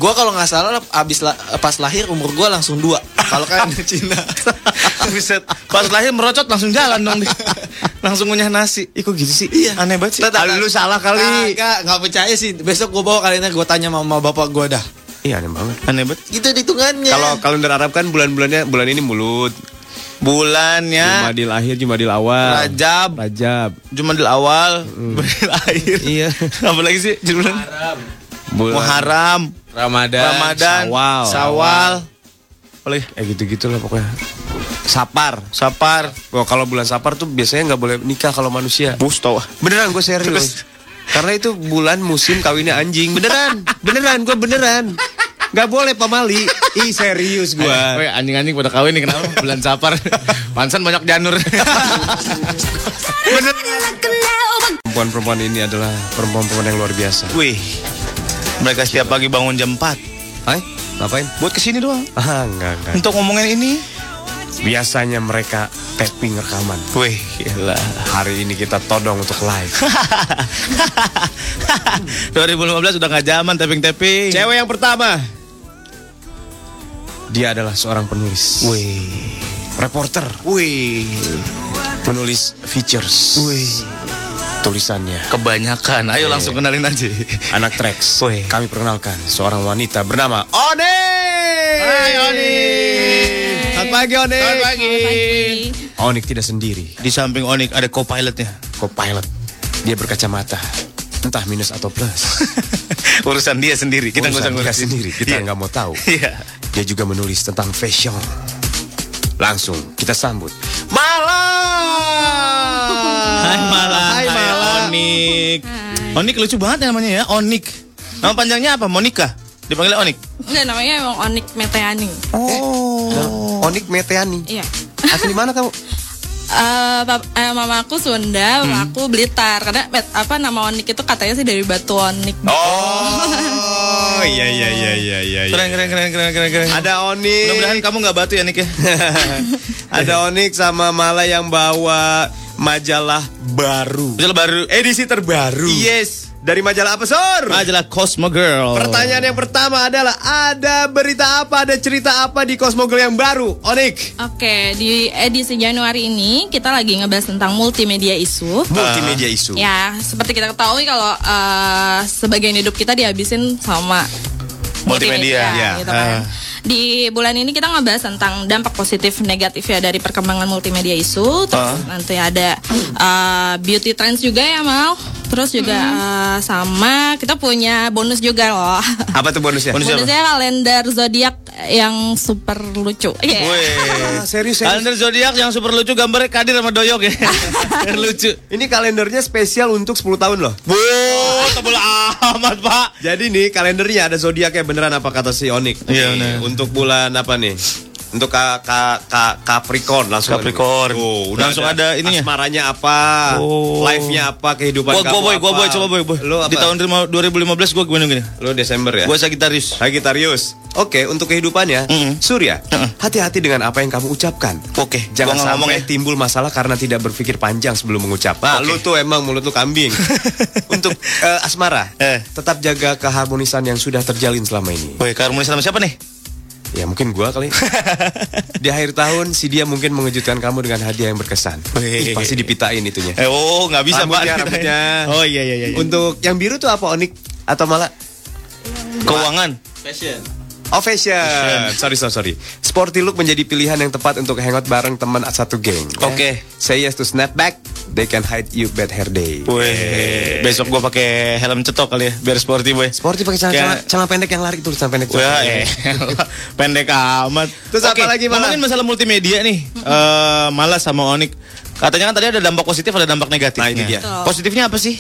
Gua kalau nggak salah abis la- pas lahir umur gua langsung dua. Kalau di [LAUGHS] Cina. [LAUGHS] Buset. Pas lahir merocot langsung jalan dong dia. [LAUGHS] langsung ngunyah nasi. Ih kok gitu sih? Iya. Aneh banget sih. Ah, lu salah kali. Enggak, nggak percaya sih. Besok gua bawa kalian gua tanya sama bapak gua dah. Iya aneh banget. Aneh banget. Gitu hitungannya. Kalau kalender Arab kan bulan-bulannya bulan ini mulut. Bulannya Jumadil akhir, Jumadil awal. Rajab, Rajab. Jumadil awal, Jumadil akhir. Iya. [LAUGHS] Apa lagi sih bulan? Bulan Muharram, Ramadan. Ramadan. Syawal. Apa lagi? Eh gitu-gitu lah pokoknya. Sapar. Sapar. Wah, kalau bulan Sapar tuh biasanya nggak boleh nikah kalau manusia. Bus tau. Beneran gue serius. Karena itu bulan musim kawinnya anjing. Beneran, beneran gue beneran. Gak boleh pamali. Ih serius gue. Weh, anjing-anjing pada kawin nih kenapa? Bulan Sapar. Pansan banyak janur. Perempuan-perempuan ini adalah perempuan-perempuan yang luar biasa. Wih. Mereka setiap pagi bangun jam 4 Hai, ngapain? buat ke sini doang. Ah, enggak, enggak. Untuk ngomongin ini. Biasanya mereka tapping rekaman. Wih, gila. Hari ini kita todong untuk live. [LAUGHS] 2015 udah gak zaman tapping-tapping. Cewek yang pertama. Dia adalah seorang penulis. Wih. Reporter. Wih. Penulis features. Wih. Tulisannya. Kebanyakan. Ayo langsung kenalin aja. Anak Trax. Wih. Kami perkenalkan seorang wanita bernama Oni. Hai Oni. Selamat pagi. Selamat pagi. Onik tidak sendiri. Di samping Onik ada co-pilotnya. Co-pilot. Dia berkacamata. Entah minus atau plus. [LAUGHS] Urusan dia sendiri. Kita nggak usah Urusan dia ngurusin. sendiri. Kita Iya. nggak mau tahu. Iya. Dia juga menulis tentang fashion. Langsung kita sambut. Mala. Hai Mala. Hai Mala. Onik. Onik lucu banget ya namanya ya. Onik. Nama panjangnya apa? Monica. Dipanggil Onik. Enggak namanya emang Onik Meteani. Oh. Onik Meteani. Iya. Asli mana kamu? Eh, pap- eh, mama aku Sunda, mama aku Blitar. Karena met- apa nama Onik itu katanya sih dari batu Onik. Oh, iya iya iya iya iya. Keren keren keren keren keren keren. Ada Onik. Mudah-mudahan kamu nggak batu ya Nik ya. [LAUGHS] Ada Onik sama Mala yang bawa majalah baru. Majalah baru. Edisi terbaru. Yes. Dari majalah apa, Sor? Majalah Cosmo Girl. Pertanyaan yang pertama adalah ada berita apa, ada cerita apa di Cosmo Girl yang baru? Onik. Oke, di edisi Januari ini kita lagi ngebahas tentang multimedia isu. Multimedia isu. Ya, seperti kita ketahui kalau eh, sebagian hidup kita dihabisin sama Multimedia. Ya. gitu kan. Di bulan ini kita ngebahas tentang dampak positif negatif ya dari perkembangan multimedia isu. Terus nanti ada uh, beauty trends juga ya Mal. Terus juga uh, sama kita punya bonus juga loh. [LAUGHS] Apa tuh bonusnya? Bonusnya apa? Bonusnya kalender zodiak yang super lucu. Iya. Wih. Ah, [LAUGHS] serius, serius. Kalender zodiak yang super lucu gambarnya Kadir sama Doyok ya. [LAUGHS] Lucu. Ini kalendernya spesial untuk 10 tahun loh. Bu, tebel amat, Pak. Jadi nih kalendernya ada zodiaknya beneran apa kata si Onik? Iya, Nih, bener. Untuk bulan apa nih? Untuk ka, ka, ka- Capricorn langsung Capricorn. Tuh, Langsung ada ininya. Asmaranya apa? Oh. Live-nya apa? Kehidupan Gua, kamu gua boy, gua apa? boy, coba boy, boy. Lu apa? Di tahun 2015 gua gimana gini? Lu Desember ya? Gua Sagittarius. Sagittarius. Oke, untuk kehidupannya, Mm-mm. Surya, Mm-mm. hati-hati dengan apa yang kamu ucapkan. Oke, Jangan gua nggak ngomong sampai ya. timbul masalah karena tidak berpikir panjang sebelum mengucap. Nah, Oke. lu tuh emang mulut lu kambing. [LAUGHS] untuk eh, Asmara, Eh. tetap jaga keharmonisan yang sudah terjalin selama ini. Boy, harmonis sama siapa nih? Ya mungkin gua kali. [LAUGHS] Di akhir tahun si dia mungkin mengejutkan kamu dengan hadiah yang berkesan. Ih, pasti dipitain itunya. Eh, oh, nggak bisa, Rambutnya, Pak. rambutnya. [LAUGHS] Oh, iya, iya, iya. Untuk yang biru tuh apa Onik atau malah Keuangan. Oh fashion. Sorry sorry sorry. Sporty look menjadi pilihan yang tepat untuk hangout bareng teman satu geng. ya. Oke. Say yes to snapback. They can hide you bad hair day. Wih, besok gua pakai helm cetok kali ya, biar sporty boy. Sporty pakai celana, celana pendek yang lari celana pendek. Wah, eh, [LAUGHS] pendek amat. Terus apa Oke, lagi, Mala? Ngomongin masalah multimedia nih, eh malas sama Onik. Katanya kan tadi ada dampak positif, ada dampak negatif. Nah, ini dia. Betul. Positifnya apa sih?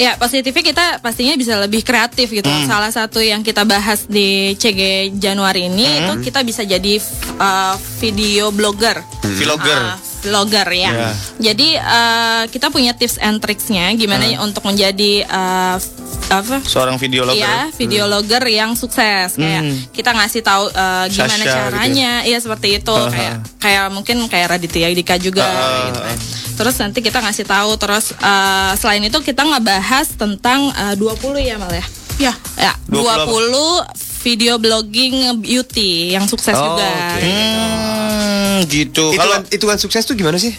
Ya positifnya kita pastinya bisa lebih kreatif gitu. Salah satu yang kita bahas di CG Januari ini itu kita bisa jadi uh, video blogger. Vlogger. Ah, vlogger ya. Ya. Jadi uh, kita punya tips and tricksnya gimana untuk menjadi uh, apa Seorang videologer. Iya, videologer yang sukses. Kayak Hmm. kita ngasih tahu eh, gimana Sasha gitu caranya. Iya seperti itu. Aha. Kayak kayak mungkin kayak Raditya Dika juga Ah, gitu kan. Terus nanti kita ngasih tahu terus eh, selain itu kita ngebahas tentang eh, 20 ya Mal ya. Ya. Ya, 20 apa? 20 video blogging beauty yang sukses Oh, juga. oke. Hmm, gitu. Kalau Hitungan, hitungan sukses tuh gimana sih?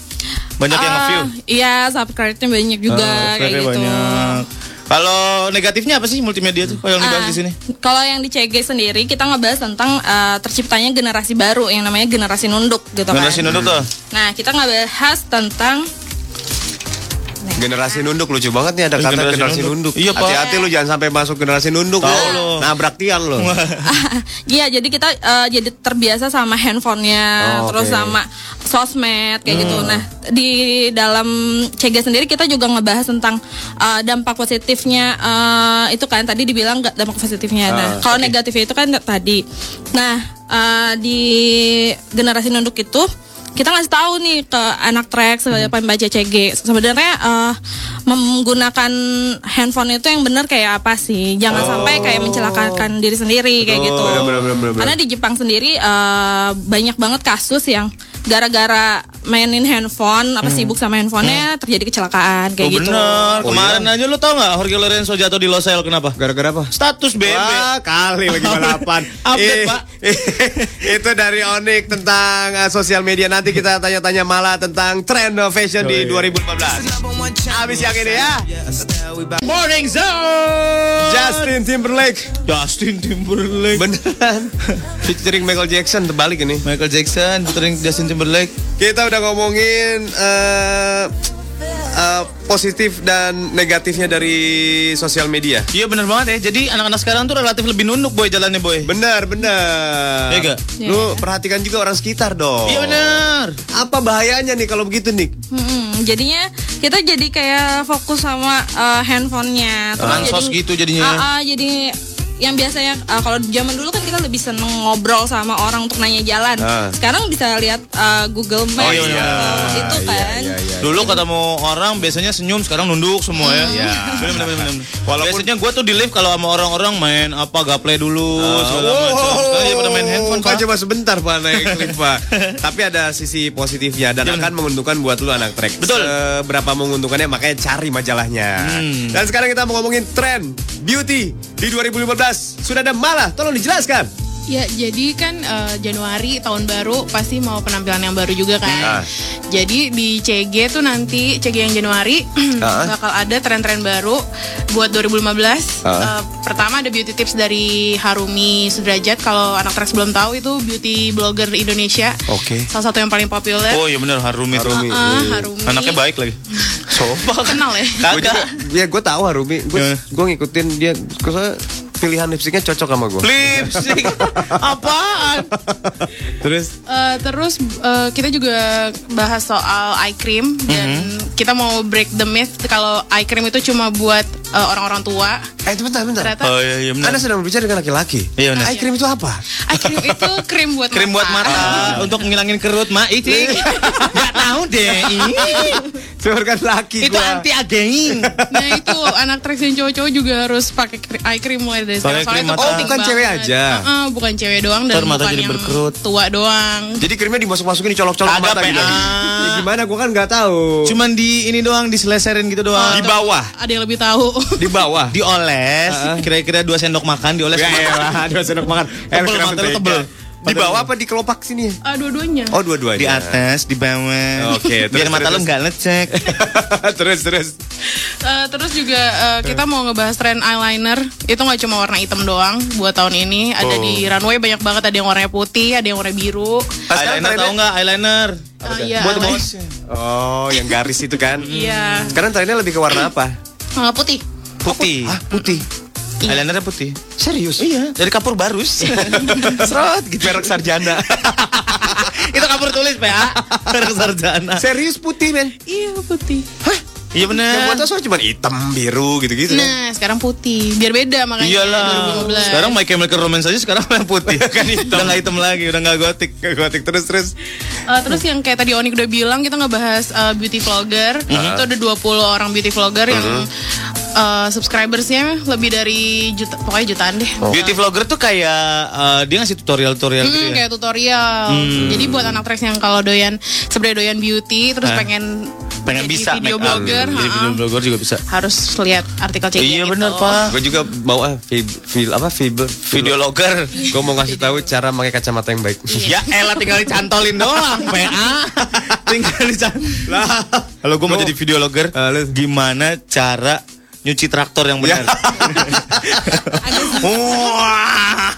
banyak yang Ah, nge-view. Iya, subscribe-nya banyak juga Ah, kayak gitu. banyak. Kalau negatifnya apa sih multimedia tuh? Kalau yang dibahas Ah, di sini? Kalau yang di CG sendiri kita ngebahas tentang eh, terciptanya generasi baru yang namanya generasi nunduk gitu Generasi kan. nunduk tuh. Nah, kita ngebahas tentang Generasi nunduk lucu banget nih ada kata Generasi generasi, nunduk. nunduk. Iya, Pak. Hati-hati lu jangan sampai masuk generasi nunduk Tahu lu. lu. Nabrak tiang lu. [LAUGHS] Iya, jadi kita eh, jadi terbiasa sama handphonenya, Oh, terus sama sosmed kayak gitu. Hmm. Nah, di dalam CG sendiri kita juga ngebahas tentang eh, dampak positifnya eh, itu kan tadi dibilang nggak dampak positifnya. Nah, Ah, kalau negatifnya itu kan tadi. Nah, eh, di generasi nunduk itu kita ngasih tahu nih ke anak track sebagai Hmm. pembaca CG sebenarnya eh, menggunakan handphone itu yang benar kayak apa sih jangan sampai kayak mencelakakan diri sendiri kayak gitu benar, benar, benar, benar. karena di Jepang sendiri eh, banyak banget kasus yang gara-gara mainin handphone apa sibuk sama handphonenya terjadi kecelakaan kayak Hmm. oh, gitu bener. Oh, Kemarin aja lu tau nggak Jorge Lorenzo jatuh di Losail kenapa? Gara-gara apa? Status BB. Wah, kali lagi balapan. [LAUGHS] Update, Ih, Pak. [LAUGHS] itu dari Onik tentang uh, sosial media. Nanti kita tanya-tanya malah tentang tren uh, fashion di 2015. Habis yang ini ya. Morning Zone. Justin Timberlake. Justin Timberlake. Beneran. [LAUGHS] Featuring Michael Jackson terbalik ini. Michael Jackson, featuring Justin Timberlake. Kita udah ngomongin eh, eh, positif dan negatifnya dari sosial media. Iya bener banget ya. Jadi anak-anak sekarang tuh relatif lebih nunduk boy jalannya boy. Benar, benar. Iya nggak? Lu perhatikan juga orang sekitar dong. Iya bener. Apa bahayanya nih kalau begitu nih? Mm-mm, jadinya kita jadi kayak fokus sama eh, handphonenya terus Ansos jadi gitu jadinya. Ah, ah, jadi yang biasanya eh, kalau zaman dulu kan kita lebih seneng ngobrol sama orang untuk nanya jalan Ah. sekarang bisa lihat eh, Google Maps Oh, iya. gitu. itu kan Dulu ketemu orang biasanya senyum, sekarang nunduk semua ya. Iya. [LAUGHS] Bener, bener, bener, bener. biasanya gue tuh di lift kalau sama orang-orang main apa gaple dulu segala macam. Sekarang ya pada main handphone Pak. cuma sebentar Pak naik [LAUGHS] lift Pak. Tapi ada sisi positifnya dan akan menguntungkan buat lu anak trek. Betul. Berapa menguntungkannya makanya cari majalahnya. Hmm. Dan sekarang kita mau ngomongin tren beauty di 2015. Sudah ada malah, tolong dijelaskan. Ya, jadi kan eh, Januari tahun baru pasti mau penampilan yang baru juga kan. Ah. Jadi di CG tuh nanti CG yang Januari [CLEARS THROAT] Ah. bakal ada tren-tren baru buat 2015. Ah. Eh, pertama ada beauty tips dari Harumi Sudrajat. Kalau anak trans belum tahu itu beauty blogger Indonesia. Oke. Salah satu yang paling populer. Oh iya bener Harumi. Harumi. Ah, Harumi. Anaknya baik lagi. [LAUGHS] Sopak. Kenal ya? Juga, ya gue tahu Harumi. Gue gue ngikutin dia. Soalnya pilihan lipstiknya cocok sama gue. Lipstick. [LAUGHS] Apaan? Terus Eh, terus eh, kita juga bahas soal eye cream dan Mhm. kita mau break the myth kalau eye cream itu cuma buat eh, orang-orang tua. Eh bentar bentar. Ternyata Oh iya iya bener. Anda sedang berbicara dengan laki-laki. Iya bener. Eye cream itu apa? eye cream [LAUGHS] itu krim buat Krim buat mata [LAUGHS] untuk ngilangin kerut mak itu nggak tahu deh ini Seorang laki itu gua. anti aging Nah itu anak dan cowok-cowok juga harus pakai eye cream mulai dari. Soalnya krim itu mata. Oh, bukan cewek banget. aja. Heeh, bukan cewek doang dan Ntar mata bukan jadi yang berkerut. tua doang. Jadi krimnya dimasuk-masukin dicolok-colok mata gitu. Ya, gimana gua kan nggak tahu. cuman di ini doang diseleserin gitu doang di bawah, Ada yang lebih tahu. [LAUGHS] di bawah. dioles kira-kira dua sendok makan dioles Ya mata. elah, dua sendok makan. Tebel, mata lu tebel. Di bawah apa di kelopak sini? Ah, dua-duanya. Oh, dua-duanya. di atas di bawah Oke, biar terus, mata lu terus. nggak lecek [LAUGHS] terus terus. Eh, terus juga eh, kita mau ngebahas tren eyeliner. Itu nggak cuma warna hitam doang buat tahun ini. Ada Oh. di runway banyak banget. Ada yang warnanya putih, ada yang warna biru. eyeliner tahu nggak eyeliner Ah, iya, buat bos Oh, yang garis itu kan. [LAUGHS] Iya. Sekarang trennya lebih ke warna apa? Eh, putih. putih Hah, putih. Eyelinernya putih Serius? iya dari kapur barus [LAUGHS] Serot gitu. Merek sarjana. [LAUGHS] itu kapur tulis PA merek sarjana Serius putih, men. Iya putih. iya Yang bener buat cuma hitam, biru gitu-gitu. Nah, sekarang putih. Biar beda makanya. Iyalah. 2015. Sekarang My Chemical Romance aja sekarang yang [LAUGHS] putih. kan hitam. Udah gak hitam lagi, udah gak gotik. Gotik terus terus. Eh, terus yang kayak tadi Onik udah bilang kita ngebahas eh, beauty vlogger. Mhm. Itu ada 20 orang beauty vlogger yang eh, subscribersnya lebih dari juta pokoknya jutaan deh. Beauty vlogger tuh kayak eh, dia ngasih tutorial-tutorial gitu Mm, ya. kayak tutorial. Hmm. Jadi buat anak tracks yang kalau doyan sebenarnya doyan beauty terus Hah? pengen Pengen jadi bisa video make up. blogger, Jadi ha-ha. video blogger juga bisa. harus lihat artikel CG Iya gitu. bener pak. Gue juga mau ah fib, fil- apa fiber Videologger. Gue mau ngasih tahu cara pakai kacamata yang baik. Ya elah tinggal dicantolin doang PA [LAUGHS] Tinggal dicantolin Lah Kalau gue mau jadi videologger Gimana cara nyuci traktor yang benar [LAUGHS] Wah.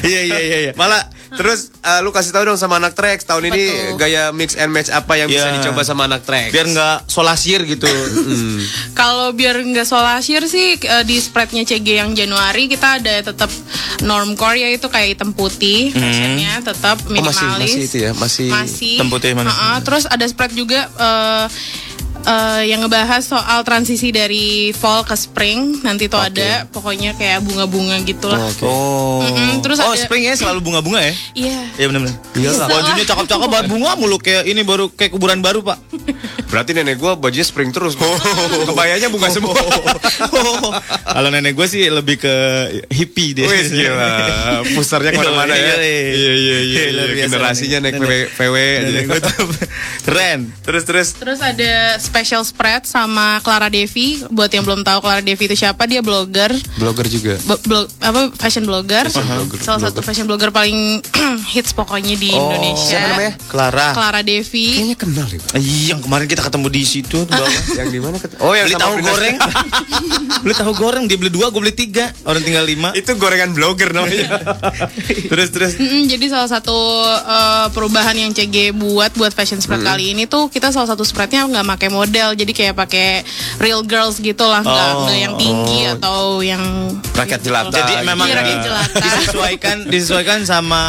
Iya iya iya. iya. Malah terus eh, lu kasih tahu dong sama anak tracks tahun ini gaya mix and match apa yang bisa Iya. dicoba sama anak tracks. Biar nggak solasir gitu [LAUGHS] Kalau biar nggak solasir sih eh, di spreadnya CG yang Januari kita ada tetap normcore yaitu kayak hitam putih Hmm. fashionnya tetap Oh, masih minimalis. masih itu ya, masih masih hitam putih mana? Ha-ha, terus ada spread juga eh, eh, yang ngebahas soal transisi dari fall ke spring nanti tuh ada pokoknya kayak bunga-bunga gitulah Oh Mm-mm, terus Oh ada- spring ya selalu bunga-bunga ya iya Iya benar-benar Iyalah. Bajunya cakep-cakep banget bunga mulu Kayak ini baru Kayak kuburan baru pak [LAUGHS] Berarti nenek gua bajunya spring terus. Kebayanya bunga semua. [LAUGHS] Kalau nenek gue sih lebih ke hippie dia Wih gila, pusernya [LAUGHS] ke mana-mana ya. Iya iya iya. luar biasa. Generasinya VW, VW. Nenek gue tuh keren. Terus terus. Terus ada special spread sama Clara Devi. Buat yang belum tahu Clara Devi itu siapa, dia blogger, Blogger juga. Bo- blog apa fashion blogger. Fashion blogger, Salah satu fashion blogger paling [CLEARS THROAT] hits pokoknya di Oh, Indonesia. siapa namanya? Clara. Clara Devi. Kayaknya kenal ya. Iya, yang kemarin kita ketemu di situ. [LAUGHS] Yang di mana? Oh yang beli tahu Frida. goreng. [LAUGHS] beli tahu goreng, dia beli dua, gue beli tiga. Orang tinggal lima. Itu gorengan blogger namanya. [LAUGHS] terus terus. Mm-mm, jadi salah satu eh, perubahan yang CG buat buat fashion spread Hmm. kali ini tuh kita salah satu spreadnya nggak pakai model, jadi kayak pakai real girls gitu lah, nggak Oh, nggak yang tinggi atau yang Rakyat jelata. Jadi memang Iya, rakyat jelata. disesuaikan disesuaikan sama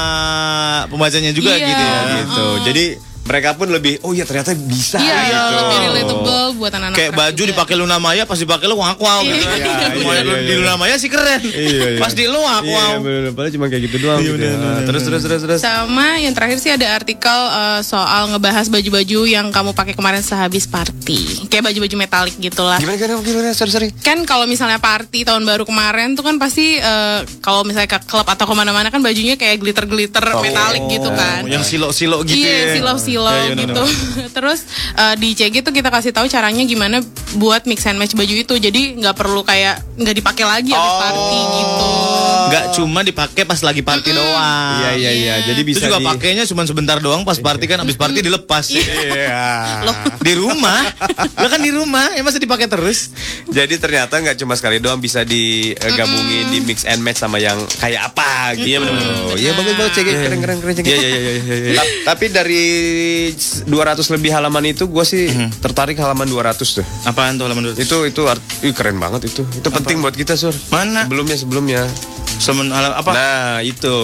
pembacanya juga Iya, gitu ya. gitu. Jadi mereka pun lebih oh iya ternyata bisa Iya, gitu. lebih relatable buat anak-anak. Kayak baju juga. dipakai Luna Maya, pas dipakai lu ngaku wow gitu. Iya, Mau iya, lu iya, di iya. Luna Maya sih keren. Iya, iya. Pas di lu ngaku Iya, wow. bener, padahal cuma kayak gitu doang. gitu. Nah, terus terus terus terus. Sama yang terakhir sih ada artikel eh, soal ngebahas baju-baju yang kamu pakai kemarin sehabis party. Kayak baju-baju metalik gitulah. Gimana gimana gimana sorry sorry. Kan kalau misalnya party tahun baru kemarin tuh kan pasti eh, kalau misalnya ke klub atau ke mana-mana kan bajunya kayak glitter-glitter metalik gitu kan. Yang silo-silo gitu iya, ya. Silau-silau Ya, iya, gitu. [LAUGHS] Terus eh, di CG tuh kita kasih tahu caranya gimana buat mix and match baju itu. Jadi nggak perlu kayak nggak dipakai lagi habis party gitu. Nggak cuma dipakai pas lagi party doang. Iya iya iya. Jadi Itu bisa juga di- pakainya cuma sebentar doang pas party kan habis party dilepas. Iya. di rumah. Lo kan di rumah, ya masa dipakai terus? Jadi ternyata nggak cuma sekali doang bisa digabungin di mix and match sama yang kayak apa gitu. Iya, bener-bener. Oh, Iya bagus banget cek keren keren keren. Iya iya iya iya, iya. iya. Ta- Tapi dari 200 lebih halaman itu gue sih tertarik halaman 200 tuh. Apaan tuh halaman dulu? Itu itu art, ih, keren banget itu. Itu penting buat kita sur. Mana? Sebelumnya sebelumnya. Semen alam apa? Nah itu.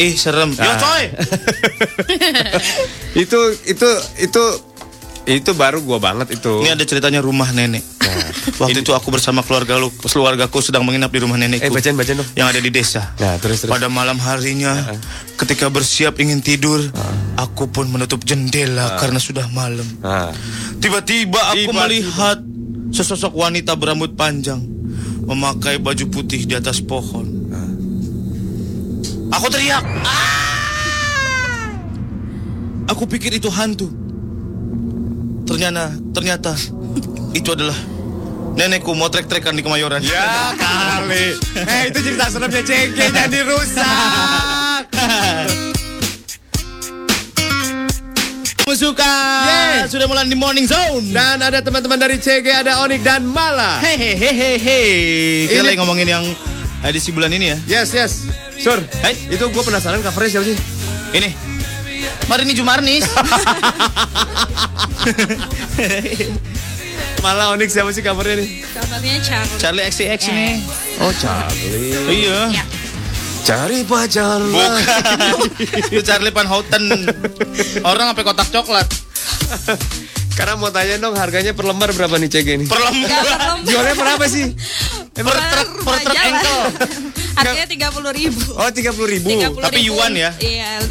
Ih serem. Yo Nah. coy. [LAUGHS] itu itu itu itu baru gua banget itu. Ini ada ceritanya rumah nenek. Waktu itu aku bersama keluarga lu, keluargaku sedang menginap di rumah nenekku. Eh bacain bacain dong. yang ada di desa. Nah terus terus. Pada malam harinya, ketika bersiap ingin tidur, aku pun menutup jendela karena sudah malam. Nah. Tiba-tiba aku Tiba-tiba. melihat sesosok wanita berambut panjang memakai baju putih di atas pohon. Aku teriak. "Ah!" Aku pikir itu hantu. Ternyata, ternyata itu adalah nenekku mau trek-trekan di Kemayoran. Ya kali. Eh itu cerita seremnya CG jadi rusak. Musuka sudah mulai di morning zone. Dan ada teman-teman dari CG ada Onik dan Mala. Hehehehe. Kita lagi ngomongin yang edisi bulan ini ya. Yes yes. Sur, Hai, itu gue penasaran covernya siapa sih? ini. Marini Jumarnis. Malah Onik siapa sih covernya nih? Kabarnya Charlie. Charlie XCX ini. Oh Charlie. Iya. Cari pacar. [LAUGHS] Itu Charlie Van Houten. Orang sampai kotak coklat. Karena mau tanya dong harganya per lembar berapa nih CG ini? Per lembar. Jualnya berapa sih? Per truk, per truk engkel. [LAUGHS] Harganya tiga puluh ribu. Oh, 30 ribu. Tapi yuan ya? Iya. [LAUGHS]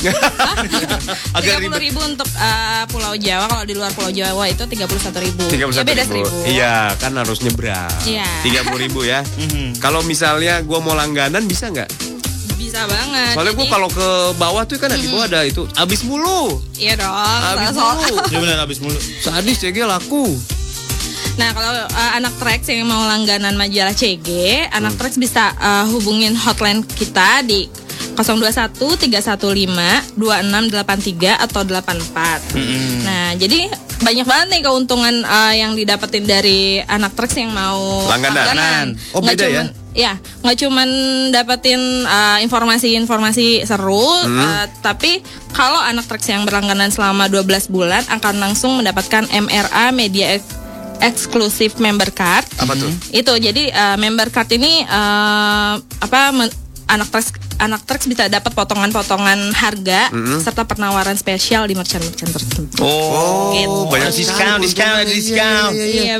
Tiga puluh ribu untuk eh, Pulau Jawa. Kalau di luar Pulau Jawa itu tiga puluh satu ribu. 31 Ya beda ribu. seribu. Iya, kan harus nyebrang. Iya. 30 ribu ya. [LAUGHS] Kalau misalnya gua mau langganan bisa nggak? Bisa banget. Soalnya Jadi- kalau ke bawah tuh kan di bawah ada itu habis mulu. Iya dong. Habis soal- mulu. Ya benar habis mulu. Sadis CG laku. Nah kalau uh, anak Trax yang mau langganan majalah CG, anak Hmm. Trax bisa uh, hubungin hotline kita di 021 315 2683 atau 84. Nah jadi banyak banget nih keuntungan uh, yang didapetin dari anak Trax yang mau Langganan. Oh, Nggak beda ya? cuman, ya? Nggak cuman dapetin uh, informasi-informasi seru, Hmm. uh, tapi kalau anak Trax yang berlangganan selama 12 bulan akan langsung mendapatkan MRA Media Exclusive Member Card. Apa tuh? Itu jadi uh, member card ini uh, apa anak Trax anak Trax bisa dapat potongan-potongan harga Mhm. serta penawaran spesial di merchant-merchant tertentu. Oh, Gitu. banyak diskon, diskon, diskon.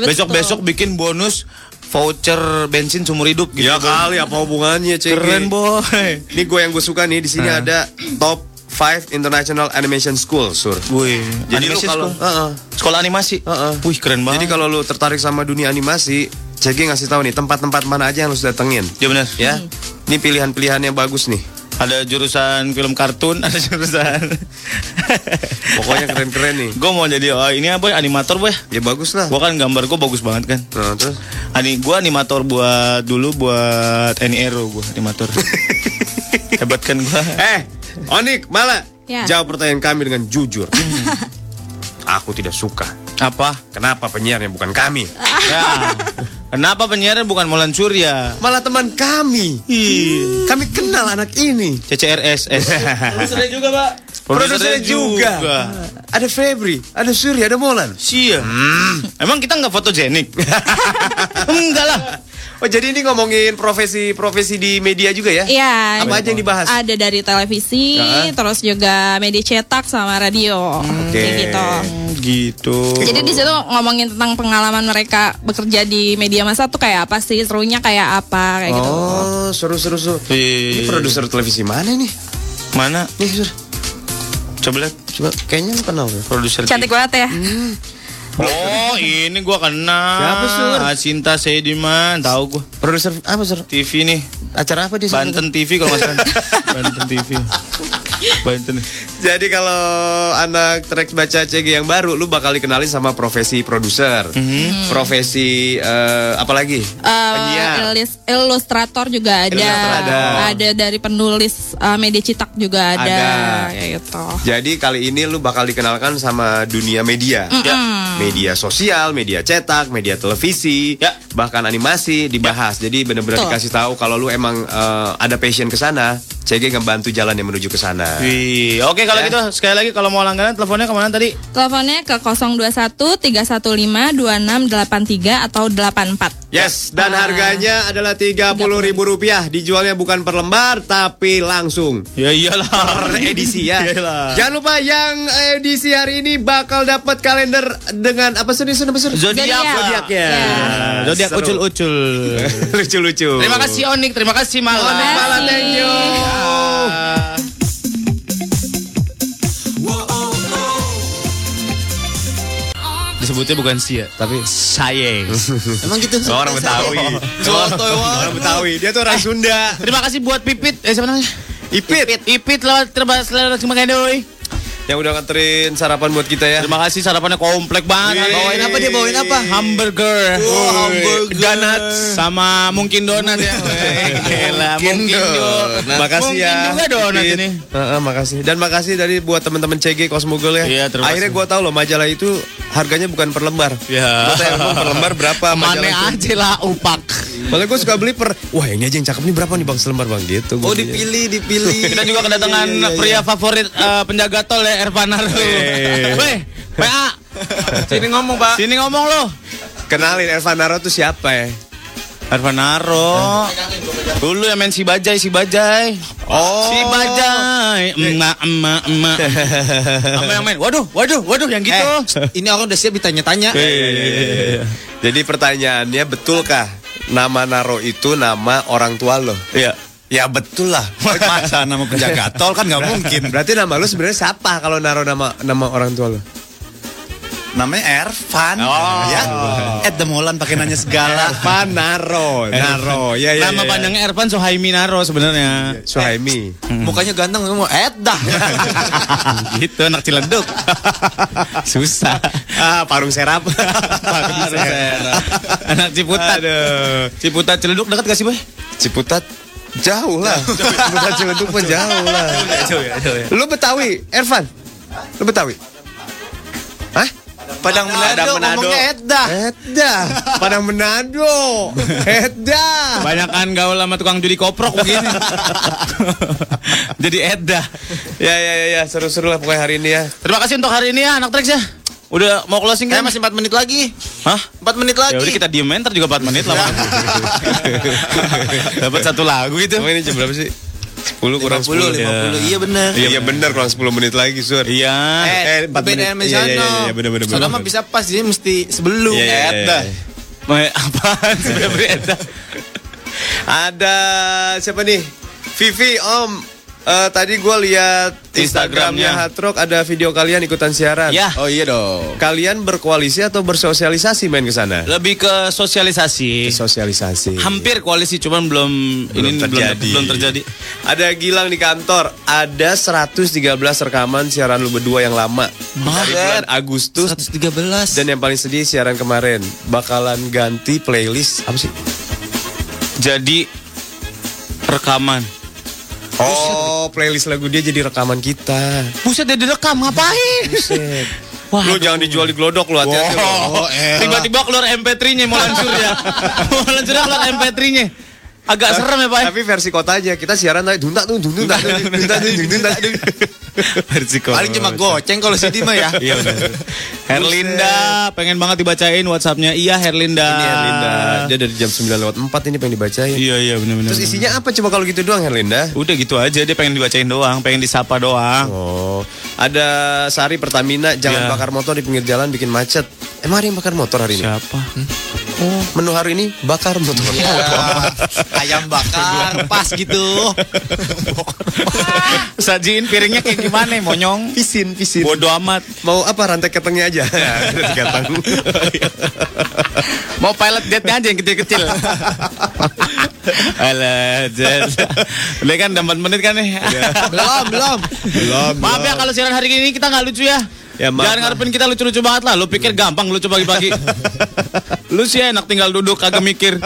Besok-besok bikin bonus voucher bensin seumur hidup gitu. Ya kali apa hubungannya CG? Keren boy. Ini gue yang gue suka nih di sini Ah. ada top 5 International Animation School, Sur. Wih, Jadi lu kalau school? Heeh. Sekolah animasi. Wih, keren banget. Jadi kalau lu tertarik sama dunia animasi, CG ngasih tahu nih tempat-tempat mana aja yang lu harus datengin. Ya benar. Ya. Ini pilihan-pilihan yang bagus nih. Ada jurusan film kartun, ada jurusan. Pokoknya keren-keren nih. gue mau jadi oh, ini apa animator boy. Ya bagus lah. Gue kan gambar gue bagus banget kan. Nah, terus Ani, gue animator buat dulu buat Ero gue animator. [LAUGHS] Hebat kan gue. Eh, Onik, malah Ya. jawab pertanyaan kami dengan jujur. Aku tidak suka. Apa? Kenapa penyiarnya bukan kami? Ya. Kenapa penyiaran bukan Molan Surya? Malah teman kami. Kami kenal anak ini. CCRSS. [LAUGHS] Produsernya juga, Pak. Produsernya juga. Ada Febri, ada Surya, ada Molan. Sia. Emang kita nggak fotogenik? [LAUGHS] Enggak lah. Oh jadi ini ngomongin profesi-profesi di media juga ya? Iya. Apa aja yang dibahas? Ada dari televisi, Heeh. terus juga media cetak sama radio. Kayak gitu. Gitu. Jadi di situ ngomongin tentang pengalaman mereka bekerja di media massa tuh kayak apa sih, serunya kayak apa kayak gitu. Oh, seru-seru seru. Ini produser televisi mana nih? Mana? Nih, Sur. Coba lihat. Coba kayaknya lu kenal ya. Produser. Cantik banget ya. Oh, ini gua kenal. Siapa, Sur? Asinta Sediman, tahu gua. Produser apa, Sur? TV nih. Acara apa dia? Banten TV kalau nggak salah. [LAUGHS] Banten TV. Banten. Jadi kalau anak track baca CG yang baru, lu bakal dikenalin sama profesi produser, profesi eh, apa lagi? Eh, Penyiar. ilustrator juga ada. Ilustrator ada. dari penulis eh, media cetak juga ada. Ada. Gitu. Jadi kali ini lu bakal dikenalkan sama dunia media. Ya. Media sosial, media cetak, media televisi, Ya. bahkan animasi dibahas. Jadi bener-bener dikasih tahu kalau lu emang eh, ada passion ke sana, CG ngebantu jalan yang menuju ke sana. Wih, oke kalau Ya. gitu sekali lagi kalau mau langganan teleponnya ke mana tadi? Teleponnya ke 021 315 2683 atau 84. Yes, dan Ah. harganya adalah tiga ribu rupiah. Dijualnya bukan per lembar, tapi langsung. Ya iyalah. Per edisi ya. Iyalah. Jangan lupa yang edisi hari ini bakal dapat kalender dengan apa sih apa sih? Zodiak. Zodiak ya. Nah, Zodiak ucul-ucul. [LAUGHS] Lucu-lucu. Terima kasih Onik, terima kasih Mala. Onik, Mala, thank you. Disebutnya bukan sia, tapi sayeng. Emang gitu Oh, orang Betawi. Orang Betawi. Dia tuh orang Sunda. Terima kasih buat Pipit. Eh siapa namanya? Ipit. Ipit lewat terbas lewat cuma doi. Yang udah nganterin sarapan buat kita ya. Terima kasih sarapannya komplek banget. Wih. Bawain apa dia bawain apa? Hamburger. Oh, hamburger. Donuts sama mungkin donat ya. Gila, mungkin donat. Makasih mungkin ya. juga donat ini. Heeh, makasih. Dan makasih dari buat teman-teman CG Cosmogol ya. Iya, terima Akhirnya gua tahu loh majalah itu harganya bukan per lembar. Ya. Gua tanya emang per lembar berapa Mana majalah itu? aja lah upak. Makanya gue suka beli per Wah ini aja yang cakep nih berapa nih bang selembar bang gitu Oh dipilih, dipilih. Kita juga kedatangan Iya, iya, iya. pria favorit eh, penjaga tol ya Ervanaro. Eh. Weh, PA. Sini ngomong, Pak. Sini ngomong lo. Kenalin Elvanaro tuh siapa ya? Ervanaro. Dulu yang main si Bajai, si Bajai. Oh. Si Bajai. Emak, emak, emak. [LAUGHS] Apa yang main? Waduh, waduh, waduh yang gitu. Eh, ini orang udah siap ditanya-tanya. Eh. Jadi pertanyaannya betulkah nama Naro itu nama orang tua lo? Iya. Ya betul lah. Masa nama penjaga tol kan nggak mungkin. Berarti nama lu sebenarnya siapa kalau naruh nama nama orang tua lu? Namanya Ervan. Oh. Ya. Ed Demolan pakai nanya segala. Ervan Naro, Naro. Ya ya. Nama ya, ya. panjangnya Ervan Sohaimi Naro sebenarnya. Suhaimi. Mukanya ganteng ngomong Edah. [LAUGHS] gitu anak Ciledug. [LAUGHS] Susah. Ah, parung serap. Parung serap. [LAUGHS] Anak Ciputat. Aduh. Ciputat Ciledug dekat gak sih, Boy? Ciputat jauh lah. Ciputat Ciledug pun jauh lah. Jauh ya, jauh ya. Lu Betawi, Ervan? Lu Betawi? Hah? Padang Manado, ngomongnya Edah. Edah. Padang Manado. Edah. Banyakan gaul sama tukang judi koprok begini. [LAUGHS] Jadi Edah. Ya ya ya, ya. seru-seru lah pokoknya hari ini ya. Terima kasih untuk hari ini ya anak Trax ya. Udah mau closing Eh kan? masih 4 menit lagi. Hah? 4 menit lagi. Ya udah kita diem ntar juga 4 menit lah. [LAUGHS] Dapat satu lagu itu. Emang ini jam berapa sih? 10 kurang 50, 10. 50. Iya bener. Iya iya benar kurang 10 menit lagi, Sur. Iya. Eh, empat beda menit. sama Iya, iya, iya, iya, bener, bener, Soalnya mah bisa pas, jadi mesti sebelum. Iya, iya, iya, iya. Mau apaan sebenarnya? Ada siapa nih? Vivi Om. Eh, tadi gue lihat Instagramnya Instagramnya. Hard Rock ada video kalian ikutan siaran. Ya. Oh iya dong. Kalian berkoalisi atau bersosialisasi main ke sana? Lebih ke sosialisasi. Sosialisasi. Hampir koalisi cuman belum, ini terjadi. belum, belum terjadi. Ada Gilang di kantor. Ada 113 rekaman siaran lu berdua yang lama. Dari bulan Agustus 113. dan yang paling sedih siaran kemarin bakalan ganti playlist apa sih? Jadi rekaman. Oh, playlist lagu dia jadi rekaman kita. Buset dia direkam ngapain? Buset. Wah, lu jangan dijual di glodok lu hati-hati lu. Oh, Tiba-tiba keluar MP3-nya mau lansur ya. [LAUGHS] mau lansur keluar MP3-nya. Agak serem ya, Pak. ya? Tapi versi kota aja. Kita siaran tadi duntak tuh, duntak tuh, duntak tuh, duntak tuh. Versi Paling cuma goceng kalau CD mah ya. Iya benar. Herlinda, pengen banget dibacain WhatsApp-nya. Iya Herlinda. Ini Herlinda. Dia dari jam 9 lewat 4 ini pengen dibacain. Iya iya benar-benar. Terus isinya apa coba kalau gitu doang Herlinda? Udah gitu aja dia pengen dibacain doang, pengen disapa doang. Oh, ada Sari Pertamina jangan Ya. bakar motor di pinggir jalan bikin macet. Emang ada yang bakar motor hari ini? Siapa? Oh, menu hari ini bakar motor. Ayam bakar pas gitu. [LAUGHS] Sajiin piringnya kayak gimana, monyong? Pisin, pisin. Bodoh amat. Mau apa rantai ketengnya aja? [LAUGHS] Tiga tang. Mau pilot jet-nya aja yang kecil-kecil. Alah, jet. Udah kan udah 4 menit kan nih. [LAUGHS] belum, belum. Belum. Maaf ya kalau siaran hari ini kita nggak lucu ya. Ya, maaf, Jangan maaf. ngarepin kita lucu-lucu banget lah. Lu pikir gampang lucu pagi-pagi. [LAUGHS] lu sih enak tinggal duduk kagak mikir.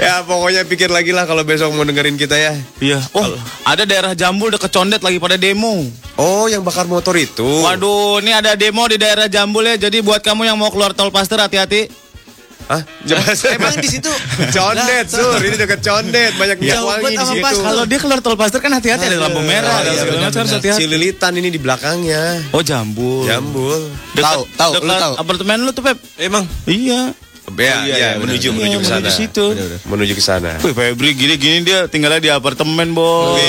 ya pokoknya pikir lagi lah kalau besok mau dengerin kita ya. Iya. Oh, ada daerah Jambul deket Condet lagi pada demo. Oh, yang bakar motor itu. Waduh, ini ada demo di daerah Jambul ya. Jadi buat kamu yang mau keluar tol Paster hati-hati. Hah? Emang di situ Condet, Sur. Ini dekat Condet, banyak minyak wangi di sama situ. pas. Kalau dia keluar tol Paster kan hati-hati ada lampu merah, ada segala macam harus hati-hati. Cililitan ini di belakangnya. Oh, Jambul. Jambul. Dekat- Tahu, tahu, lu tahu. Apartemen lu tuh, Pep. Emang Iya. Ya, iya, ya, benar. menuju Iya, menuju ke sana. menuju situ. Menuju ke sana. Wih, Febri gini-gini dia tinggalnya di apartemen. Wih,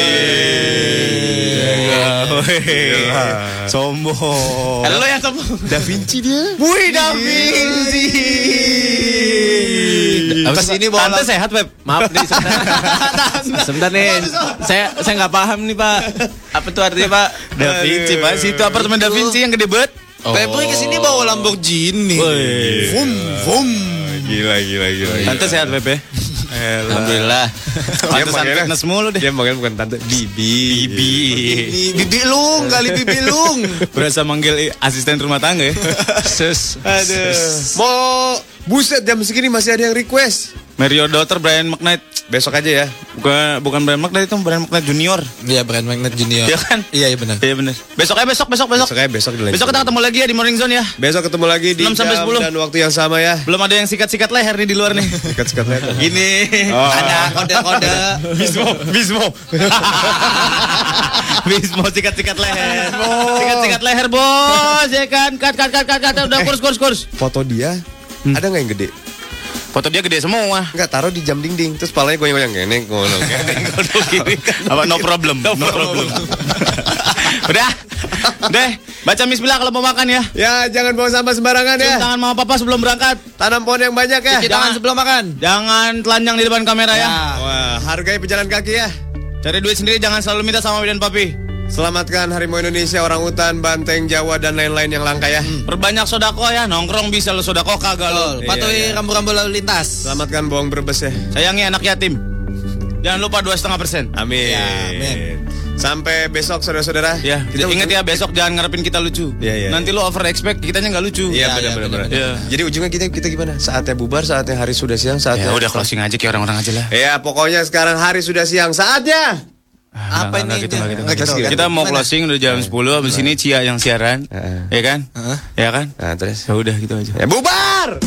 Sombong. Lo yang sombong. Da Vinci dia. Wih, Da Vinci. Pas ini bawa Tante sehat, Pep. Maaf nih sebentar. [LAUGHS] sebentar nih. Saya saya nggak paham nih Pak. Apa tuh artinya Pak? Da Vinci, Pak. Situ apartemen Da Vinci yang gede banget. Febri ke sini bawa Lamborghini. Vum, vum. Gila, gila, gila. Tante sehat, Pep ya? Alhamdulillah. Pantesan fitness mulu deh. Dia manggil bukan tante, Bibi. Bibi. Bibi, bibi lung, kali bibi lung. [LAUGHS] Berasa manggil asisten rumah tangga ya. Sus. Aduh. Mau buset jam segini masih ada yang request. Mario Daughter Brian McKnight. Besok aja ya. Bukan bukan Brian McKnight itu Brian McKnight Junior. Iya, brand magnet junior. Iya kan? Iya, iya benar. Iya benar. Besok ya besok besok besok. Besok aja besok dilanjut. Besok kita ketemu lagi ya di Morning Zone ya. Besok ketemu lagi di 6 sampai jam 10. dan waktu yang sama ya. Belum ada yang sikat-sikat leher nih di luar nih. [LAUGHS] Sikat-sikat leher. Gini. Oh. Ada kode-kode. [LAUGHS] Bismo, Bismo. [LAUGHS] Bismo sikat-sikat leher. Sikat-sikat leher, Bos. Ya kan? Kat kat kat kat kat udah kurs kurs kurs. Foto dia ada nggak yang gede? Foto dia gede semua. Enggak, taruh di jam dinding. Terus palanya goyang-goyang gini, ngono. [LAUGHS] gini. Apa no problem? No, problem. [LAUGHS] Udah. Deh, baca bismillah kalau mau makan ya. Ya, jangan bawa sampah sembarangan ya. Cium tangan mama papa sebelum berangkat. Tanam pohon yang banyak ya. Cuci tangan sebelum makan. Jangan telanjang di depan kamera ya. Wah, hargai pejalan kaki ya. Cari duit sendiri jangan selalu minta sama dan papi. Selamatkan harimau Indonesia, orang hutan, banteng, Jawa dan lain-lain yang langka ya. Perbanyak sodako ya, nongkrong bisa lo sodako kagak lo. Patuhi Iya, iya. rambu-rambu lalu lintas. Selamatkan bawang berbes ya. Sayangi anak yatim. Jangan lupa dua setengah persen. Amin. Ya, amin. Sampai besok saudara-saudara. Ya, Kita ingat ya besok jangan ngarepin kita lucu. Iya, iya, Nanti lo over expect, kitanya nggak lucu. Iya Ya, benar ya, benar benar, benar. Iya. Jadi ujungnya kita kita gimana? Saatnya bubar, saatnya hari sudah siang, saatnya. Ya udah closing aja kayak orang-orang aja lah. Ya pokoknya sekarang hari sudah siang, saatnya. Apa Nggak, nggak ini? gitu, gitu, nggak gitu, gitu. kan? Kita mau closing udah jam 10 Habis ini Cia yang siaran Heeh. Ya kan? Ya kan? Nah terus. Ya udah gitu aja Ya bubar.